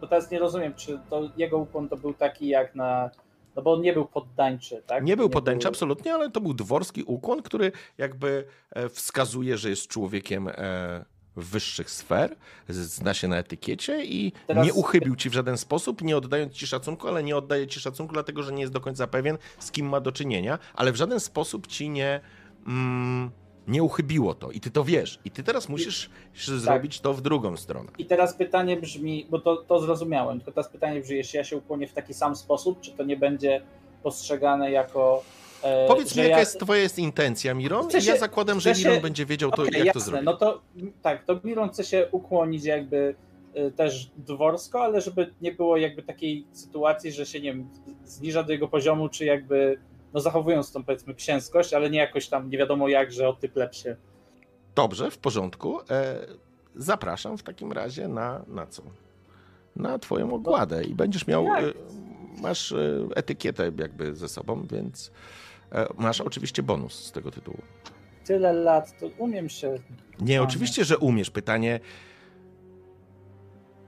Bo teraz nie rozumiem, czy to jego ukłon to był taki jak na. No bo on nie był poddańczy, tak? Nie był poddańczy absolutnie, ale to był dworski ukłon, który jakby e, wskazuje, że jest człowiekiem e, wyższych sfer, zna się na etykiecie i Teraz- nie uchybił ci w żaden sposób, nie oddając ci szacunku, ale nie oddaje ci szacunku, dlatego że nie jest do końca pewien, z kim ma do czynienia, ale w żaden sposób ci nie, mm, nie uchybiło to i ty to wiesz. I ty teraz musisz zrobić to w drugą stronę. I teraz pytanie brzmi, bo to, to zrozumiałem, tylko teraz pytanie brzmi, jeśli ja się ukłonię w taki sam sposób, czy to nie będzie postrzegane jako. E, Powiedz mi, jaka ja- jest twoja jest intencja, Miron? I ja się- zakładam, że się- Miron będzie wiedział, to, Okej, jak jasne, to zrobić. No to m, tak, to Miron chce się ukłonić jakby y, też dworsko, ale żeby nie było jakby takiej sytuacji, że się nie wiem, zniża do jego poziomu, czy jakby no zachowując tą powiedzmy księskość, ale nie jakoś tam nie wiadomo jak, że o ty się. Dobrze, w porządku. E, zapraszam w takim razie na, na co? Na twoją ogładę i będziesz miał, Jak? e, masz e, etykietę jakby ze sobą, więc masz oczywiście bonus z tego tytułu. Tyle lat, to umiem się. Nie, oczywiście, że umiesz. Pytanie,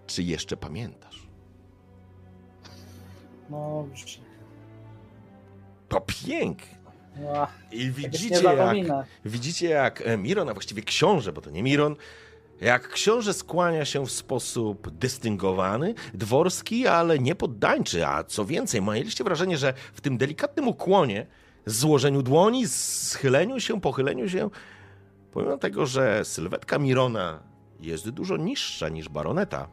czy jeszcze pamiętasz? No, To pięknie. no I widzicie jak, widzicie jak e, Miron, a właściwie książę, bo to nie Miron, jak książę skłania się w sposób dystyngowany, dworski, ale nie poddańczy, a co więcej, mieliście wrażenie, że w tym delikatnym ukłonie, złożeniu dłoni, schyleniu się, pochyleniu się, pomimo tego, że sylwetka Mirona jest dużo niższa niż baroneta,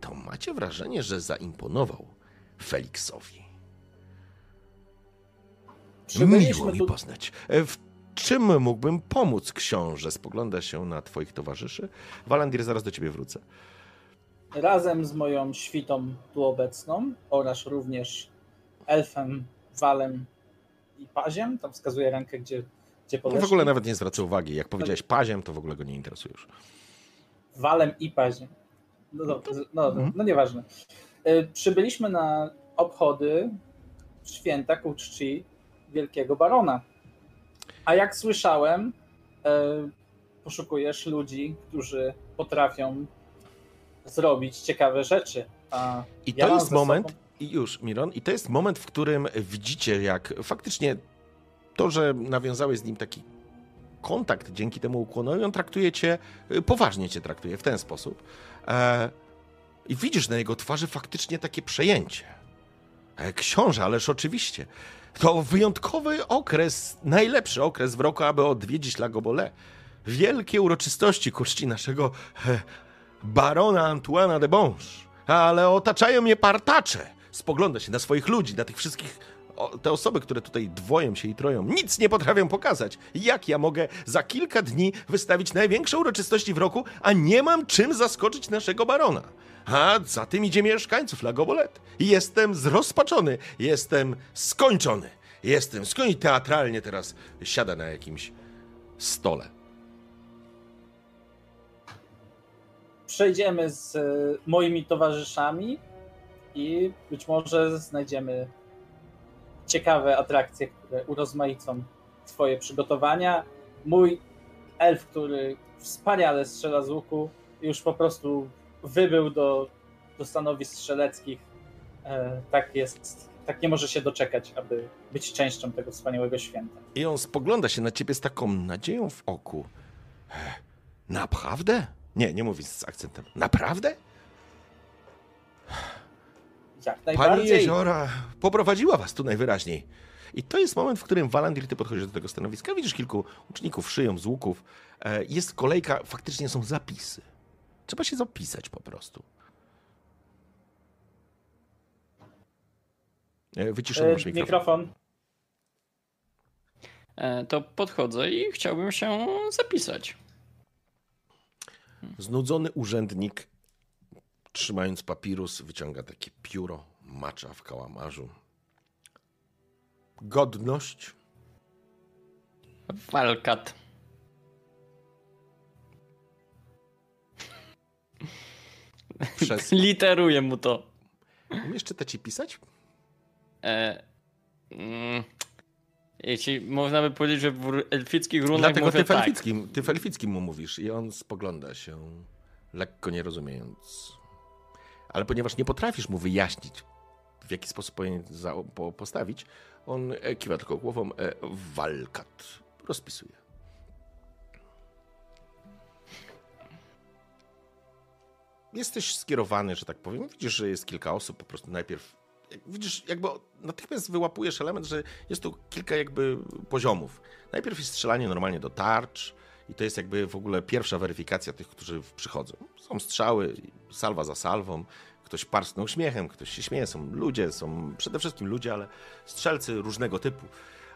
to macie wrażenie, że zaimponował Feliksowi. Miło mi poznać. E, W czym mógłbym pomóc, książę? Spogląda się na twoich towarzyszy. Walandir, zaraz do ciebie wrócę. razem z moją świtą tu obecną oraz również elfem, walem i paziem. Tam wskazuje rękę, gdzie, gdzie podeszli. w ogóle nawet nie zwraca uwagi. Jak powiedziałeś paziem, to w ogóle go nie interesuje już. Walem i paziem. No, no, no, Mhm. no nieważne. Y, Przybyliśmy na obchody święta ku czci wielkiego barona. A jak słyszałem, y, poszukujesz ludzi, którzy potrafią zrobić ciekawe rzeczy. A I ja to jest moment, sobą- i już, Miron, i to jest moment, w którym widzicie, jak faktycznie to, że nawiązałeś z nim taki kontakt dzięki temu ukłonowi, on traktuje cię, y, poważnie cię traktuje w ten sposób. E, I widzisz na jego twarzy faktycznie takie przejęcie. E, Książę, ależ oczywiście. To wyjątkowy okres, najlepszy okres w roku, aby odwiedzić Lagobole. Wielkie uroczystości ku naszego e, barona Antoana de Bonge. Ale otaczają mnie partacze. Spogląda się na swoich ludzi, na tych wszystkich o, te osoby, które tutaj dwoją się i troją, nic nie potrafią pokazać. Jak ja mogę za kilka dni wystawić największe uroczystości w roku, a nie mam czym zaskoczyć naszego barona? A za tym idzie mieszkańców Lagobolet. Jestem zrozpaczony, jestem skończony. Jestem skończony teatralnie teraz siada na jakimś stole. Przejdziemy z e, moimi towarzyszami i być może znajdziemy ciekawe atrakcje, które urozmaicą Twoje przygotowania. Mój elf, który wspaniale strzela z łuku, już po prostu wybył do, do stanowisk strzeleckich. E, tak jest, tak nie może się doczekać, aby być częścią tego wspaniałego święta. I on spogląda się na ciebie z taką nadzieją w oku. Naprawdę? Nie, nie mówi z akcentem. Naprawdę? Jak Pani najbardziej. Jeziora poprowadziła was tu najwyraźniej. I to jest moment, w którym Walandir, ty podchodzisz do tego stanowiska, widzisz kilku uczniów szyją z łuków. E, Jest kolejka, faktycznie są zapisy. Trzeba się zapisać po prostu. E, Wyciszony E, masz mikrofon. mikrofon. To podchodzę i chciałbym się zapisać. Znudzony urzędnik, trzymając papirus, wyciąga takie pióro, macza w kałamarzu. Godność, Walkat. przez... Literuję mu to. Umiesz czytać i pisać? E, mm, jeśli można by powiedzieć, że w elfickich runach Dlatego mówię ty w, tak. elfickim, ty w elfickim mu mówisz i on spogląda się, lekko nie rozumiejąc. Ale ponieważ nie potrafisz mu wyjaśnić, w jaki sposób powinien za, po, postawić, on e, kiwa tylko głową, e, walkat, rozpisuje. Jesteś skierowany, że tak powiem. Widzisz, że jest kilka osób, po prostu najpierw widzisz, jakby natychmiast wyłapujesz element, że jest tu kilka jakby poziomów. Najpierw jest strzelanie normalnie do tarcz i to jest jakby w ogóle pierwsza weryfikacja tych, którzy przychodzą. Są strzały, salwa za salwą, ktoś parsnął śmiechem, ktoś się śmieje, są ludzie, są przede wszystkim ludzie, ale strzelcy różnego typu.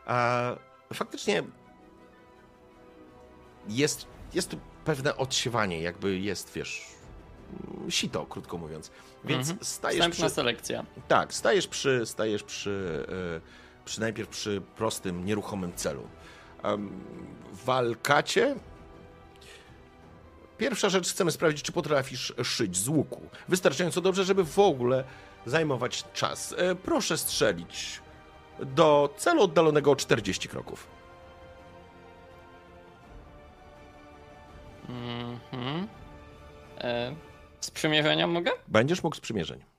A faktycznie jest, jest tu pewne odsiewanie, jakby jest, wiesz, sito, krótko mówiąc. Więc Mhm. stajesz Wstępna przy... selekcja. Tak, stajesz przy, stajesz przy, e, przy najpierw przy prostym, nieruchomym celu. Walkacie pierwsza rzecz chcemy sprawdzić, czy potrafisz szyć z łuku. Wystarczająco dobrze, żeby w ogóle zajmować czas. E, Proszę strzelić do celu oddalonego o 40 kroków. Mhm. E, z przymierzenia mogę? Będziesz mógł z przymierzeń.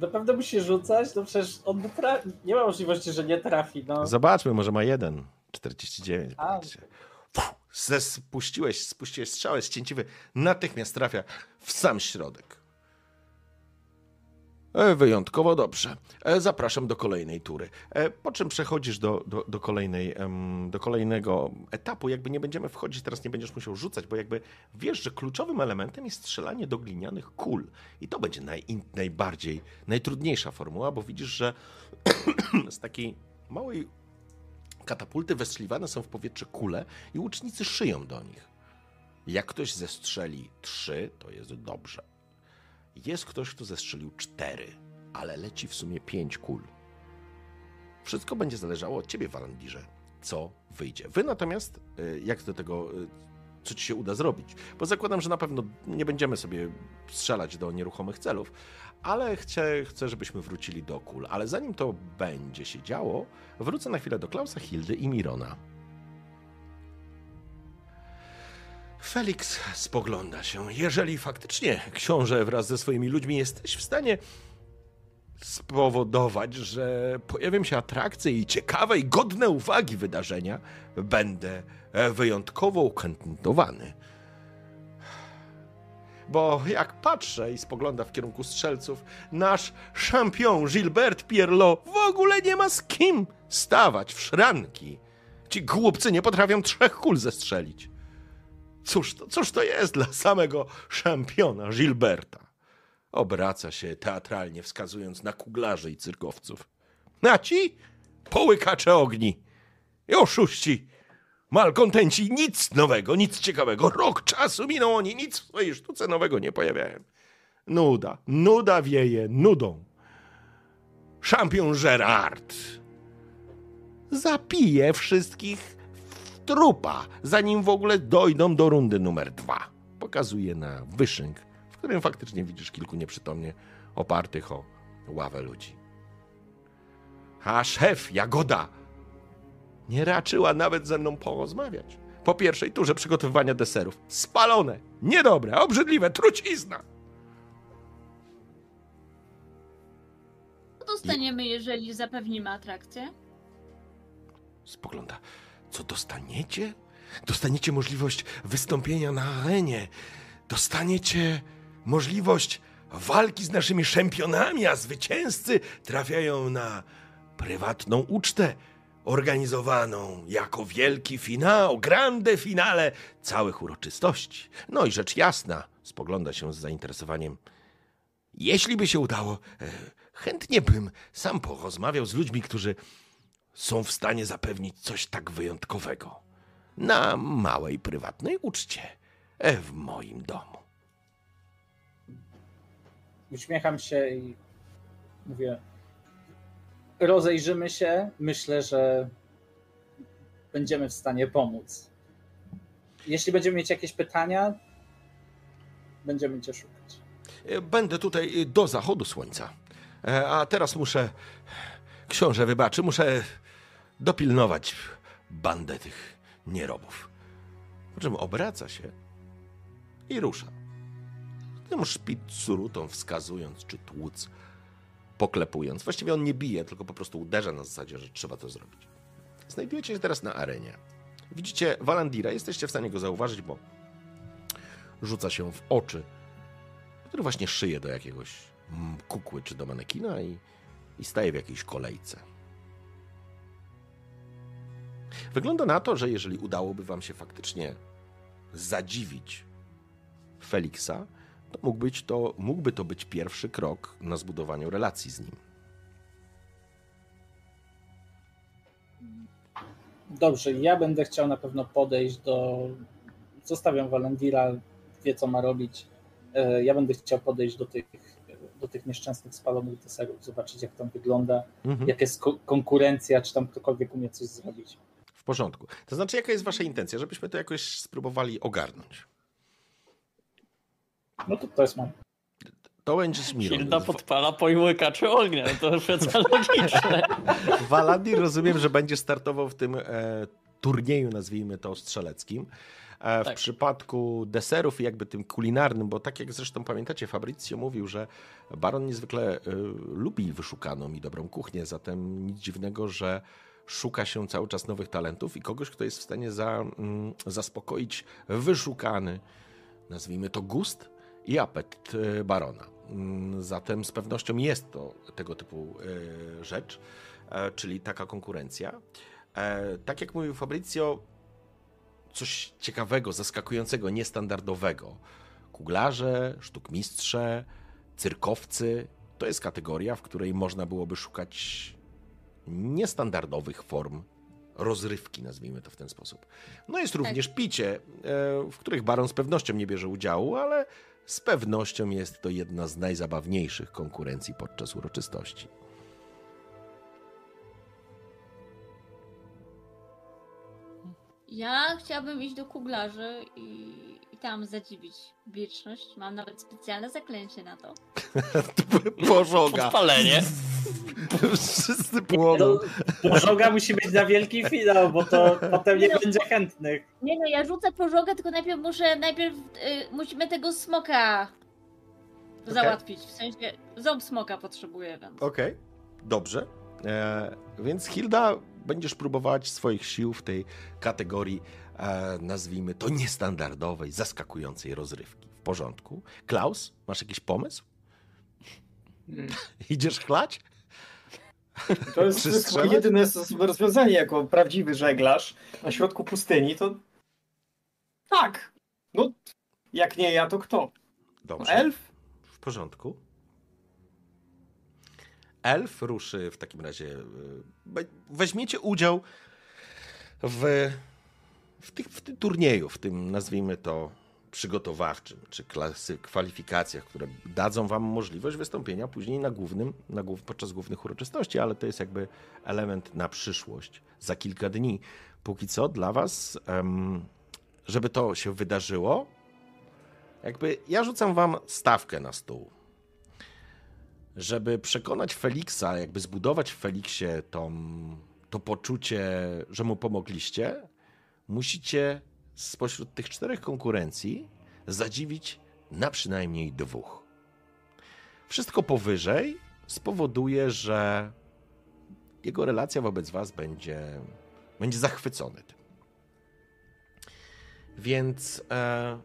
Naprawdę musi rzucać? No przecież on tra- nie ma możliwości, że nie trafi. No. Zobaczmy, może ma jeden. 49. A. spuściłeś, spuściłeś strzałę ścięciwy, natychmiast trafia w sam środek. E, Wyjątkowo dobrze. E, Zapraszam do kolejnej tury. E, Po czym przechodzisz do, do, do, kolejnej, do kolejnego etapu. Jakby nie będziemy wchodzić, teraz nie będziesz musiał rzucać, bo jakby wiesz, że kluczowym elementem jest strzelanie do glinianych kul. I to będzie naj, najbardziej, najtrudniejsza formuła, bo widzisz, że (clears throat) z takiej małej katapulty westrzeliwane są w powietrze kule i łucznicy szyją do nich. Jak ktoś zestrzeli trzy, to jest dobrze. Jest ktoś, kto zestrzelił cztery, ale leci w sumie pięć kul. Wszystko będzie zależało od ciebie, Walandirze, co wyjdzie. Wy natomiast, y, jak do tego, y, co ci się uda zrobić? Bo zakładam, że na pewno nie będziemy sobie strzelać do nieruchomych celów, ale chcę, chcę żebyśmy wrócili do kul. Ale zanim to będzie się działo, wrócę na chwilę do Klausa, Hildy i Mirona. Felix spogląda się. Jeżeli faktycznie, książę, wraz ze swoimi ludźmi jesteś w stanie spowodować, że pojawią się atrakcje i ciekawe i godne uwagi wydarzenia, będę wyjątkowo ukontentowany. Bo jak patrzę i spogląda w kierunku strzelców, nasz szampion Gilbert Pierlot w ogóle nie ma z kim stawać w szranki. Ci głupcy nie potrafią trzech kul zestrzelić. Cóż to, cóż to jest dla samego szampiona Gilberta? Obraca się teatralnie, wskazując na kuglarzy i cyrkowców. A ci połykacze ogni i oszuści, malkontenci, nic nowego, nic ciekawego. Rok czasu minął, oni nic w swojej sztuce nowego nie pojawiają. Nuda, nuda wieje nudą. Szampion Gerard zapije wszystkich trupa, zanim w ogóle dojdą do rundy numer dwa. Pokazuje na wyszynk, w którym faktycznie widzisz kilku nieprzytomnie opartych o ławę ludzi. A szef, Jagoda, nie raczyła nawet ze mną porozmawiać. Po pierwszej turze przygotowywania deserów. Spalone, niedobre, obrzydliwe, trucizna. Co dostaniemy, jeżeli zapewnimy atrakcję? Spogląda. Co dostaniecie? Dostaniecie możliwość wystąpienia na arenie. Dostaniecie możliwość walki z naszymi czempionami, a zwycięzcy trafiają na prywatną ucztę organizowaną jako wielki finał, grande finale całych uroczystości. No i rzecz jasna, spogląda się z zainteresowaniem. Jeśli by się udało, e, chętnie bym sam porozmawiał z ludźmi, którzy są w stanie zapewnić coś tak wyjątkowego na małej prywatnej uczcie e, w moim domu. Uśmiecham się i mówię: Rozejrzymy się. Myślę, że będziemy w stanie pomóc. Jeśli będziemy mieć jakieś pytania, będziemy Cię szukać. E, Będę tutaj e, do zachodu słońca. A teraz muszę. Książę wybaczy, muszę dopilnować bandę tych nierobów. Po czym obraca się i rusza. Tym szpicurutą wskazując, czy tłuc, poklepując. Właściwie on nie bije, tylko po prostu uderza na zasadzie, że trzeba to zrobić. Znajdujecie się teraz na arenie. Widzicie Walandira, jesteście w stanie go zauważyć, bo rzuca się w oczy który właśnie szyje do jakiegoś kukły czy do manekina i, i staje w jakiejś kolejce. Wygląda na to, że jeżeli udałoby wam się faktycznie zadziwić Feliksa, to, mógł być to mógłby to być pierwszy krok na zbudowaniu relacji z nim. Dobrze, ja będę chciał na pewno podejść do. Zostawiam Walendira, wie co ma robić. E, Ja będę chciał podejść do tych, do tych nieszczęsnych spalonych deserów, zobaczyć jak tam wygląda, Mhm. jaka jest ko- konkurencja, czy tam ktokolwiek umie coś zrobić. W porządku. To znaczy, jaka jest wasza intencja, żebyśmy to jakoś spróbowali ogarnąć? No to to jest mam. To będziesz mi Hilda podpala połykaczy ognia, no to chyba (laughs) logiczne. Walandir rozumiem, że będzie startował w tym e, turnieju, nazwijmy to strzeleckim. E, w Tak. przypadku deserów i jakby tym kulinarnym, bo tak jak zresztą pamiętacie, Fabrizio mówił, że Baron niezwykle e, lubi wyszukaną i dobrą kuchnię, zatem nic dziwnego, że szuka się cały czas nowych talentów i kogoś, kto jest w stanie za, mm, zaspokoić wyszukany, nazwijmy to gust i apetyt e, Barona. Mm, Zatem z pewnością jest to tego typu rzecz, czyli taka konkurencja. Tak jak mówił Fabrizio, coś ciekawego, zaskakującego, niestandardowego. Kuglarze, sztukmistrze, cyrkowcy to jest kategoria, w której można byłoby szukać niestandardowych form rozrywki, nazwijmy to w ten sposób. No jest również picie, e, w których baron z pewnością nie bierze udziału, ale z pewnością jest to jedna z najzabawniejszych konkurencji podczas uroczystości. Ja chciałabym iść do kuglarzy i, i tam zadziwić wieczność. Mam nawet specjalne zaklęcie na to. (laughs) Pożoga. Podpalenie. Wszyscy płoną. No, pożoga musi być na wielki finał, bo to (laughs) potem nie będzie chętnych. Nie no, ja rzucę pożogę, tylko najpierw muszę, najpierw y, musimy tego smoka załatwić. W sensie, ząb smoka potrzebuję, więc... Okej, dobrze. E, więc Hilda, będziesz próbować swoich sił w tej kategorii, e, nazwijmy to niestandardowej, zaskakującej rozrywki. W porządku. Klaus, masz jakiś pomysł? Mm. (laughs) Idziesz chlać? To jest, (laughs) jedyne rozwiązanie jako prawdziwy żeglarz na środku pustyni, to tak. No, jak nie ja, to kto? Dobrze. elf? W porządku. Elf ruszy w takim razie. e, Weźmiecie udział w, w, tych, w tym turnieju, w tym nazwijmy to przygotowawczym, czy klasy, kwalifikacjach, które dadzą wam możliwość wystąpienia później na głównym, na głów, podczas głównych uroczystości, ale to jest jakby element na przyszłość, za kilka dni. Póki co dla was, żeby to się wydarzyło, jakby ja rzucam wam stawkę na stół. Żeby przekonać Feliksa, jakby zbudować w Feliksie tą, to poczucie, że mu pomogliście, musicie spośród tych czterech konkurencji zadziwić na przynajmniej dwóch. Wszystko powyżej spowoduje, że jego relacja wobec was będzie, będzie zachwycony tym. Więc e,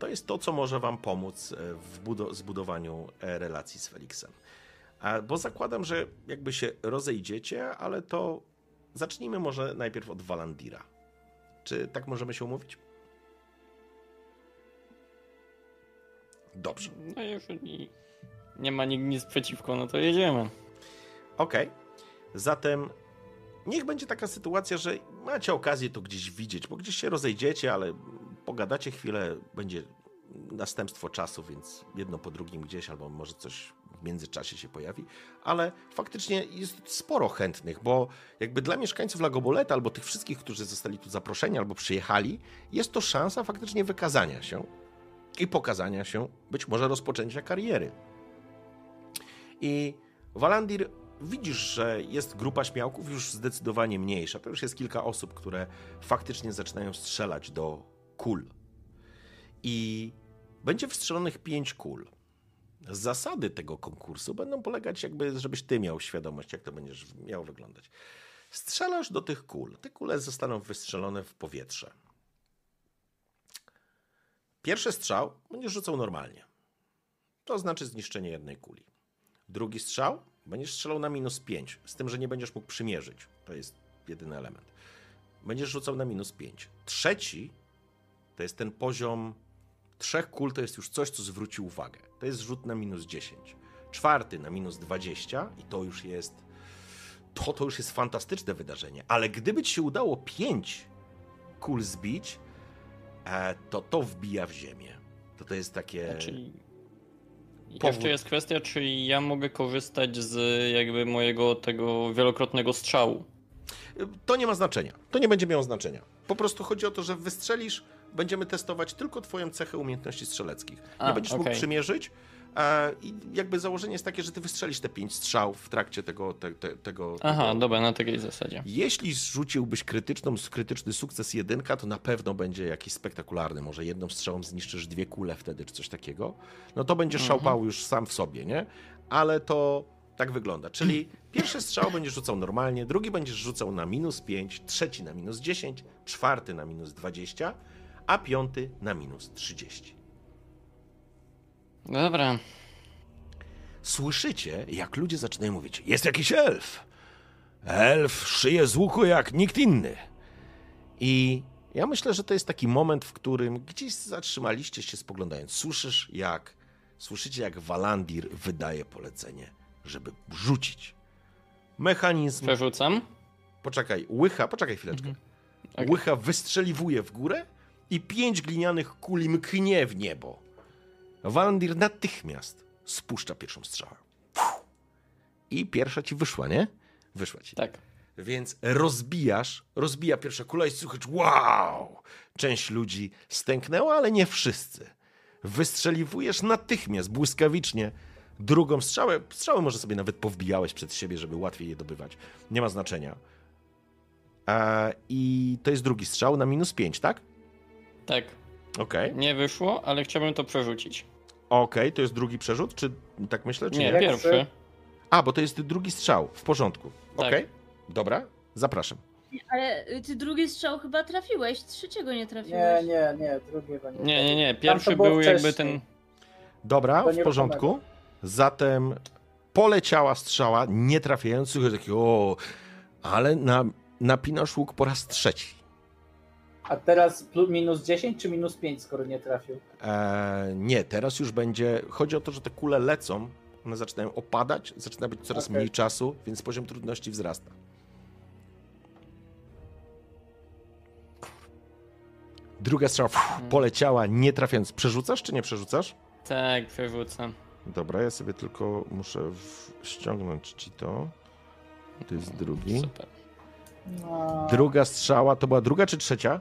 to jest to, co może wam pomóc e, w budo- zbudowaniu e, relacji z Feliksem. A, bo zakładam, że jakby się rozejdziecie, ale to zacznijmy może najpierw od Walandira. Czy tak możemy się umówić? Dobrze. No jeżeli nie ma nikt nic przeciwko, no to jedziemy. Okej. Zatem niech będzie taka sytuacja, że macie okazję to gdzieś widzieć, bo gdzieś się rozejdziecie, ale pogadacie chwilę, będzie następstwo czasu, więc jedno po drugim gdzieś, albo może coś w międzyczasie się pojawi, ale faktycznie jest sporo chętnych, bo jakby dla mieszkańców Lagoboleta, albo tych wszystkich, którzy zostali tu zaproszeni, albo przyjechali, jest to szansa faktycznie wykazania się i pokazania się, być może rozpoczęcia kariery. I Walandir, widzisz, że jest grupa śmiałków już zdecydowanie mniejsza. To już jest kilka osób, które faktycznie zaczynają strzelać do kul. I będzie wstrzelonych pięć kul. Zasady tego konkursu będą polegać, jakby, żebyś ty miał świadomość, jak to będziesz miało wyglądać. Strzelasz do tych kul. Te kule zostaną wystrzelone w powietrze. Pierwszy strzał będziesz rzucał normalnie. To znaczy zniszczenie jednej kuli. Drugi strzał będziesz strzelał na minus 5, z tym, że nie będziesz mógł przymierzyć. To jest jedyny element. Będziesz rzucał na minus 5. Trzeci to jest ten poziom trzech kul, to jest już coś, co zwróci uwagę. To jest rzut na minus 10. Czwarty na minus 20 i to już jest to, to już jest fantastyczne wydarzenie. Ale gdyby ci się udało 5 kul zbić, e, to to wbija w ziemię. To to jest takie... Czyli Powód. jeszcze jest kwestia, czy ja mogę korzystać z jakby mojego tego wielokrotnego strzału. To nie ma znaczenia. To nie będzie miało znaczenia. Po prostu chodzi o to, że wystrzelisz, będziemy testować tylko twoją cechę umiejętności strzeleckich. Nie A, będziesz mógł okej. przymierzyć. I jakby założenie jest takie, że ty wystrzelisz te pięć strzał w trakcie tego. Te, te, tego Aha, tego. dobra, na takiej zasadzie. Jeśli rzuciłbyś krytyczną, krytyczny sukces jedynka, to na pewno będzie jakiś spektakularny. Może jedną strzałą zniszczysz dwie kule wtedy, czy coś takiego. No to będzie Mhm. szałpał już sam w sobie, nie? Ale to tak wygląda. Czyli (clears throat) pierwszy strzał będziesz rzucał normalnie, drugi będziesz rzucał na minus 5, trzeci na minus 10, czwarty na minus 20, a piąty na minus 30. Dobra. Słyszycie, jak ludzie zaczynają mówić: Jest jakiś elf. Elf szyje z łuku jak nikt inny. I ja myślę, że to jest taki moment, w którym gdzieś zatrzymaliście się spoglądając. Słyszysz, jak słyszycie, jak Walandir wydaje polecenie, żeby rzucić. Mechanizm. Przerzucam. Poczekaj, łycha, poczekaj chwileczkę. Okej. Łycha wystrzeliwuje w górę i pięć glinianych kuli mknie w niebo. Walandir natychmiast spuszcza pierwszą strzałę. I pierwsza ci wyszła, nie? Wyszła ci. Tak. Więc rozbijasz, rozbija pierwsza kula i słychać wow! Część ludzi stęknęła, ale nie wszyscy. Wystrzeliwujesz natychmiast, błyskawicznie drugą strzałę. Strzały może sobie nawet powbijałeś przed siebie, żeby łatwiej je dobywać. Nie ma znaczenia. I to jest drugi strzał na minus 5, tak? Tak. Okej. Nie wyszło, ale chciałbym to przerzucić. Okej, to jest drugi przerzut, czy tak myślę, czy nie? Nie, Jak pierwszy. A, bo to jest drugi strzał, w porządku. Tak. Okej, dobra, zapraszam. Ale ty drugi strzał chyba trafiłeś, trzeciego nie Nie, trafiłeś. nie, nie, drugiego nie. Nie, nie, nie. Tam Pierwszy było był jakby wcześniej. ten. Dobra, To w nie porządku. Zatem poleciała strzała, nie trafiając, słychać takie o, ale na, napinasz łuk po raz trzeci. A teraz plus, minus 10 czy minus 5, skoro nie trafił? E, nie, teraz już będzie, chodzi o to, że te kule lecą one zaczynają opadać, zaczyna być coraz Okej. mniej czasu, więc poziom trudności wzrasta. Druga strzała pff, poleciała, nie trafiając. Przerzucasz czy nie przerzucasz? Tak, wywrócę. Dobra, ja sobie tylko muszę w... ściągnąć ci to. To jest drugi. Super. No, Druga strzała, to była druga czy trzecia?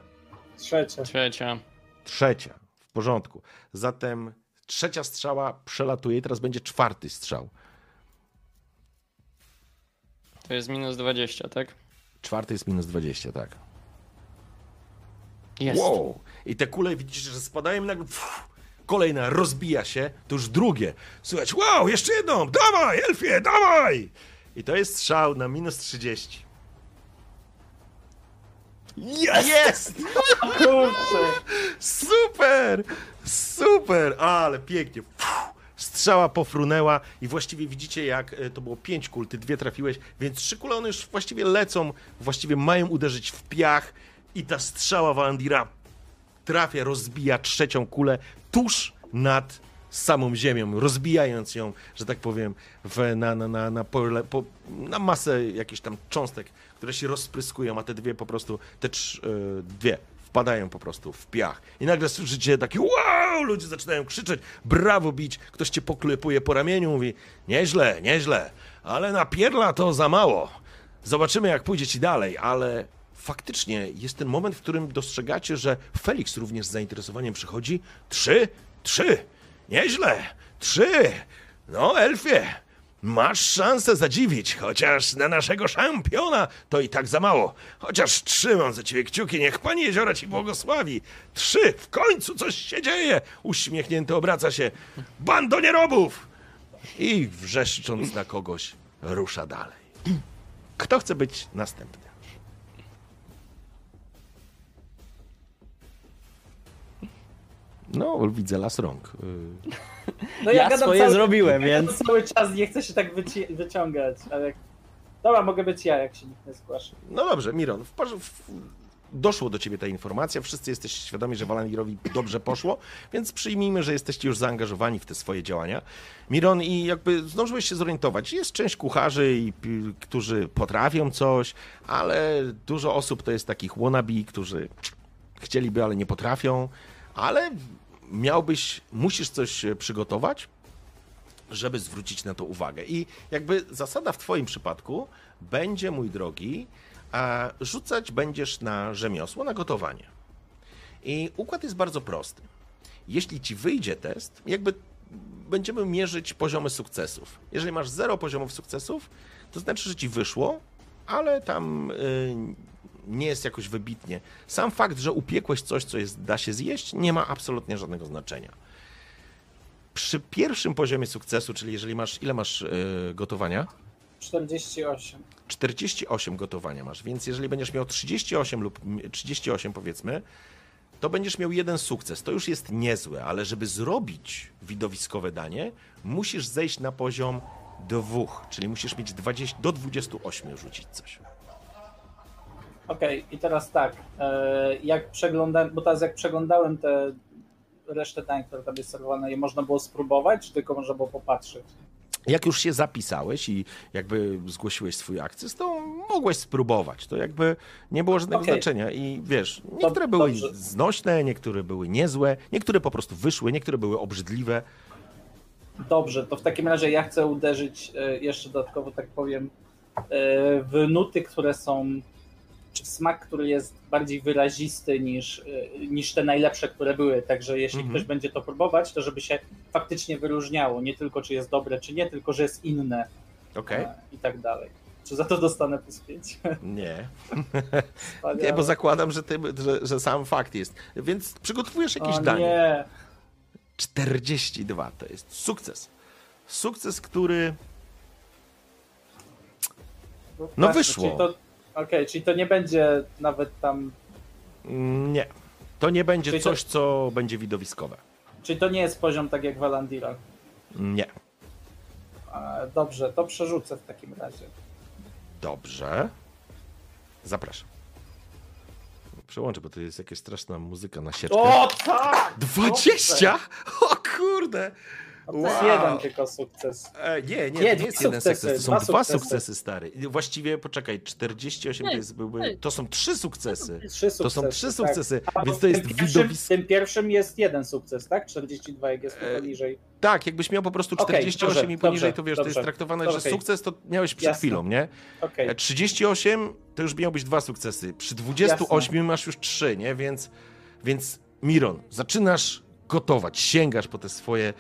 Trzecia. Trzecia. Trzecia. W porządku. Zatem trzecia strzała przelatuje i teraz będzie czwarty strzał. To jest minus 20, tak? Czwarty jest minus 20, tak. Jest. Wow! I te kule widzicie, że spadają i nagle pff, kolejna rozbija się, to już drugie. Słuchajcie, wow, jeszcze jedną, dawaj, Elfie, dawaj! I to jest strzał na minus 30. Jest! Jest! Kurczę. Super! Super! Ale pięknie. Fuh, Strzała pofrunęła i właściwie widzicie, jak e, to było pięć kul, ty dwie trafiłeś, więc trzy kule one już właściwie lecą, właściwie mają uderzyć w piach i ta strzała Walandira trafia, rozbija trzecią kulę tuż nad samą ziemią, rozbijając ją, że tak powiem, w, na, na, na, na, pole, po, na masę jakichś tam cząstek, które się rozpryskują, a te dwie po prostu, te trz, e, dwie wpadają po prostu w piach. I nagle słyszycie takie wow, ludzie zaczynają krzyczeć, brawo bić, ktoś cię poklepuje po ramieniu, mówi nieźle, nieźle, ale na pierla to za mało. Zobaczymy jak pójdzie ci dalej, ale faktycznie jest ten moment, w którym dostrzegacie, że Felix również z zainteresowaniem przychodzi. Trzy, trzy, nieźle, trzy. No, Elfie, masz szansę zadziwić, chociaż na naszego szampiona to i tak za mało. Chociaż trzymam za ciebie kciuki, niech pani jeziora ci błogosławi. Trzy, w końcu coś się dzieje. Uśmiechnięty obraca się. Bando nierobów! I wrzeszcząc na kogoś, rusza dalej. Kto chce być następny? No, widzę las rąk. Y, (laughs) No Ja gadam swoje zrobiłem, ja więc- cały czas nie chcę się tak wyci- wyciągać, ale... Dobra, mogę być ja, jak się nikt nie zgłaszy. No dobrze, Miron, w, doszło do ciebie ta informacja, wszyscy jesteście świadomi, że Walandirowi dobrze poszło, więc przyjmijmy, że jesteście już zaangażowani w te swoje działania. Miron, i jakby zdążyłeś się zorientować, jest część kucharzy, i, którzy potrafią coś, ale dużo osób to jest takich wannabe, którzy chcieliby, ale nie potrafią, ale miałbyś, musisz coś e, przygotować, żeby zwrócić na to uwagę. I jakby zasada w Twoim przypadku będzie, mój drogi, a rzucać będziesz na rzemiosło, na gotowanie. I układ jest bardzo prosty. Jeśli ci wyjdzie test, jakby będziemy mierzyć poziomy sukcesów. Jeżeli masz zero poziomów sukcesów, to znaczy, że ci wyszło, ale tam y, nie jest jakoś wybitnie. Sam fakt, że upiekłeś coś, co jest, da się zjeść, nie ma absolutnie żadnego znaczenia. Przy pierwszym poziomie sukcesu, czyli jeżeli masz, ile masz y, gotowania? 48. 48 gotowania masz, więc jeżeli będziesz miał 38 lub 38 powiedzmy, to będziesz miał jeden sukces. To już jest niezłe, ale żeby zrobić widowiskowe danie, musisz zejść na poziom dwóch, czyli musisz mieć 20, do 28 rzucić coś. Okej, i teraz tak, e, jak przeglądałem, bo teraz jak przeglądałem te resztę dań, które tam jest serwowane, je można było spróbować, czy tylko można było popatrzeć? Jak już się zapisałeś i jakby zgłosiłeś swój akces, to mogłeś spróbować. To jakby nie było żadnego Okej. znaczenia. I wiesz, niektóre były dobrze. znośne, niektóre były niezłe, niektóre po prostu wyszły, niektóre były obrzydliwe. Dobrze, to w takim razie ja chcę uderzyć e, jeszcze dodatkowo, tak powiem, e, w nuty, które są, smak, który jest bardziej wyrazisty niż, e, niż te najlepsze, które były. Także jeśli Mhm. ktoś będzie to próbować, to żeby się faktycznie wyróżniało. Nie tylko, czy jest dobre, czy nie, tylko, że jest inne Okej? e, i tak dalej. Czy za to dostanę plus 5? (laughs) Nie. Nie, bo zakładam, że, ty, że, że sam fakt jest. Więc przygotowujesz jakieś o, danie. Nie. 42 to jest sukces. Sukces, który. No Właśnie, wyszło. To, Okej, czyli to nie będzie nawet tam. Nie. To nie będzie Czyli to- coś, co będzie widowiskowe. Czyli to nie jest poziom tak jak w. Nie. Dobrze, to przerzucę w takim razie. Dobrze. Zapraszam. Przełączę, bo to jest jakaś straszna muzyka na sieczkę. O tak! 20? O kurde! To jest Wow. jeden tylko sukces. E, nie, nie, Nie, to nie jest jeden sukces, to są dwa dwa sukcesy. sukcesy, stary. Właściwie, poczekaj, 48 to Nie, jest byłby... nie. To są trzy sukcesy. Trzy sukcesy. To są trzy tak. sukcesy, A, więc to w jest tym pierwszym, widowisko. W tym pierwszym jest jeden sukces, tak? 42 jak jest E, poniżej. Tak, jakbyś miał po prostu Okej, 48 dobrze, i poniżej, dobrze, to wiesz, to jest dobrze. traktowane, To że okej. sukces to miałeś przed Jasne. chwilą, nie? Okej. E, 38 to już miał być dwa sukcesy. Przy 28 masz już trzy, nie? Więc, więc Miron, zaczynasz gotować, sięgasz po te swoje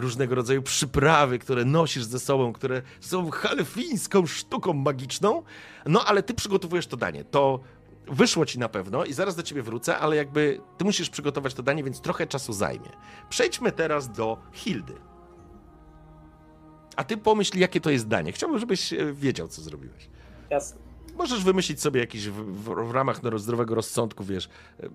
różnego rodzaju przyprawy, które nosisz ze sobą, które są halefińską sztuką magiczną, no ale ty przygotowujesz to danie. To wyszło ci na pewno i zaraz do ciebie wrócę, ale jakby ty musisz przygotować to danie, więc trochę czasu zajmie. Przejdźmy teraz do Hildy. A ty pomyśl, jakie to jest danie. Chciałbym, żebyś e, wiedział, co zrobiłeś. Jasne. Możesz wymyślić sobie jakieś w, w, w ramach no, zdrowego rozsądku, wiesz, e,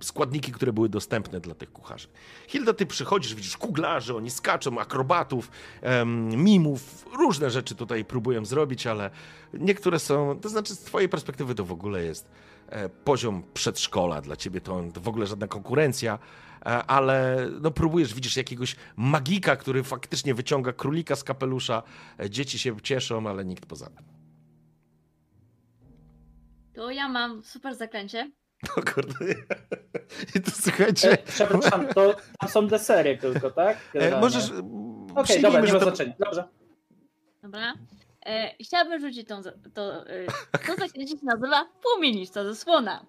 składniki, które były dostępne dla tych kucharzy. Hilda, ty przychodzisz, widzisz kuglarzy, oni skaczą, akrobatów, em, mimów, różne rzeczy tutaj próbują zrobić, ale niektóre są, to znaczy z twojej perspektywy to w ogóle jest e, poziom przedszkola, dla ciebie to, to w ogóle żadna konkurencja, e, ale no próbujesz, widzisz jakiegoś magika, który faktycznie wyciąga królika z kapelusza, e, dzieci się cieszą, ale nikt poza tym. To ja mam super zaklęcie. O kurde. I to słuchajcie. E, przepraszam, to tam są desery tylko, tak? E, możesz. Okej, przyjmijmy, dobra, nie ma to- znaczenia. Dobrze. Dobra. E, chciałabym rzucić tą, to, e, to zaklęcie się nazywa płomienista zasłona.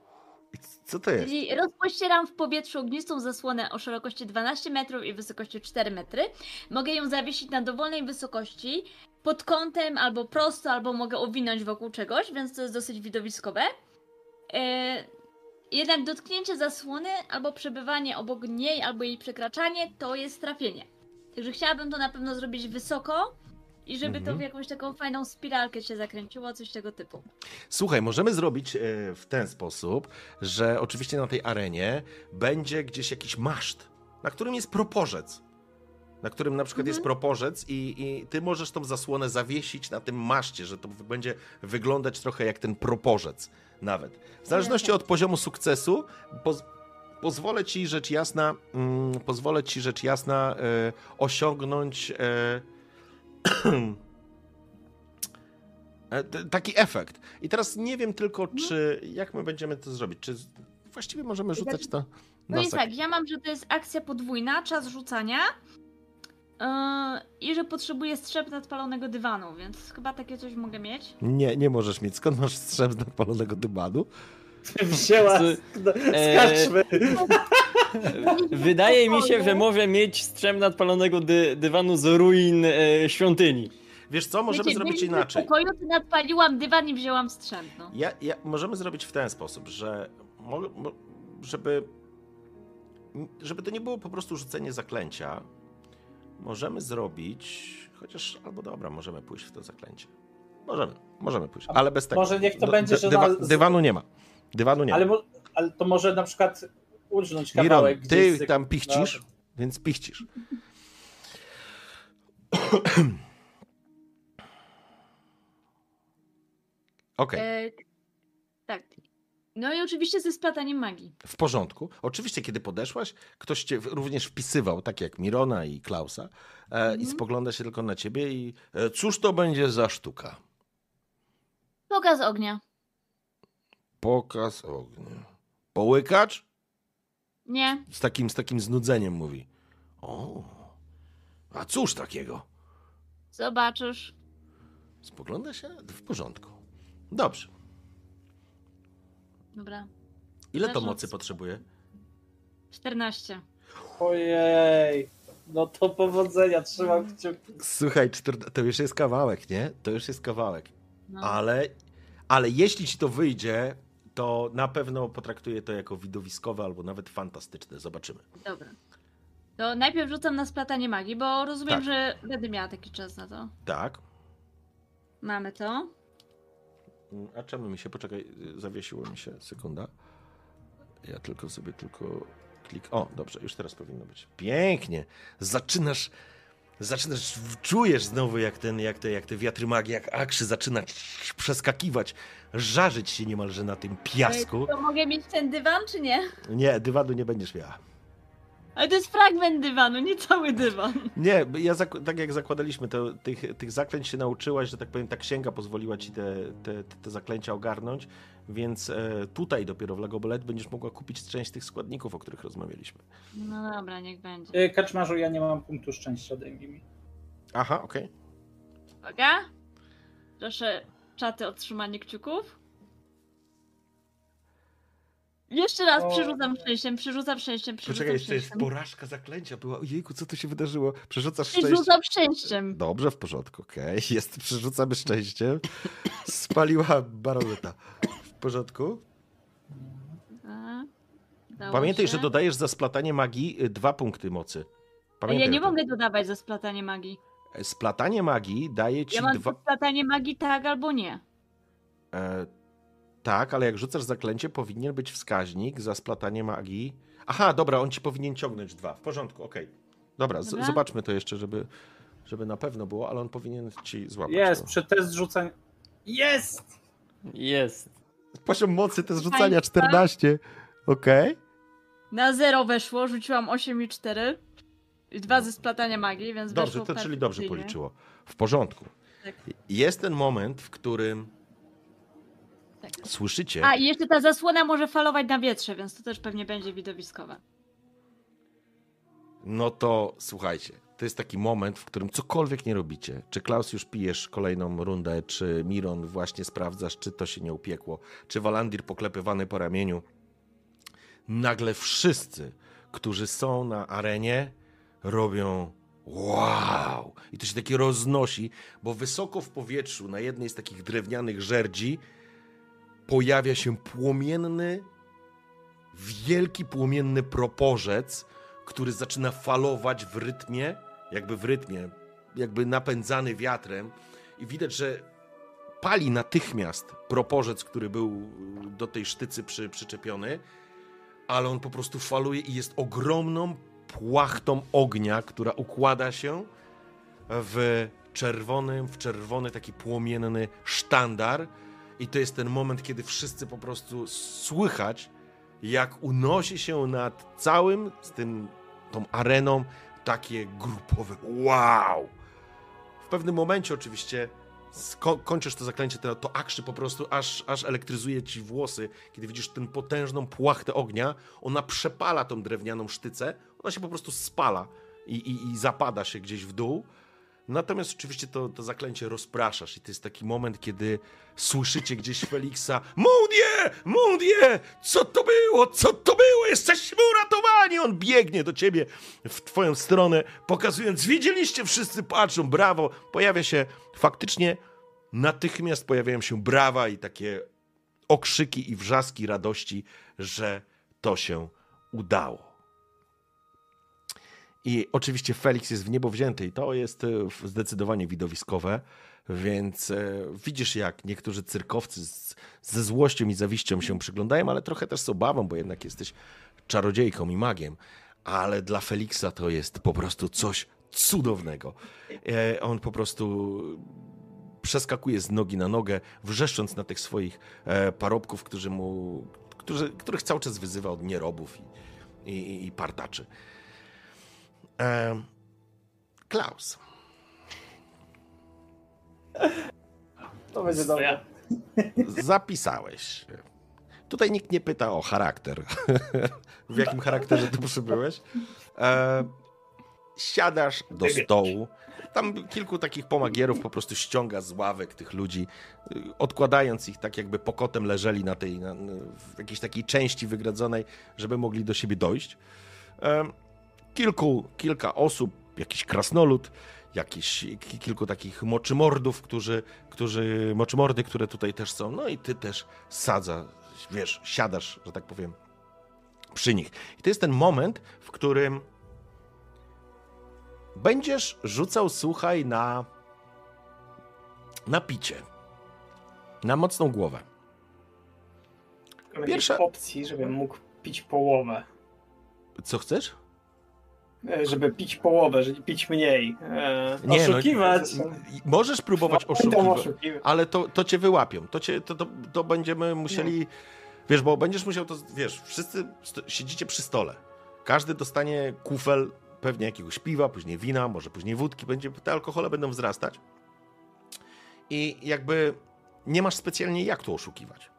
Co to jest? Czyli rozpościeram w powietrzu ognistą zasłonę o szerokości 12 metrów i wysokości 4 metry. Mogę ją zawiesić na dowolnej wysokości, pod kątem albo prosto, albo mogę owinąć wokół czegoś, więc to jest dosyć widowiskowe. E, jednak dotknięcie zasłony albo przebywanie obok niej, albo jej przekraczanie to jest trafienie. Także chciałabym to na pewno zrobić wysoko i żeby Mhm. to w jakąś taką fajną spiralkę się zakręciło, coś tego typu. Słuchaj, możemy zrobić e, w ten sposób, że oczywiście na tej arenie będzie gdzieś jakiś maszt, na którym jest proporzec. Na którym na przykład jest proporzec i, i ty możesz tą zasłonę zawiesić na tym maszcie, że to będzie wyglądać trochę jak ten proporzec nawet. W zależności od poziomu sukcesu poz, pozwolę ci rzecz jasna, mm, pozwolę ci rzecz jasna e, osiągnąć (clears throat) t- taki efekt. I teraz nie wiem tylko, czy jak my będziemy to zrobić. Czy właściwie możemy rzucać to No i tak, ja mam, że to jest akcja podwójna, czas rzucania i że potrzebuję strzep nadpalonego dywanu, więc chyba takie coś mogę mieć. Nie, nie możesz mieć. Skąd masz strzep z nadpalonego dymanu? (laughs) Wzięła Z- z, e, skaczmy. Wydaje mi się, że może mieć strzem nadpalonego dy, dywanu z ruin e, świątyni. Wiesz co, możemy Wiecie, zrobić inaczej. W pokoju to nadpaliłam dywan i wzięłam strzęp, no. Ja, ja, możemy zrobić w ten sposób, że mo, mo, żeby, żeby to nie było po prostu rzucenie zaklęcia, możemy zrobić, chociaż, albo dobra, możemy pójść w to zaklęcie. Możemy, możemy pójść, ale bez tego. może niech to będzie, że dywa, na- Dywanu nie ma. Dywanu nie Ale, ma. ale to może na przykład Miron, kawałek ty gdzieś z- tam pichcisz, No, więc pichcisz. (coughs) Okej. E, tak. No i oczywiście ze splataniem magii. W porządku. Oczywiście, kiedy podeszłaś, ktoś cię również wpisywał, tak jak Mirona i Klausa, e, i Mhm. spogląda się tylko na ciebie i e, cóż to będzie za sztuka? Pokaz ognia. Pokaz ognia. Połykacz? Nie. Z takim, z takim znudzeniem mówi. O, a cóż takiego? Zobaczysz. Spogląda się? W porządku. Dobrze. Dobra. Ile to mocy potrzebuje? 14. Ojej. No to powodzenia, trzymam kciuki. Słuchaj, czter- to już jest kawałek, nie? To już jest kawałek. No. Ale, ale jeśli ci to wyjdzie, to na pewno potraktuję to jako widowiskowe albo nawet fantastyczne. Zobaczymy. Dobra. To najpierw rzucam na splatanie magii, bo rozumiem, Tak. że będę miała taki czas na to. Tak. Mamy to. A czemu mi się, poczekaj, zawiesiło mi się, sekunda. Ja tylko sobie tylko klik. O, dobrze, już teraz powinno być. Pięknie. Zaczynasz, zaczynasz, czujesz znowu jak ten, jak te, jak te wiatry magii, jak akrzy zaczyna przeskakiwać, żarzyć się niemalże na tym piasku. Ej, To mogę mieć ten dywan, czy nie? Nie, dywanu nie będziesz miała. Ale to jest fragment dywanu, nie cały dywan. Nie, ja zak- tak jak zakładaliśmy, to, tych, tych zaklęć się nauczyłaś, że tak powiem, ta księga pozwoliła ci te, te, te zaklęcia ogarnąć, więc e, tutaj dopiero w Lagobolet będziesz mogła kupić część tych składników, o których rozmawialiśmy. No dobra, niech będzie. E, Kaczmarzu, ja nie mam punktu szczęścia, daj mi. Aha, okej. Uwaga. Proszę czaty o trzymanie kciuków. Jeszcze raz O. przerzucam szczęściem, przerzucam szczęściem, przerzucam Poczekaj, jeszcze jest szczęściem. porażka zaklęcia była. Ojejku, co tu się wydarzyło? Przerzucasz szczęście. Przerzucam szczęściem. Dobrze, w porządku, okej. (laughs) Jest, przerzucamy szczęście. Spaliła baroneta. W porządku? A, udało Pamiętaj, się. że dodajesz za splatanie magii y, dwa punkty mocy. Pamiętaj ja nie o tym. mogę dodawać za splatanie magii. Splatanie magii daje ci Ja mam dwa... za splatanie magii tak albo nie. E, tak, ale jak rzucasz zaklęcie, powinien być wskaźnik za splatanie magii. Aha, dobra, on ci powinien ciągnąć dwa. W porządku, okej. Dobra, z- Dobra. zobaczmy to jeszcze, żeby, żeby na pewno było, ale on powinien ci złapać. Jest, to. przy test rzucania. Jest! Jest. Poziom mocy to jest Państwa? rzucania 14. Okej. Na zero weszło, rzuciłam 8 i 4. I dwa ze splatania magii, więc Dobrze, to czyli dobrze policzyło. W porządku. Tak. Jest ten moment, w którym Tak. Słyszycie. A i jeszcze ta zasłona może falować na wietrze, więc to też pewnie będzie widowiskowe. No to słuchajcie, to jest taki moment, w którym cokolwiek nie robicie. Czy Klaus już pijesz kolejną rundę, czy Miron właśnie sprawdzasz, czy to się nie upiekło, czy Walandir poklepywany po ramieniu. Nagle wszyscy, którzy są na arenie, robią wow! I to się takie roznosi, bo wysoko w powietrzu, na jednej z takich drewnianych żerdzi, pojawia się płomienny, wielki płomienny proporzec, który zaczyna falować w rytmie, jakby w rytmie, jakby napędzany wiatrem. I widać, że pali natychmiast proporzec, który był do tej sztycy przy, przyczepiony, ale on po prostu faluje i jest ogromną płachtą ognia, która układa się w czerwonym, w czerwony taki płomienny sztandar i to jest ten moment, kiedy wszyscy po prostu słychać, jak unosi się nad całym z tym, tą areną takie grupowe wow. W pewnym momencie oczywiście sko- kończysz to zaklęcie, to, to akrzy po prostu aż, aż elektryzuje ci włosy, kiedy widzisz tę potężną płachtę ognia, ona przepala tą drewnianą sztycę, ona się po prostu spala i, i, i zapada się gdzieś w dół. Natomiast oczywiście to, to zaklęcie rozpraszasz i to jest taki moment, kiedy słyszycie gdzieś Feliksa Mundie! Mundie! Co to było? Co to było? Jesteśmy uratowani! On biegnie do ciebie w twoją stronę, pokazując, widzieliście, wszyscy patrzą, brawo! Pojawia się faktycznie, natychmiast pojawiają się brawa i takie okrzyki i wrzaski radości, że to się udało. I oczywiście Felix jest w niebo wzięty i to jest e, zdecydowanie widowiskowe, więc e, widzisz jak niektórzy cyrkowcy z, ze złością i zawiścią się przyglądają, ale trochę też z obawą, bo jednak jesteś czarodziejką i magiem, ale dla Feliksa to jest po prostu coś cudownego. E, On po prostu przeskakuje z nogi na nogę, wrzeszcząc na tych swoich parobków, którzy mu, którzy, których cały czas wyzywa od nierobów i, i, i partaczy. E, Klaus. To będzie dobre. (laughs) Zapisałeś. Tutaj nikt nie pyta o charakter. (laughs) w jakim charakterze tu przybyłeś? E, siadasz do stołu. Tam kilku takich pomagierów po prostu ściąga z ławek tych ludzi, y, odkładając ich tak, jakby pokotem leżeli na tej, na, w jakiejś takiej części wygradzonej, żeby mogli do siebie dojść. E, kilku, kilka osób, jakiś krasnolud, jakiś ki- kilku takich moczymordów, którzy, którzy, moczymordy, które tutaj też są, no i ty też sadza, wiesz, siadasz, że tak powiem, przy nich. I to jest ten moment, w którym będziesz rzucał, słuchaj, na na picie. Na mocną głowę. Pierwsza- opcji, żebym mógł pić połowę. Co chcesz? E, Żeby pić połowę, żeby pić mniej. E, Oszukiwać. No, możesz próbować no, oszukiwać. oszukiwać. ale to, to cię wyłapią. To, cię, to, to, to będziemy musieli. Wiesz, bo będziesz musiał to. Wiesz, wszyscy siedzicie przy stole. Każdy dostanie kufel pewnie jakiegoś piwa, później wina, może później wódki, będzie, te alkohole będą wzrastać. I jakby nie masz specjalnie jak tu oszukiwać.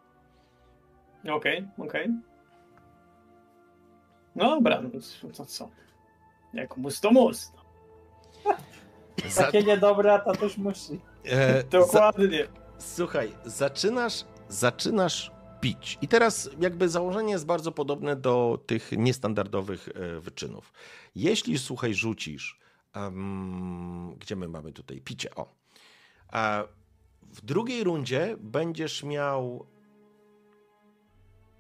Okej, okej. No dobra, no to co? Jak mus, to mus. (laughs) Za, Takie niedobre, a tatuś musi. e, (laughs) za, Dokładnie. słuchaj, zaczynasz, zaczynasz pić. I teraz jakby założenie jest bardzo podobne do tych niestandardowych e, wyczynów. Jeśli, słuchaj, rzucisz, em, gdzie my mamy tutaj picie, o. A w drugiej rundzie będziesz miał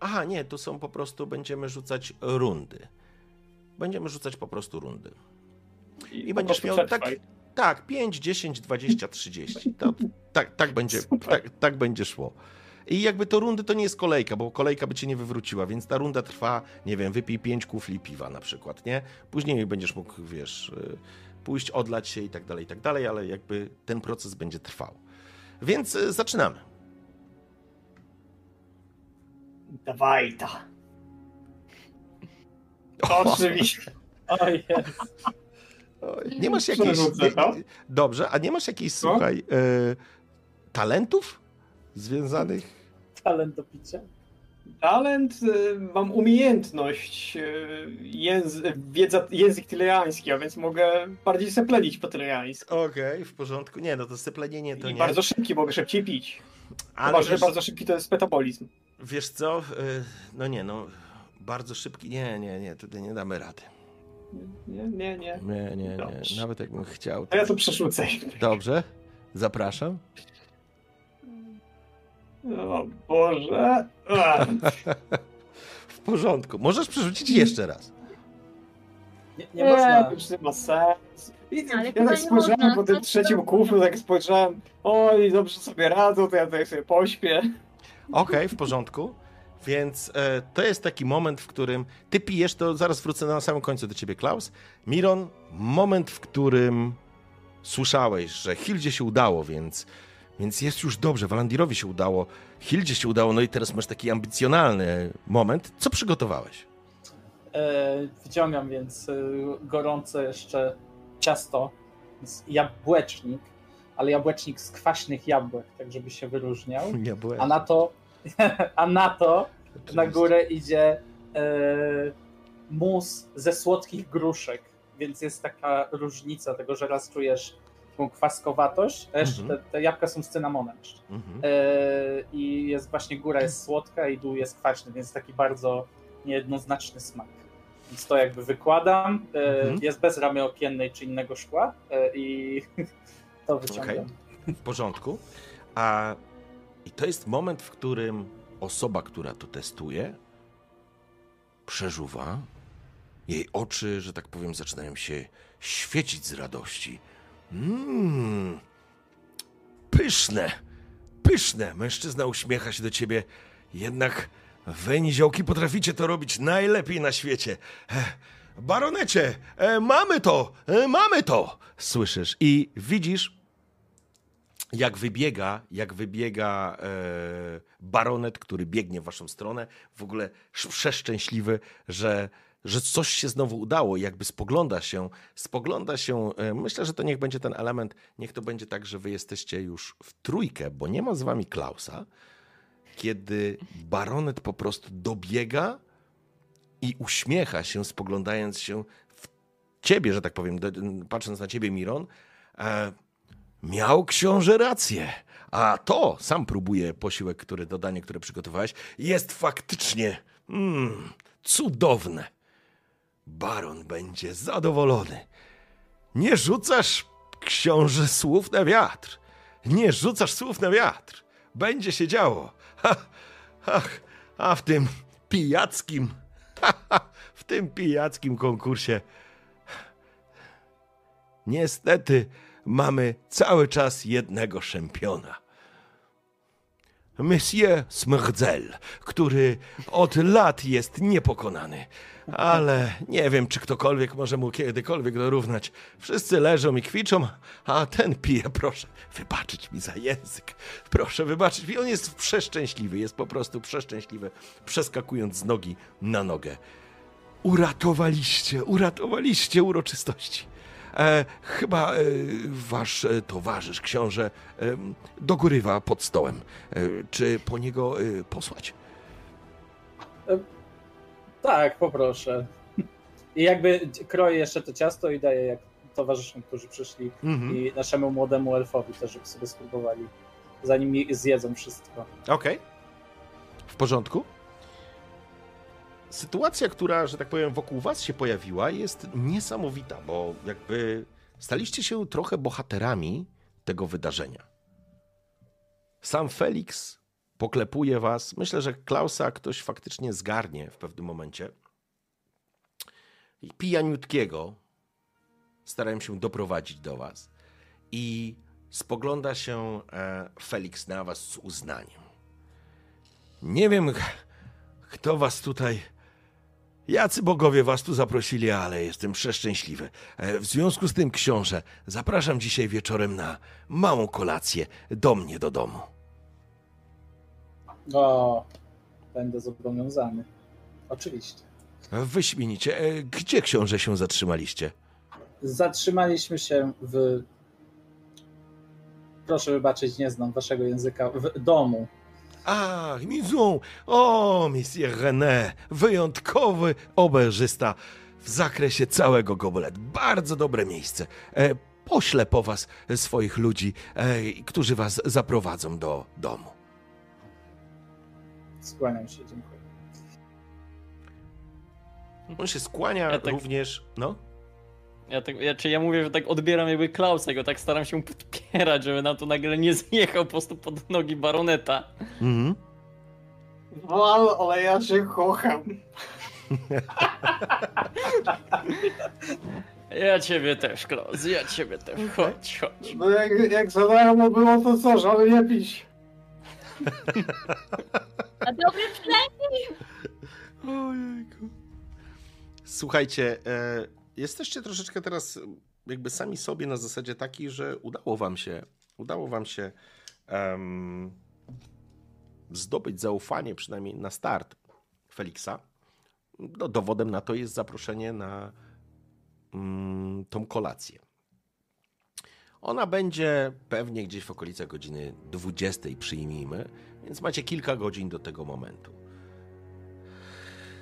Aha, nie, to są po prostu, będziemy rzucać rundy. Będziemy rzucać po prostu rundy. I po będziesz miał tak, tak 5, 10, 20, 30. To, tak, tak, będzie, tak, tak będzie szło. I jakby to rundy to nie jest kolejka, bo kolejka by cię nie wywróciła, więc ta runda trwa, nie wiem, wypij 5 kufli piwa na przykład, nie? Później będziesz mógł, wiesz, y, pójść, odlać się i tak dalej, i tak dalej, ale jakby ten proces będzie trwał. Więc y, zaczynamy. Dawaj ta. Oczywiście. (laughs) O jest. Oj, Nie masz jakiejś. To. Dobrze, a nie masz jakichś, słuchaj, y, talentów związanych? Talent do picia. Talent, y, mam umiejętność, y, języ, wiedza, język tylejański, a więc mogę bardziej seplenić po tylejańsku. Okej, w porządku. Nie, no to syplenienie to I nie. bardzo szybki, mogę szybciej pić. ale Chyba, że wiesz, bardzo szybki to jest metabolizm. wiesz co, y, no nie, no bardzo szybki, nie, nie, nie, tutaj nie damy rady. Nie, nie, nie. Nie, nie, nie, Dobrze. nawet jakbym chciał. A To... ja to przerzucę. Dobrze, zapraszam. O Boże. A, (laughs) W porządku, możesz przerzucić jeszcze raz. Nie, nie można. to już nie ma sensu. I, Ale ja tak nie spojrzałem można, po tym trzecim kuflu, tak spojrzałem, oj, dobrze sobie radzą, to ja tutaj sobie pośpię. Okej, w porządku. Więc e, to jest taki moment, w którym ty pijesz, to zaraz wrócę na samym końcu do ciebie, Klaus. Miron, moment, w którym słyszałeś, że Hildzie się udało, więc, więc jest już dobrze, Walandirowi się udało, Hildzie się udało, no i teraz masz taki ambicjonalny moment. Co przygotowałeś? E, wyciągam więc e, gorące jeszcze ciasto, z jabłecznik, ale jabłecznik z kwaśnych jabłek, tak żeby się wyróżniał. (laughs) Byłem. A na to, (laughs) a na to na górę idzie e, mus ze słodkich gruszek, więc jest taka różnica tego, że raz czujesz taką kwaskowatość, a jeszcze Mhm. te, te jabłka są z cynamonem jeszcze. Mhm. E, I jest właśnie góra jest słodka i dół jest kwaśny, więc taki bardzo niejednoznaczny smak. Więc to jakby wykładam. E, Mhm. Jest bez ramy okiennej czy innego szkła e, i (laughs) to wyciągam. W porządku. A i to jest moment, w którym osoba, która to testuje, przeżuwa. Jej oczy, że tak powiem, zaczynają się świecić z radości. Mmm, pyszne, pyszne. Mężczyzna uśmiecha się do ciebie. Jednak wy, niziołki, potraficie to robić najlepiej na świecie. E, baronecie, e, mamy to, e, mamy to. Słyszysz i widzisz, jak wybiega, jak wybiega e, baronet, który biegnie w waszą stronę, w ogóle sz- przeszczęśliwy, że, że coś się znowu udało, jakby spogląda się, spogląda się, e, myślę, że to niech będzie ten element, niech to będzie tak, że wy jesteście już w trójkę, bo nie ma z wami Klausa, kiedy baronet po prostu dobiega i uśmiecha się, spoglądając się w ciebie, że tak powiem, do- patrząc na ciebie, Miron, e, Miał książę rację. A to, sam próbuję posiłek, który dodanie, które przygotowałeś, jest faktycznie mm, cudowne. Baron będzie zadowolony. Nie rzucasz, książę, słów na wiatr. Nie rzucasz słów na wiatr. Będzie się działo. Ha, ach, a w tym pijackim, ha, ha, w tym pijackim konkursie Niestety mamy cały czas jednego szampiona. Monsieur Smrdzel, który od lat jest niepokonany. Ale nie wiem, czy ktokolwiek może mu kiedykolwiek dorównać. Wszyscy leżą i kwiczą, a ten pije. Proszę wybaczyć mi za język. Proszę wybaczyć mi. On jest przeszczęśliwy, jest po prostu przeszczęśliwy, przeskakując z nogi na nogę. Uratowaliście, uratowaliście uroczystości. E, chyba e, wasz e, towarzysz, książę, e, dogorywa pod stołem. E, czy po niego e, posłać? Tak, poproszę. I jakby kroję jeszcze to ciasto i daję jak towarzyszom, którzy przyszli Mhm. i naszemu młodemu elfowi też, żeby sobie spróbowali, zanim je- zjedzą wszystko. Okej. W porządku. Sytuacja, która, że tak powiem, wokół was się pojawiła, jest niesamowita, bo jakby staliście się trochę bohaterami tego wydarzenia. Sam Felix poklepuje was. Myślę, że Klausa ktoś faktycznie zgarnie w pewnym momencie. I pijaniutkiego starałem się doprowadzić do was. I spogląda się e, Felix na was z uznaniem. Nie wiem, kto was tutaj. Jacy bogowie was tu zaprosili, ale jestem przeszczęśliwy. E, W związku z tym, książę, zapraszam dzisiaj wieczorem na małą kolację do mnie do domu. O, będę zobowiązany. Oczywiście. Wyśmienicie. E, Gdzie książę się zatrzymaliście? Zatrzymaliśmy się w. Proszę wybaczyć, nie znam waszego języka. W domu. Ach, Mizon! O, Monsieur René! Wyjątkowy oberżysta w zakresie całego goboletu. Bardzo dobre miejsce. E, poślę po was swoich ludzi, e, którzy was zaprowadzą do domu. Skłaniam się, dziękuję. On się skłania Ja tak- również. No? Ja, tak, ja, czy ja mówię, że tak odbieram jakby Klausa, go tak staram się podpierać, żeby nam tu nagle nie zjechał po prostu pod nogi baroneta. Mhm. Wal, ale ja się kocham. Ja ciebie też, Klaus, ja ciebie też. Chodź, chodź. No jak, jak za darmo było, to co, żeby nie pić? A dobry przynajmniej Ojejku. Słuchajcie, e, jesteście troszeczkę teraz jakby sami sobie na zasadzie takiej, że udało wam się, udało wam się em, zdobyć zaufanie, przynajmniej na start Feliksa. No, dowodem na to jest zaproszenie na mm, tą kolację. Ona będzie pewnie gdzieś w okolicach godziny 20, przyjmijmy, więc macie kilka godzin do tego momentu.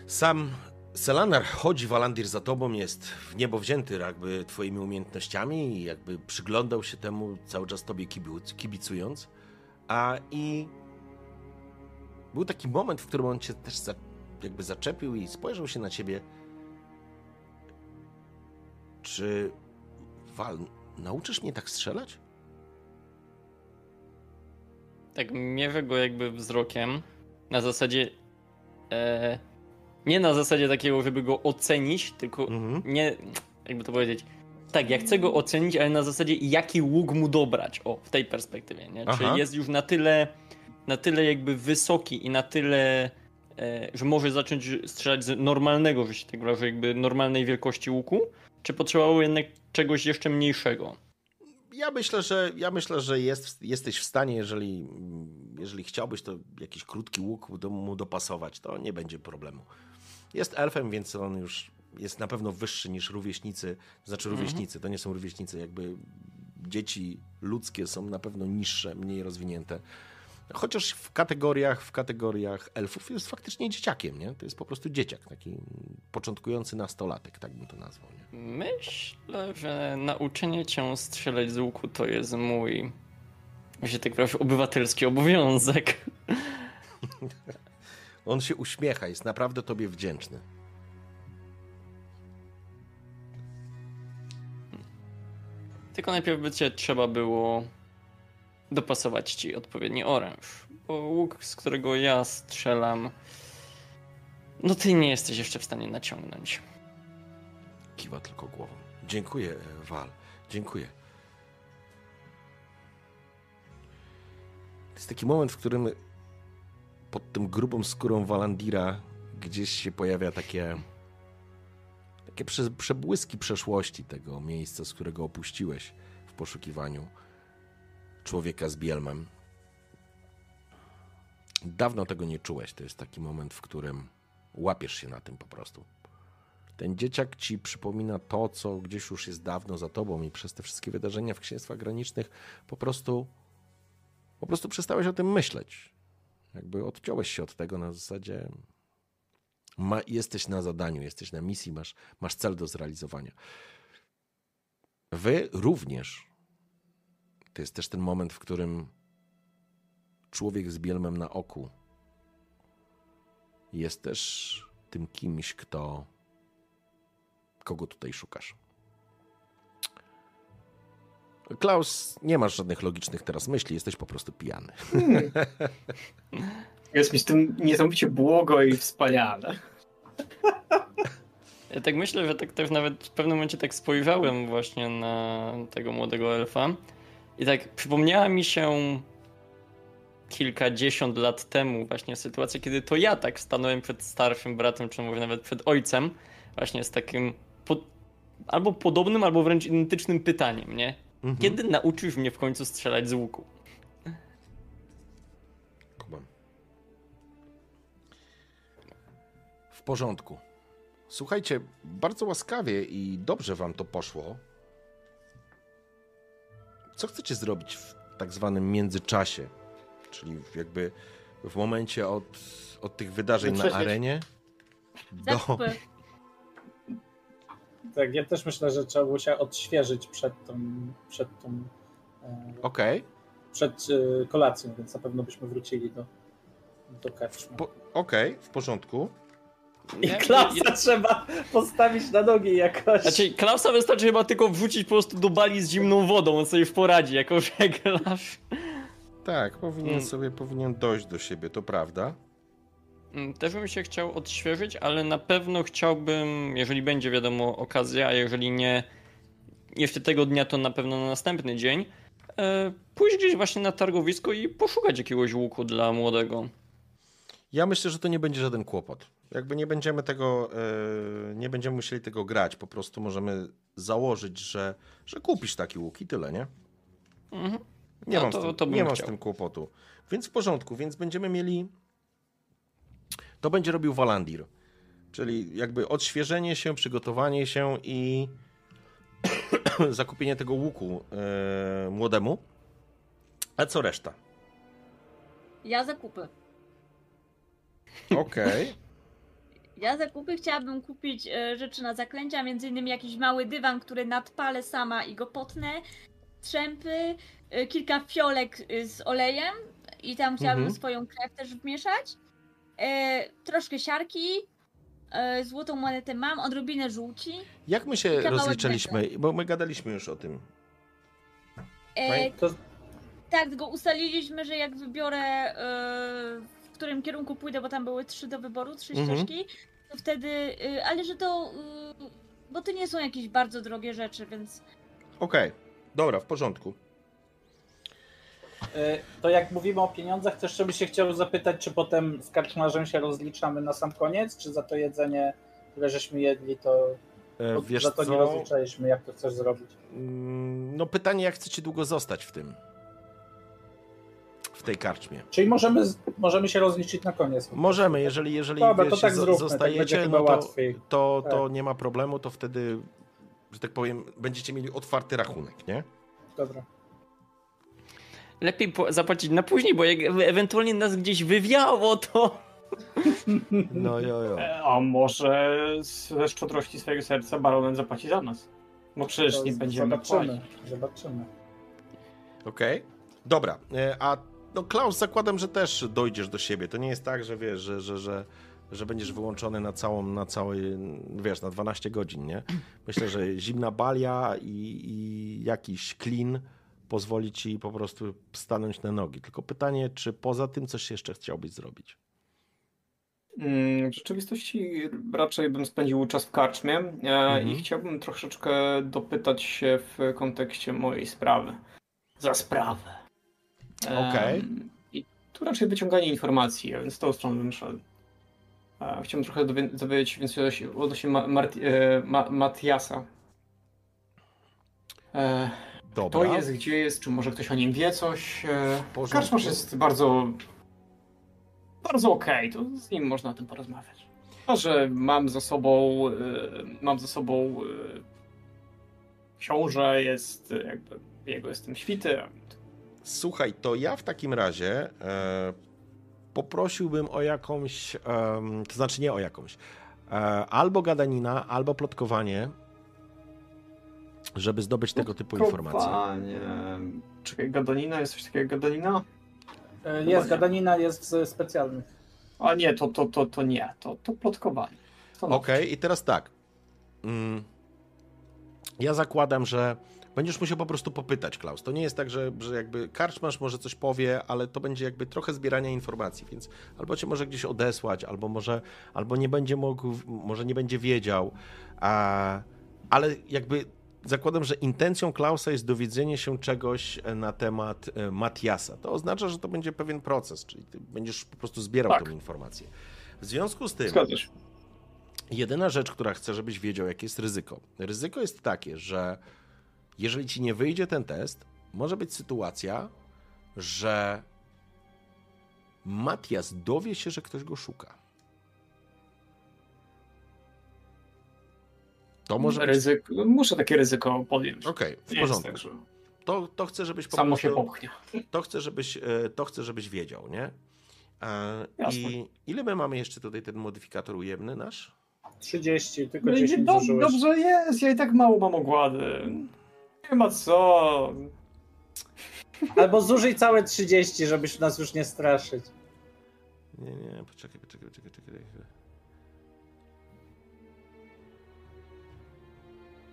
Sam Selanar chodzi Walandir za tobą, jest w niebo wzięty jakby twoimi umiejętnościami i jakby przyglądał się temu cały czas tobie kibic, kibicując. A i był taki moment, w którym on cię też za, jakby zaczepił i spojrzał się na ciebie. Czy Wal, nauczysz mnie tak strzelać? Tak mierzę go jakby wzrokiem, na zasadzie... E, nie na zasadzie takiego, żeby go ocenić, tylko Mhm. nie, jakby to powiedzieć, tak, ja chcę go ocenić, ale na zasadzie jaki łuk mu dobrać, o, w tej perspektywie, nie? Aha. Czy jest już na tyle, na tyle jakby wysoki i na tyle, e, że może zacząć strzelać z normalnego, że się tak wyrażę, jakby normalnej wielkości łuku, czy potrzebował jednak czegoś jeszcze mniejszego? Ja myślę, że, ja myślę, że jest, jesteś w stanie, jeżeli, jeżeli chciałbyś, to jakiś krótki łuk do, mu dopasować, to nie będzie problemu. Jest elfem, więc on już jest na pewno wyższy niż rówieśnicy. Znaczy rówieśnicy, to nie są rówieśnicy, jakby dzieci ludzkie są na pewno niższe, mniej rozwinięte. Chociaż w kategoriach, w kategoriach elfów jest faktycznie dzieciakiem, nie? To jest po prostu dzieciak, taki początkujący nastolatek, tak bym to nazwał, nie? Myślę, że nauczenie cię strzelać z łuku to jest mój, że tak powiem, obywatelski obowiązek. (laughs) On się uśmiecha, jest naprawdę tobie wdzięczny. Tylko najpierw by cię trzeba było dopasować ci odpowiedni oręż. Bo łuk, z którego ja strzelam, no ty nie jesteś jeszcze w stanie naciągnąć. Kiwa tylko głową. Dziękuję, e, Wal. Dziękuję. To jest taki moment, w którym pod tym grubą skórą Walandira gdzieś się pojawia takie takie prze, przebłyski przeszłości tego miejsca, z którego opuściłeś w poszukiwaniu człowieka z bielmem. Dawno tego nie czułeś. To jest taki moment, w którym łapiesz się na tym po prostu. ten dzieciak ci przypomina to, co gdzieś już jest dawno za tobą i przez te wszystkie wydarzenia w księstwach granicznych po prostu, po prostu przestałeś o tym myśleć. Jakby odciąłeś się od tego na zasadzie ma, jesteś na zadaniu, jesteś na misji, masz, masz cel do zrealizowania. Wy również. To jest też ten moment, w którym człowiek z bielmem na oku jest też tym kimś, kto. kogo tutaj szukasz. Klaus, nie masz żadnych logicznych teraz myśli, jesteś po prostu pijany. (laughs) Jest mi z tym niesamowicie błogo i wspaniale. (laughs) Ja tak myślę, że tak też nawet w pewnym momencie tak spojrzałem właśnie na tego młodego elfa i tak przypomniała mi się kilkadziesiąt lat temu właśnie sytuacja, kiedy to ja tak stanąłem przed starszym bratem, czy może nawet przed ojcem, właśnie z takim po, albo podobnym, albo wręcz identycznym pytaniem, nie? Mhm. Kiedy nauczysz mnie w końcu strzelać z łuku? Kumam. W porządku. Słuchajcie, bardzo łaskawie i dobrze wam to poszło. Co chcecie zrobić w tak zwanym międzyczasie? Czyli jakby w momencie od, od tych wydarzeń na arenie do... Zakupy. Tak, ja też myślę, że trzeba było się odświeżyć przed tą, przed tą e, Okej, przed e, kolacją, więc na pewno byśmy wrócili do, do karczmy. po- okej, w porządku. I Ja- Klausa ja- trzeba postawić na nogi jakoś. Znaczy, Klausa wystarczy chyba tylko wrzucić po prostu do bali z zimną wodą, on sobie już poradzi jako (laughs) żeglarz. Tak, powinien Mm. sobie, powinien dojść do siebie, to prawda. Mm, Też bym się chciał odświeżyć, ale na pewno chciałbym, jeżeli będzie wiadomo okazja, a jeżeli nie jeszcze tego dnia, to na pewno na następny dzień, e, pójść gdzieś właśnie na targowisko i poszukać jakiegoś łuku dla młodego. Ja myślę, że to nie będzie żaden kłopot. Jakby nie będziemy tego, e, nie będziemy musieli tego grać, po prostu możemy założyć, że, że kupisz taki łuk i tyle, nie? Mhm. Nie, No mam, to- z tym, nie mam z tym kłopotu. Więc w porządku, więc będziemy mieli. To będzie robił Walandir. Czyli jakby odświeżenie się, przygotowanie się i (coughs) zakupienie tego łuku e, młodemu. A co reszta? Ja zakupy. Okej. (laughs) Ja zakupy chciałabym kupić e, rzeczy na zaklęcia, między innymi jakiś mały dywan, który nadpalę sama i go potnę, trzępy, e, kilka fiolek z olejem i tam chciałabym Mhm. swoją krew też wmieszać, e, troszkę siarki, e, złotą monetę mam, odrobinę żółci. Jak my się Kawałek rozliczaliśmy? Bo my gadaliśmy już o tym. E, To, tak, tylko ustaliliśmy, że jak wybiorę, e, w którym kierunku pójdę, bo tam były trzy do wyboru, trzy Mhm. ścieżki, to wtedy, e, ale że to, e, bo to nie są jakieś bardzo drogie rzeczy, więc Okej, dobra, w porządku. E, to jak mówimy o pieniądzach, to jeszcze bym się chciał zapytać, czy potem z karczmarzem się rozliczamy na sam koniec, czy za to jedzenie, które żeśmy jedli, to E, wiesz za to nie co? rozliczaliśmy, jak to chcesz zrobić. Mm, No pytanie, jak chcecie długo zostać w tym? W tej karczmie. Czyli możemy, możemy się rozliczyć na koniec. Możemy, jeżeli, jeżeli Dobra, to wiecie, tak zróbmy, tak zostajecie, chyba no to, łatwiej. to, to Tak. nie ma problemu, to wtedy, że tak powiem, będziecie mieli otwarty rachunek, nie? Dobra. Lepiej zapłacić na później, bo jak e- ewentualnie nas gdzieś wywiało, to... No jo, jo. E, A może ze szczodrości swojego serca baronet zapłaci za nas? Bo przecież To nie będziemy zobaczymy. płacić. Zobaczymy. Okej. Dobra, e, a no Klaus, zakładam, że też dojdziesz do siebie. To nie jest tak, że wiesz, że, że, że, że będziesz wyłączony na całą, na cały, wiesz, na 12 godzin, nie? Myślę, że zimna balia i, i jakiś klin pozwoli ci po prostu stanąć na nogi. Tylko pytanie, czy poza tym coś jeszcze chciałbyś zrobić? Mm, W rzeczywistości raczej bym spędził czas w karczmie e, Mhm. i chciałbym troszeczkę dopytać się w kontekście mojej sprawy. Za sprawę. Okej. I tu raczej wyciąganie informacji, więc w tą stronę bym szedł. Chciałbym trochę dowie- dowiedzieć się więcej odnośnie- Matiasa. Dobra. To jest, gdzie jest, czy może ktoś o nim wie coś. E. Karczmarz jest bardzo, bardzo okej, to z nim można o tym porozmawiać. Może mam za sobą, e, mam za sobą e, książę, jest e, jakby, jego jestem świty. Słuchaj, to ja w takim razie e, poprosiłbym o jakąś, em, to znaczy nie o jakąś, e, albo gadanina, albo plotkowanie, żeby zdobyć tego typu informacje. Kopanie. Czekaj, gadanina, jest coś takiego jak gadanina? E, Jest, gadanina jest w specjalnych. A nie, to, to, to, to nie, to, to plotkowanie. To Okej, i teraz tak. Mm, ja zakładam, że będziesz musiał po prostu popytać, Klaus. To nie jest tak, że, że jakby karczmasz może coś powie, ale to będzie jakby trochę zbierania informacji, więc albo cię może gdzieś odesłać, albo może, albo nie będzie mógł, może nie będzie wiedział, a, ale jakby zakładam, że intencją Klausa jest dowiedzenie się czegoś na temat e, Matiasa. To oznacza, że to będzie pewien proces, czyli ty będziesz po prostu zbierał Tak. tą informację. W związku z tym, Zgadza się. Jedyna rzecz, która chcę, żebyś wiedział, jakie jest ryzyko. Ryzyko jest takie, że jeżeli ci nie wyjdzie ten test, może być sytuacja, że Matias dowie się, że ktoś go szuka. To może być... Ryzyko, muszę takie ryzyko podjąć. Okej, w Nie jest porządku. tak, że To, to chcę, żebyś po Samo się prostu... popchnie. To chcę, żebyś, e, to chcę, żebyś wiedział, nie? Jasne. I ile my mamy jeszcze tutaj ten modyfikator ujemny nasz? 30, tylko No i 10 do, zużyłeś. dobrze jest, ja i tak mało mam ogłady. Nie ma co. Albo zużyj całe 30, żebyś nas już nie straszyć. Nie, nie, poczekaj, poczekaj, poczekaj, poczekaj.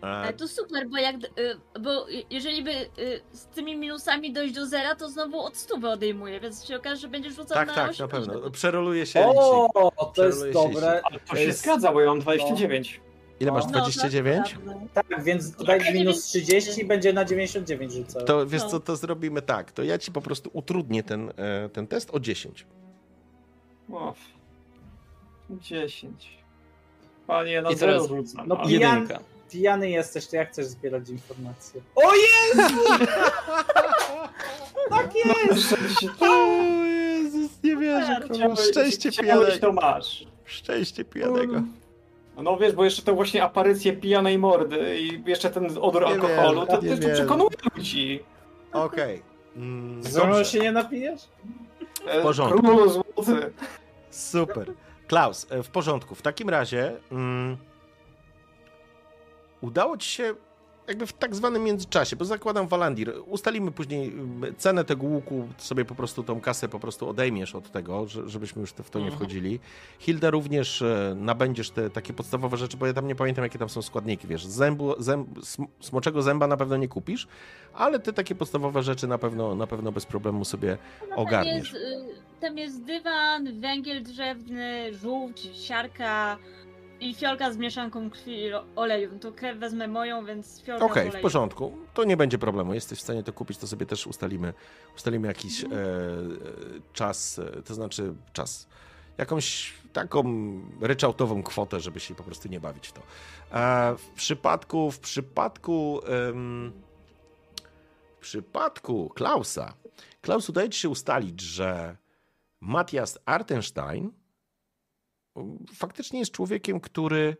Ale to super, bo jak, y, bo jeżeli by y, z tymi minusami dojść do zera, to znowu od stówy odejmuje, więc się okaże, że będziesz rzucał tak, na tak, na 80. pewno. Przeroluje się licznik. O, to jest Przeroluje się dobre. Ale to To się jest- zgadza, bo ja mam 29. Ile masz? No, No, 29? tak. Tak, więc daj minus 30 i będzie na 99 rzucał. To wiesz No. co, to zrobimy tak. To ja ci po prostu utrudnię ten, e, ten test o 10. O, 10. Panie, na I zero teraz- rzucam. No, ale- pijan- Jedynka. Pijany jesteś, to jak chcesz zbierać informacje? O Jezu! tak jest! O Jezus, nie wierzę. kurwa. Chciałeś- Szczęście pijanego. to masz. Szczęście pijanego. No wiesz, bo jeszcze to właśnie aparycje pijanej mordy i jeszcze ten odór Nie alkoholu, wierzę, to też wierzę. przekonuje ludzi. Okej. Mm, Ze mną dobrze. się nie napijesz? W porządku. Królu złoty. Super. Klaus, e, w porządku. W takim razie mm, udało ci się jakby w tak zwanym międzyczasie, bo zakładam Walandir, ustalimy później mm, cenę tego łuku, sobie po prostu tą kasę po prostu odejmiesz od tego, że- żebyśmy już w to nie Mhm. wchodzili. Hilda również e, nabędziesz te takie podstawowe rzeczy, bo ja tam nie pamiętam jakie tam są składniki, wiesz, zębu, zęb, sm- smoczego zęba na pewno nie kupisz, ale te takie podstawowe rzeczy na pewno, na pewno bez problemu sobie Tam ogarniesz. jest, y, tam jest dywan, węgiel drzewny, żółć, siarka i fiolka z mieszanką krwi i oleju. No To krew wezmę moją, więc fiolka Okej, z w porządku. To nie będzie problemu. Jesteś w stanie to kupić, to sobie też ustalimy, ustalimy jakiś e, e, czas, e, to znaczy czas, jakąś taką ryczałtową kwotę, żeby się po prostu nie bawić w to. E, w przypadku, w przypadku, em, w przypadku Klausa, Klaus udaje ci się ustalić, że Matthias Artenstein faktycznie jest człowiekiem, który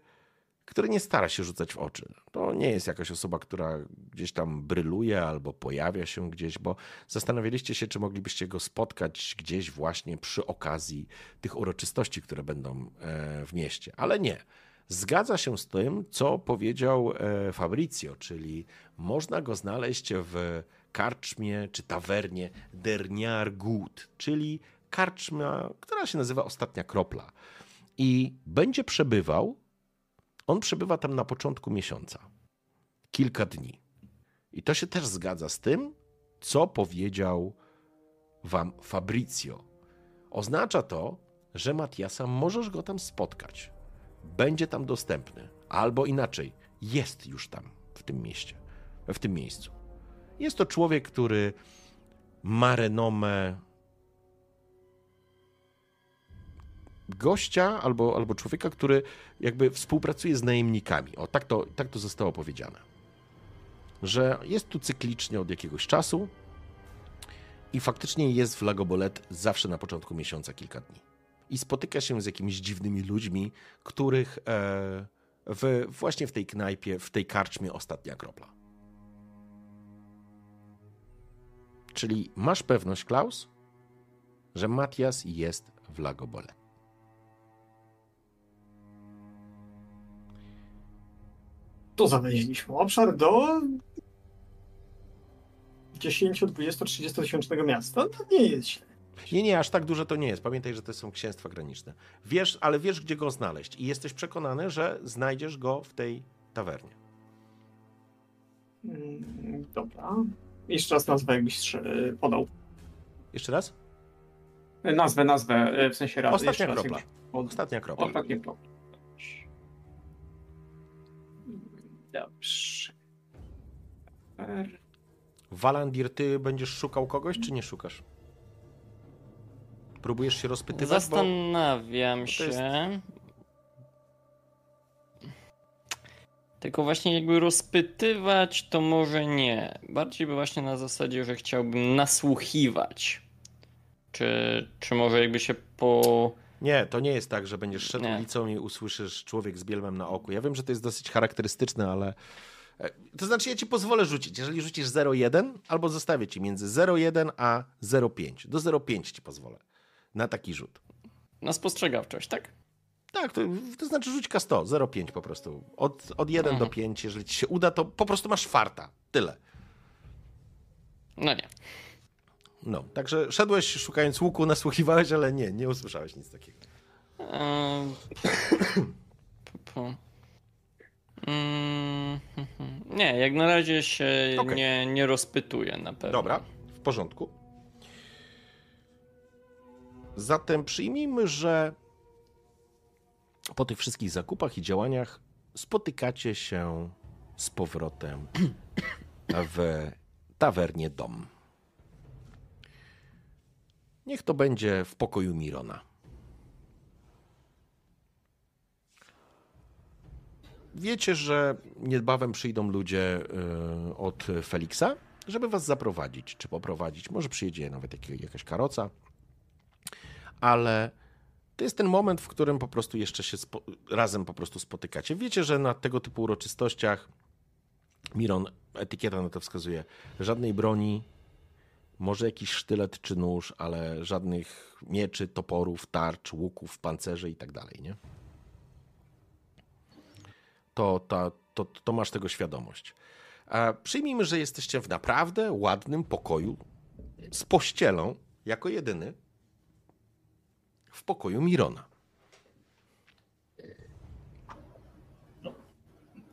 który nie stara się rzucać w oczy. To nie jest jakaś osoba, która gdzieś tam bryluje albo pojawia się gdzieś, bo zastanawialiście się, czy moglibyście go spotkać gdzieś właśnie przy okazji tych uroczystości, które będą e, w mieście. Ale nie. Zgadza się z tym, co powiedział e, Fabrizio, czyli można go znaleźć w karczmie czy tawernie Dernier Gut, czyli karczma, która się nazywa Ostatnia Kropla. I będzie przebywał on przebywa tam na początku miesiąca. Kilka dni. I to się też zgadza z tym, co powiedział wam Fabrizio. Oznacza to, że Matiasa możesz go tam spotkać. Będzie tam dostępny. Albo inaczej, jest już tam, w tym mieście, w tym miejscu. Jest to człowiek, który ma renomę gościa albo, albo człowieka, który jakby współpracuje z najemnikami. O, tak to, tak to zostało powiedziane. Że jest tu cyklicznie od jakiegoś czasu i faktycznie jest w Lagobolet zawsze na początku miesiąca kilka dni. i spotyka się z jakimiś dziwnymi ludźmi, których e, w, właśnie w tej knajpie, w tej karczmie ostatnia kropla. Czyli masz pewność, Klaus, że Matias jest w Lagobole. To znaleźliśmy obszar do 10, 20, 30 tysięcznego miasta. To nie jest źle. Nie, nie, aż tak duże to nie jest. Pamiętaj, że to są księstwa graniczne. Wiesz, ale wiesz, gdzie go znaleźć i jesteś przekonany, że znajdziesz go w tej tawernie. Mm, Dobra. Jeszcze raz nazwę, jakbyś strze- podał. Jeszcze raz? Nazwę, nazwę, e, w sensie raz. Ostatnia jeszcze raz, kropla. jakbyś podał. Ostatnia kropla. Kropla. Dobrze. Walandir, ty będziesz szukał kogoś, czy nie szukasz? Próbujesz się rozpytywać? Bo... Zastanawiam to się. jest- Tylko właśnie jakby rozpytywać, to może nie. Bardziej by właśnie na zasadzie, że chciałbym nasłuchiwać. Czy, czy może jakby się po. Nie, to nie jest tak, że będziesz szedł Nie. ulicą i usłyszysz człowiek z bielmem na oku. Ja wiem, że to jest dosyć charakterystyczne, ale... e, To znaczy, ja ci pozwolę rzucić. Jeżeli rzucisz 0,1, albo zostawię ci między 0,1 a 0,5. Do 0,5 ci pozwolę na taki rzut. Na spostrzegawczość, tak? Tak, to, to znaczy rzuć K100, 0,5 po prostu. Od, od 1 do Mhm. 5, jeżeli ci się uda, to po prostu masz farta. Tyle. No nie. No, także szedłeś szukając łuku, nasłuchiwałeś, ale nie, nie usłyszałeś nic takiego. Ehm. (clears throat) Nie, jak na razie się Okej. nie, nie rozpytuję na pewno. Dobra, w porządku. Zatem przyjmijmy, że po tych wszystkich zakupach i działaniach spotykacie się z powrotem w tawernie Dom. Niech to będzie w pokoju Mirona. Wiecie, że niedbawem przyjdą ludzie y, od Feliksa, żeby was zaprowadzić, czy poprowadzić. Może przyjedzie nawet jak- jakaś karoca, ale to jest ten moment, w którym po prostu jeszcze się razem po prostu spotykacie. Wiecie, że na tego typu uroczystościach Miron, etykieta na to wskazuje, żadnej broni, może jakiś sztylet czy nóż, ale żadnych mieczy, toporów, tarcz, łuków, pancerzy i tak dalej, nie? To, to, to, to masz tego świadomość. A przyjmijmy, że jesteście w naprawdę ładnym pokoju z pościelą, jako jedyny, w pokoju Mirona.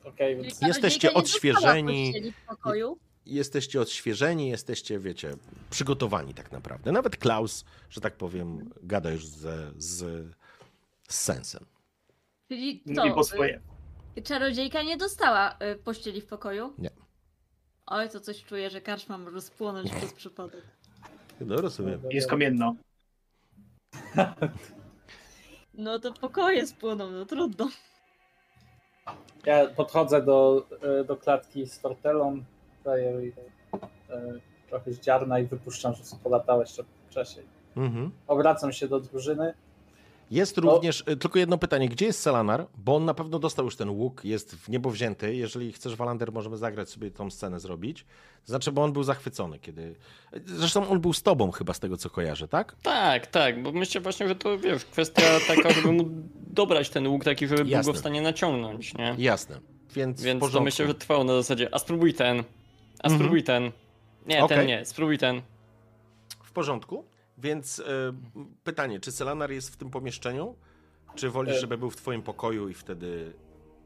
Okej, więc Czyli Jesteście odświeżeni. w pokoju. Jesteście odświeżeni, jesteście, wiecie, przygotowani tak naprawdę. Nawet Klaus, że tak powiem, gada już z, z, z sensem. Czyli Mówi co? po swoje. y, Czarodziejka nie dostała y, pościeli w pokoju? Nie. Oj, to coś czuję, że karcz mam rozpłonąć przez przypadek. No rozumiem. Jest kamienno. (laughs) No to pokoje spłoną, no trudno. ja podchodzę do, e, do klatki z tortelą, daję jej e, trochę ziarna i wypuszczam, że polatała jeszcze wcześniej. Mhm. Obracam się do drużyny. Jest również, y, tylko jedno pytanie, gdzie jest Selanar? Bo on na pewno dostał już ten łuk, jest w niebo wzięty. Jeżeli chcesz, Walander, możemy zagrać sobie tą scenę, zrobić. To znaczy, bo on był zachwycony, kiedy... Zresztą on był z tobą chyba, z tego co kojarzę, tak? Tak, tak, bo myślę właśnie, że to wiesz, kwestia taka, żeby mu dobrać ten łuk taki, żeby był Jasne. go w stanie naciągnąć, nie? Jasne. Więc, Więc to myślę, że trwało na zasadzie, a spróbuj ten, a Mhm. spróbuj ten. Nie, Okej. ten nie, spróbuj ten. W porządku. Więc y, pytanie, czy Selanar jest w tym pomieszczeniu? Czy wolisz, E. żeby był w twoim pokoju i wtedy,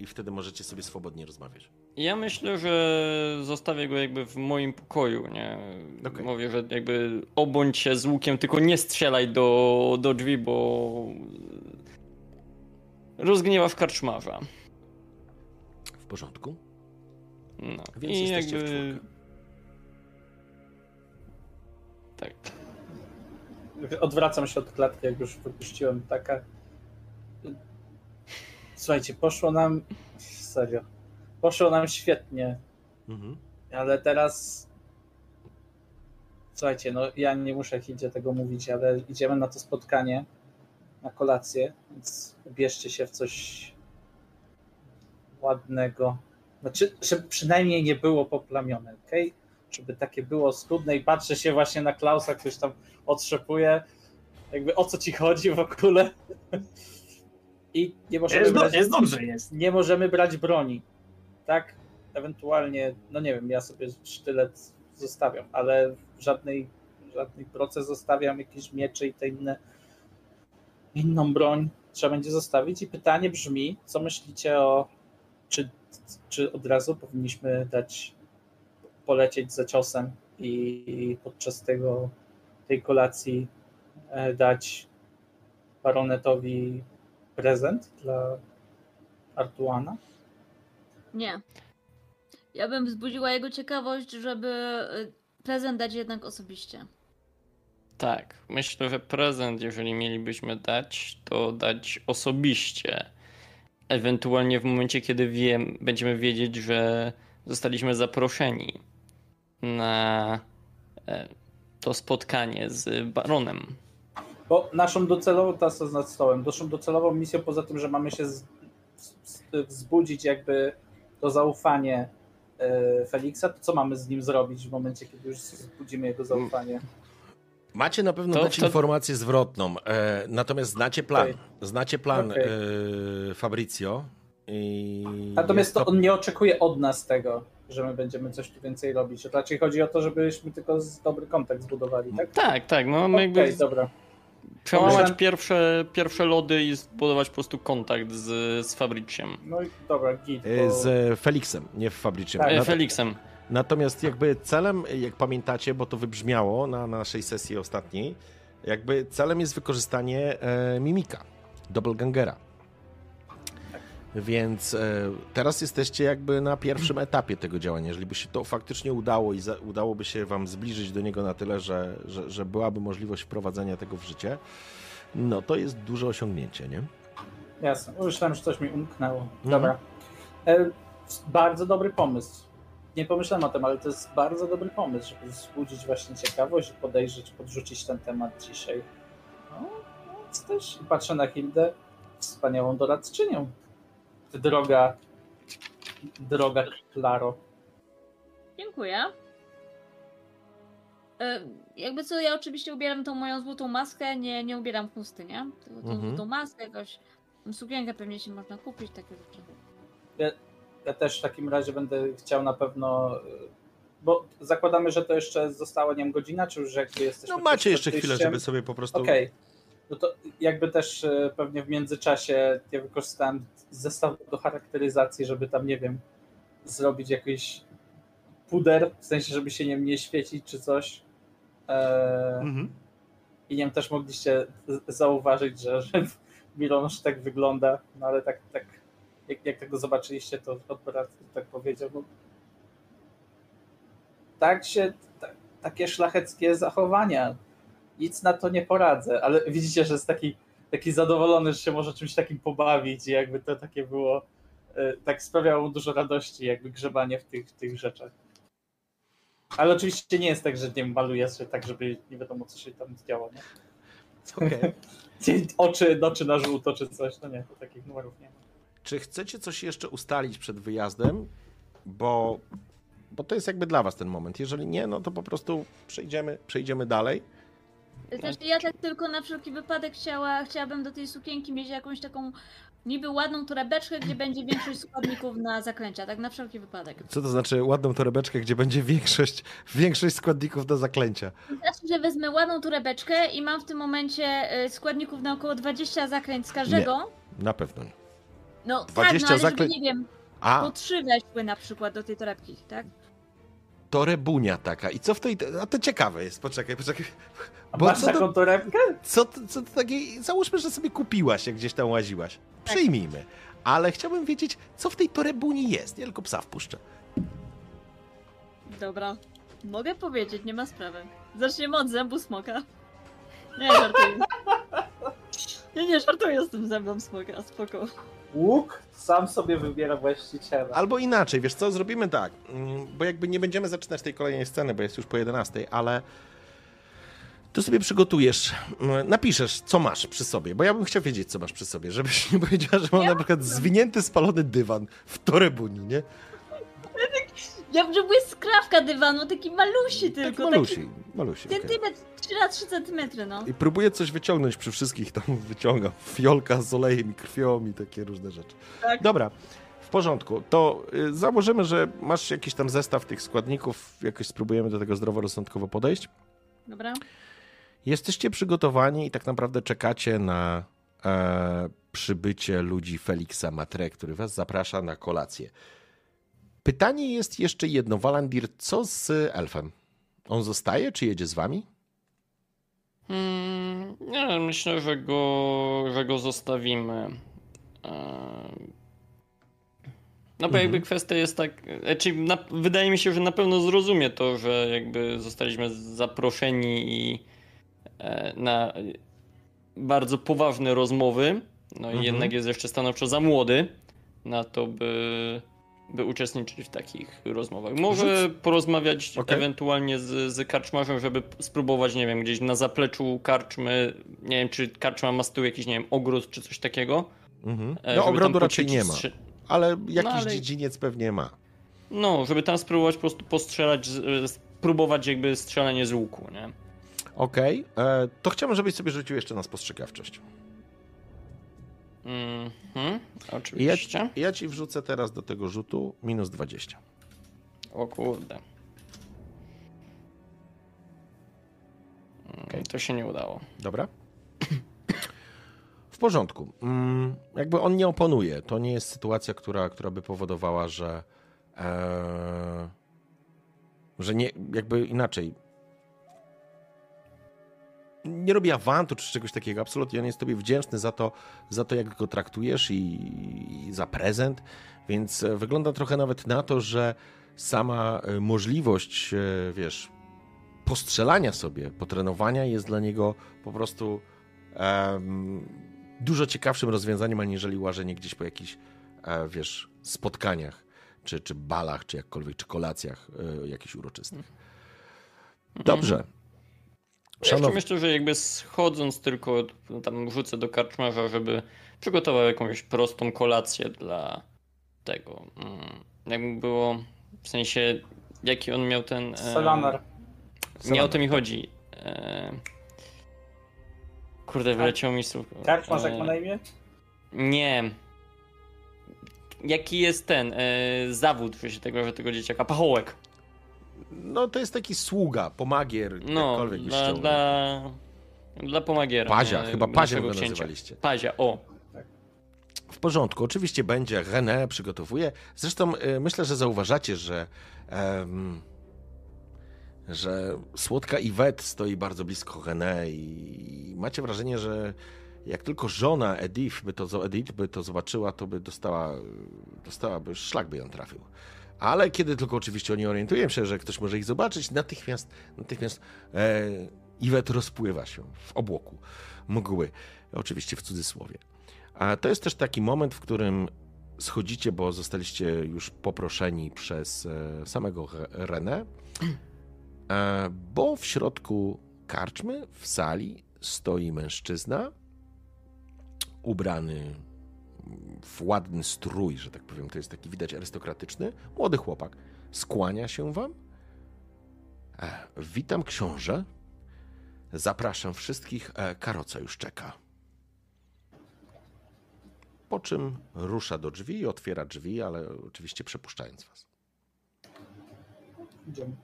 i wtedy możecie sobie swobodnie rozmawiać? Ja myślę, że zostawię go jakby w moim pokoju, nie? Okej. Mówię, że jakby obądź się z łukiem, tylko nie strzelaj do, do drzwi, bo rozgniewasz karczmarza. W porządku. No. Więc I jesteście w jakby... czwórkę. Tak. Odwracam się od klatki, jak już wypuściłem taka. Słuchajcie, poszło nam. Serio. Poszło nam świetnie, Mhm. ale teraz. Słuchajcie, no ja nie muszę Hidzie tego mówić, ale idziemy na to spotkanie. na kolację, więc ubierzcie się w coś ładnego. Znaczy, żeby przynajmniej nie było poplamione, ok? Żeby takie było schludne i patrzę się właśnie na Klausa, ktoś tam otrzepuje, jakby o co ci chodzi w ogóle. I nie możemy, Jest, brać, jest dobrze, jest. nie możemy brać broni, tak? Ewentualnie, no nie wiem, ja sobie sztylet zostawiam, ale żadnej, żadnej proces zostawiam, jakieś miecze i te inne, inną broń trzeba będzie zostawić. I pytanie brzmi, co myślicie o, czy, czy od razu powinniśmy dać, polecieć za ciosem i podczas tego, tej kolacji e, dać baronetowi prezent dla Artuana? Nie. Ja bym wzbudziła jego ciekawość, żeby y, prezent dać jednak osobiście. Tak, myślę, że prezent, jeżeli mielibyśmy dać, to dać osobiście. Ewentualnie w momencie, kiedy wiem, będziemy wiedzieć, że zostaliśmy zaproszeni na e, to spotkanie z baronem. Bo naszą docelową, teraz to nad stołem, naszą docelową misją, poza tym, że mamy się z, z, wzbudzić jakby to zaufanie e, Feliksa, to co mamy z nim zrobić w momencie, kiedy już wzbudzimy jego zaufanie? Macie na pewno To- dać to- informację zwrotną, e, natomiast znacie plan. Okej. Znacie plan Okej. e, Fabrizio. I Natomiast to on nie oczekuje od nas tego, że my będziemy coś tu więcej robić. Raczej chodzi o to, żebyśmy tylko z dobry kontakt zbudowali, tak? Tak, tak, no my Okej, jakby dobra. przełamać Pomyślałem- pierwsze, pierwsze lody i zbudować po prostu kontakt z, z Fabriciem. No i dobra, git. e, Bo... z Feliksem, nie w Fabrycznym. Tak. E, Felixem. Natomiast jakby celem, jak pamiętacie, bo to wybrzmiało na naszej sesji ostatniej, jakby celem jest wykorzystanie e, mimika, doppelgangera. Więc e, teraz jesteście jakby na pierwszym etapie tego działania. Jeżeli by się to faktycznie udało i za, udałoby się wam zbliżyć do niego na tyle, że, że, że byłaby możliwość wprowadzenia tego w życie, no to jest duże osiągnięcie, nie? Jasne, myślałem, że coś mi umknęło. Mhm. Dobra. E, bardzo dobry pomysł. Nie pomyślałem o tym, ale to jest bardzo dobry pomysł, żeby wzbudzić właśnie ciekawość i podejrzeć, podrzucić ten temat dzisiaj. No, no więc też patrzę na Hildę, wspaniałą doradczynią. Ty droga, droga Klaro. Dziękuję. E, Jakby co, ja oczywiście ubieram tą moją złotą maskę, nie, nie ubieram chusty, nie? Tylko tą Mhm. złotą maskę, jakoś sukienkę pewnie się można kupić, takie rzeczy. Ja też w takim razie będę chciał na pewno, y, bo zakładamy, że to jeszcze została, nie wiem, godzina, czy już jakby jesteśmy... No macie jeszcze chwilę, żeby sobie po prostu... Okej. No to jakby też e, pewnie w międzyczasie ja wykorzystałem zestaw do charakteryzacji, żeby tam, nie wiem, zrobić jakiś puder, w sensie, żeby się nim nie świecić czy coś. E, Mhm. I nie wiem, też mogliście zauważyć, że, (laughs) że Milosz tak wygląda, no ale tak, tak jak, jak tego zobaczyliście, to od brat tak powiedział, no tak się, tak, takie szlacheckie zachowania, nic na to nie poradzę, ale widzicie, że jest taki, taki zadowolony, że się może czymś takim pobawić i jakby to takie było, e, tak sprawiało mu dużo radości, jakby grzebanie w tych, w tych rzeczach. Ale oczywiście nie jest tak, że nie maluje się tak, żeby nie wiadomo, co się tam działo, nie? Okej. (laughs) Oczy, oczy na żółto czy coś, no nie, to takich numerów nie ma. Czy chcecie coś jeszcze ustalić przed wyjazdem? Bo, bo to jest jakby dla was ten moment. Jeżeli nie, no to po prostu przejdziemy, przejdziemy dalej. Też ja tak tylko na wszelki wypadek chciała, chciałabym do tej sukienki mieć jakąś taką niby ładną torebeczkę, gdzie będzie większość składników na zaklęcia, tak na wszelki wypadek. Co to znaczy ładną torebeczkę, gdzie będzie większość, większość składników do zaklęcia? Znaczy, że wezmę ładną torebeczkę i mam w tym momencie y, składników na około 20 zaklęć z każdego. Na pewno nie. No 20 tak, no ale żeby, nie wiem, A, po trzy weszły na przykład do tej torebki, tak? to rebunia taka. I co w tej... A to ciekawe jest, poczekaj, poczekaj. A Bo masz co taką to, torebkę? co, to- co to takiej... Załóżmy, że sobie kupiłaś, jak gdzieś tam łaziłaś. Przyjmijmy. Ale chciałbym wiedzieć, co w tej torebuni jest. Ja tylko psa wpuszczę. Dobra. Mogę powiedzieć, nie ma sprawy. Zaczniemy od zębu smoka. Nie, żartuję. (laughs) Nie, nie, żartuję z tym zębem smoka, spoko. Łuk sam sobie wybiera właściciela. Albo inaczej, wiesz co, zrobimy tak, mm, bo jakby nie będziemy zaczynać tej kolejnej sceny, bo jest już po 11, ale to sobie przygotujesz, mm, napiszesz, co masz przy sobie, bo ja bym chciał wiedzieć, co masz przy sobie, żebyś (laughs) nie powiedziała, że mam na przykład zwinięty, spalony dywan w torebuni, nie? Ja potrzebuję skrawka dywanu, taki malusi tylko. tak malusi, malusi, Taki okej. centymetr, 3 na 3 centymetry, no. I próbuję coś wyciągnąć przy wszystkich, tam wyciągam fiolka z olejem i krwią i takie różne rzeczy. Tak. Dobra, w porządku. To y, założymy, że masz jakiś tam zestaw tych składników, jakoś spróbujemy do tego zdroworozsądkowo podejść. Dobra. Jesteście przygotowani i tak naprawdę czekacie na e, przybycie ludzi Feliksa Matre, który was zaprasza na kolację. Pytanie jest jeszcze jedno. Walandir, co z elfem? On zostaje, czy jedzie z wami? Hmm, nie, myślę, że go, że go zostawimy. Eee, No bo jakby Mhm. kwestia jest tak, znaczy na, wydaje mi się, że na pewno zrozumie to, że jakby zostaliśmy zaproszeni i e, na bardzo poważne rozmowy. No i Mhm. jednak jest jeszcze stanowczo za młody na to, by, by uczestniczyć w takich rozmowach. Może porozmawiać Okej. ewentualnie z, z karczmarzem, żeby spróbować, nie wiem, gdzieś na zapleczu karczmy, nie wiem, czy karczma ma z tyłu jakiś, nie wiem, ogród czy coś takiego. Mhm. e, No ogrodu raczej nie ma, ale jakiś ale- dziedziniec pewnie ma. No, żeby tam spróbować po prostu postrzelać, spróbować jakby strzelanie z łuku, nie? Okej, e, to chciałbym, żebyś sobie rzucił jeszcze na spostrzegawczość. Mhm, I ja, oczywiście. ja ci wrzucę teraz do tego rzutu minus 20. O kurde. Mm, To się nie udało. Dobra? W porządku. Mm, jakby on nie oponuje. To nie jest sytuacja, która, która by powodowała, że. E, że nie. Jakby inaczej. Nie robi awantu czy czegoś takiego. Absolutnie. On jest tobie wdzięczny za to, za to jak go traktujesz i, i za prezent. Więc e, wygląda trochę nawet na to, że sama e, możliwość, e, wiesz, postrzelania sobie, potrenowania jest dla niego po prostu em, dużo ciekawszym rozwiązaniem, aniżeli łażenie gdzieś po jakichś, wiesz, spotkaniach, czy, czy balach, czy jakkolwiek, czy kolacjach jakichś uroczystych. Dobrze. Ja jeszcze Szanow... myślę, że jakby schodząc tylko no, tam wrzucę do karczmarza, żeby przygotował jakąś prostą kolację dla tego. Mm, Jakby było, w sensie, jaki on miał ten... e, Selanar. Nie o to mi chodzi. E... Kurde, wyleciało mi słów. Karczmasz jak E, ma na imię? Nie. Jaki jest ten e, zawód że się tego, że tego dzieciaka? Pachołek. No to jest taki sługa, pomagier, No, jakkolwiek byś dla, chciał. dla, dla pomagiera. Pazia, chyba Pazia go księcia. nazywaliście. Pazia, o. W porządku, oczywiście będzie. René przygotowuje. Zresztą y, myślę, że zauważacie, że, em, że słodka Yvette stoi bardzo blisko René i macie wrażenie, że jak tylko żona Edith by to, Edith by to zobaczyła, to by dostała, dostałaby, szlak by ją trafił. Ale kiedy tylko oczywiście oni orientują się, że ktoś może ich zobaczyć, natychmiast, natychmiast e, Yvette rozpływa się w obłoku mgły. Oczywiście w cudzysłowie. A to jest też taki moment, w którym schodzicie, bo zostaliście już poproszeni przez e, samego Re- René, e, bo w środku karczmy, w sali, stoi mężczyzna ubrany w ładny strój, że tak powiem, to jest taki widać arystokratyczny, młody chłopak. Skłania się wam. E, witam książę. Zapraszam wszystkich, e, karoca już czeka. Po czym rusza do drzwi i otwiera drzwi, ale oczywiście przepuszczając was. Idziemy.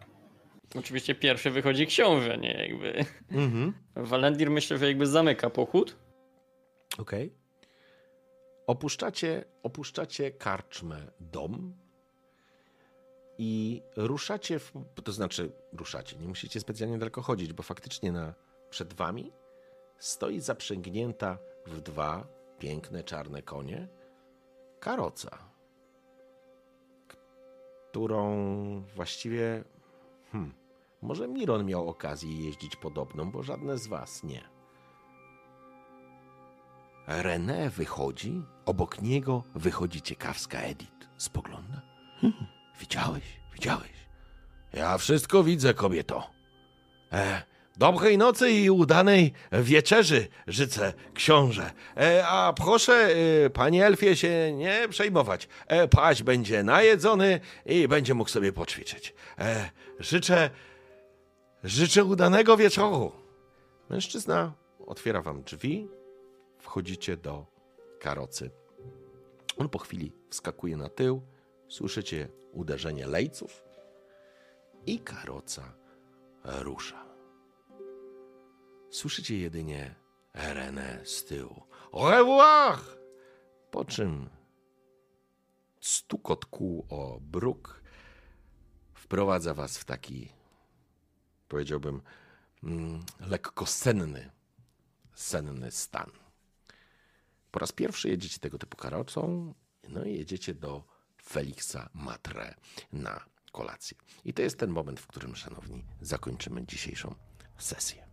Oczywiście pierwszy wychodzi książę, nie jakby. Mhm. Walendir myślę, że jakby zamyka pochód. Okej. Opuszczacie, opuszczacie karczmę dom i ruszacie, w, to znaczy ruszacie, nie musicie specjalnie daleko chodzić, bo faktycznie na, przed wami stoi zaprzęgnięta w dwa piękne czarne konie karoca, którą właściwie, hmm, może Miron miał okazję jeździć podobną, bo żadne z was nie. René wychodzi, obok niego wychodzi ciekawska Edith. Spogląda. Hmm, widziałeś? Widziałeś? Ja wszystko widzę, kobieto. E, Dobrej nocy i udanej wieczerzy życzę, książę. E, a proszę, e, panie Elfie, się nie przejmować. E, paź będzie najedzony i będzie mógł sobie poćwiczyć. E, życzę, życzę udanego wieczoru. Mężczyzna otwiera wam drzwi, wchodzicie do karocy. On po chwili wskakuje na tył, słyszycie uderzenie lejców i karoca rusza. Słyszycie jedynie Renę z tyłu. Au revoir! Po czym stukot kół o bruk wprowadza was w taki, powiedziałbym, mm, lekko senny, senny stan. Po raz pierwszy jedziecie tego typu karocą, no i jedziecie do Feliksa Matre na kolację. I to jest ten moment, w którym, szanowni, zakończymy dzisiejszą sesję.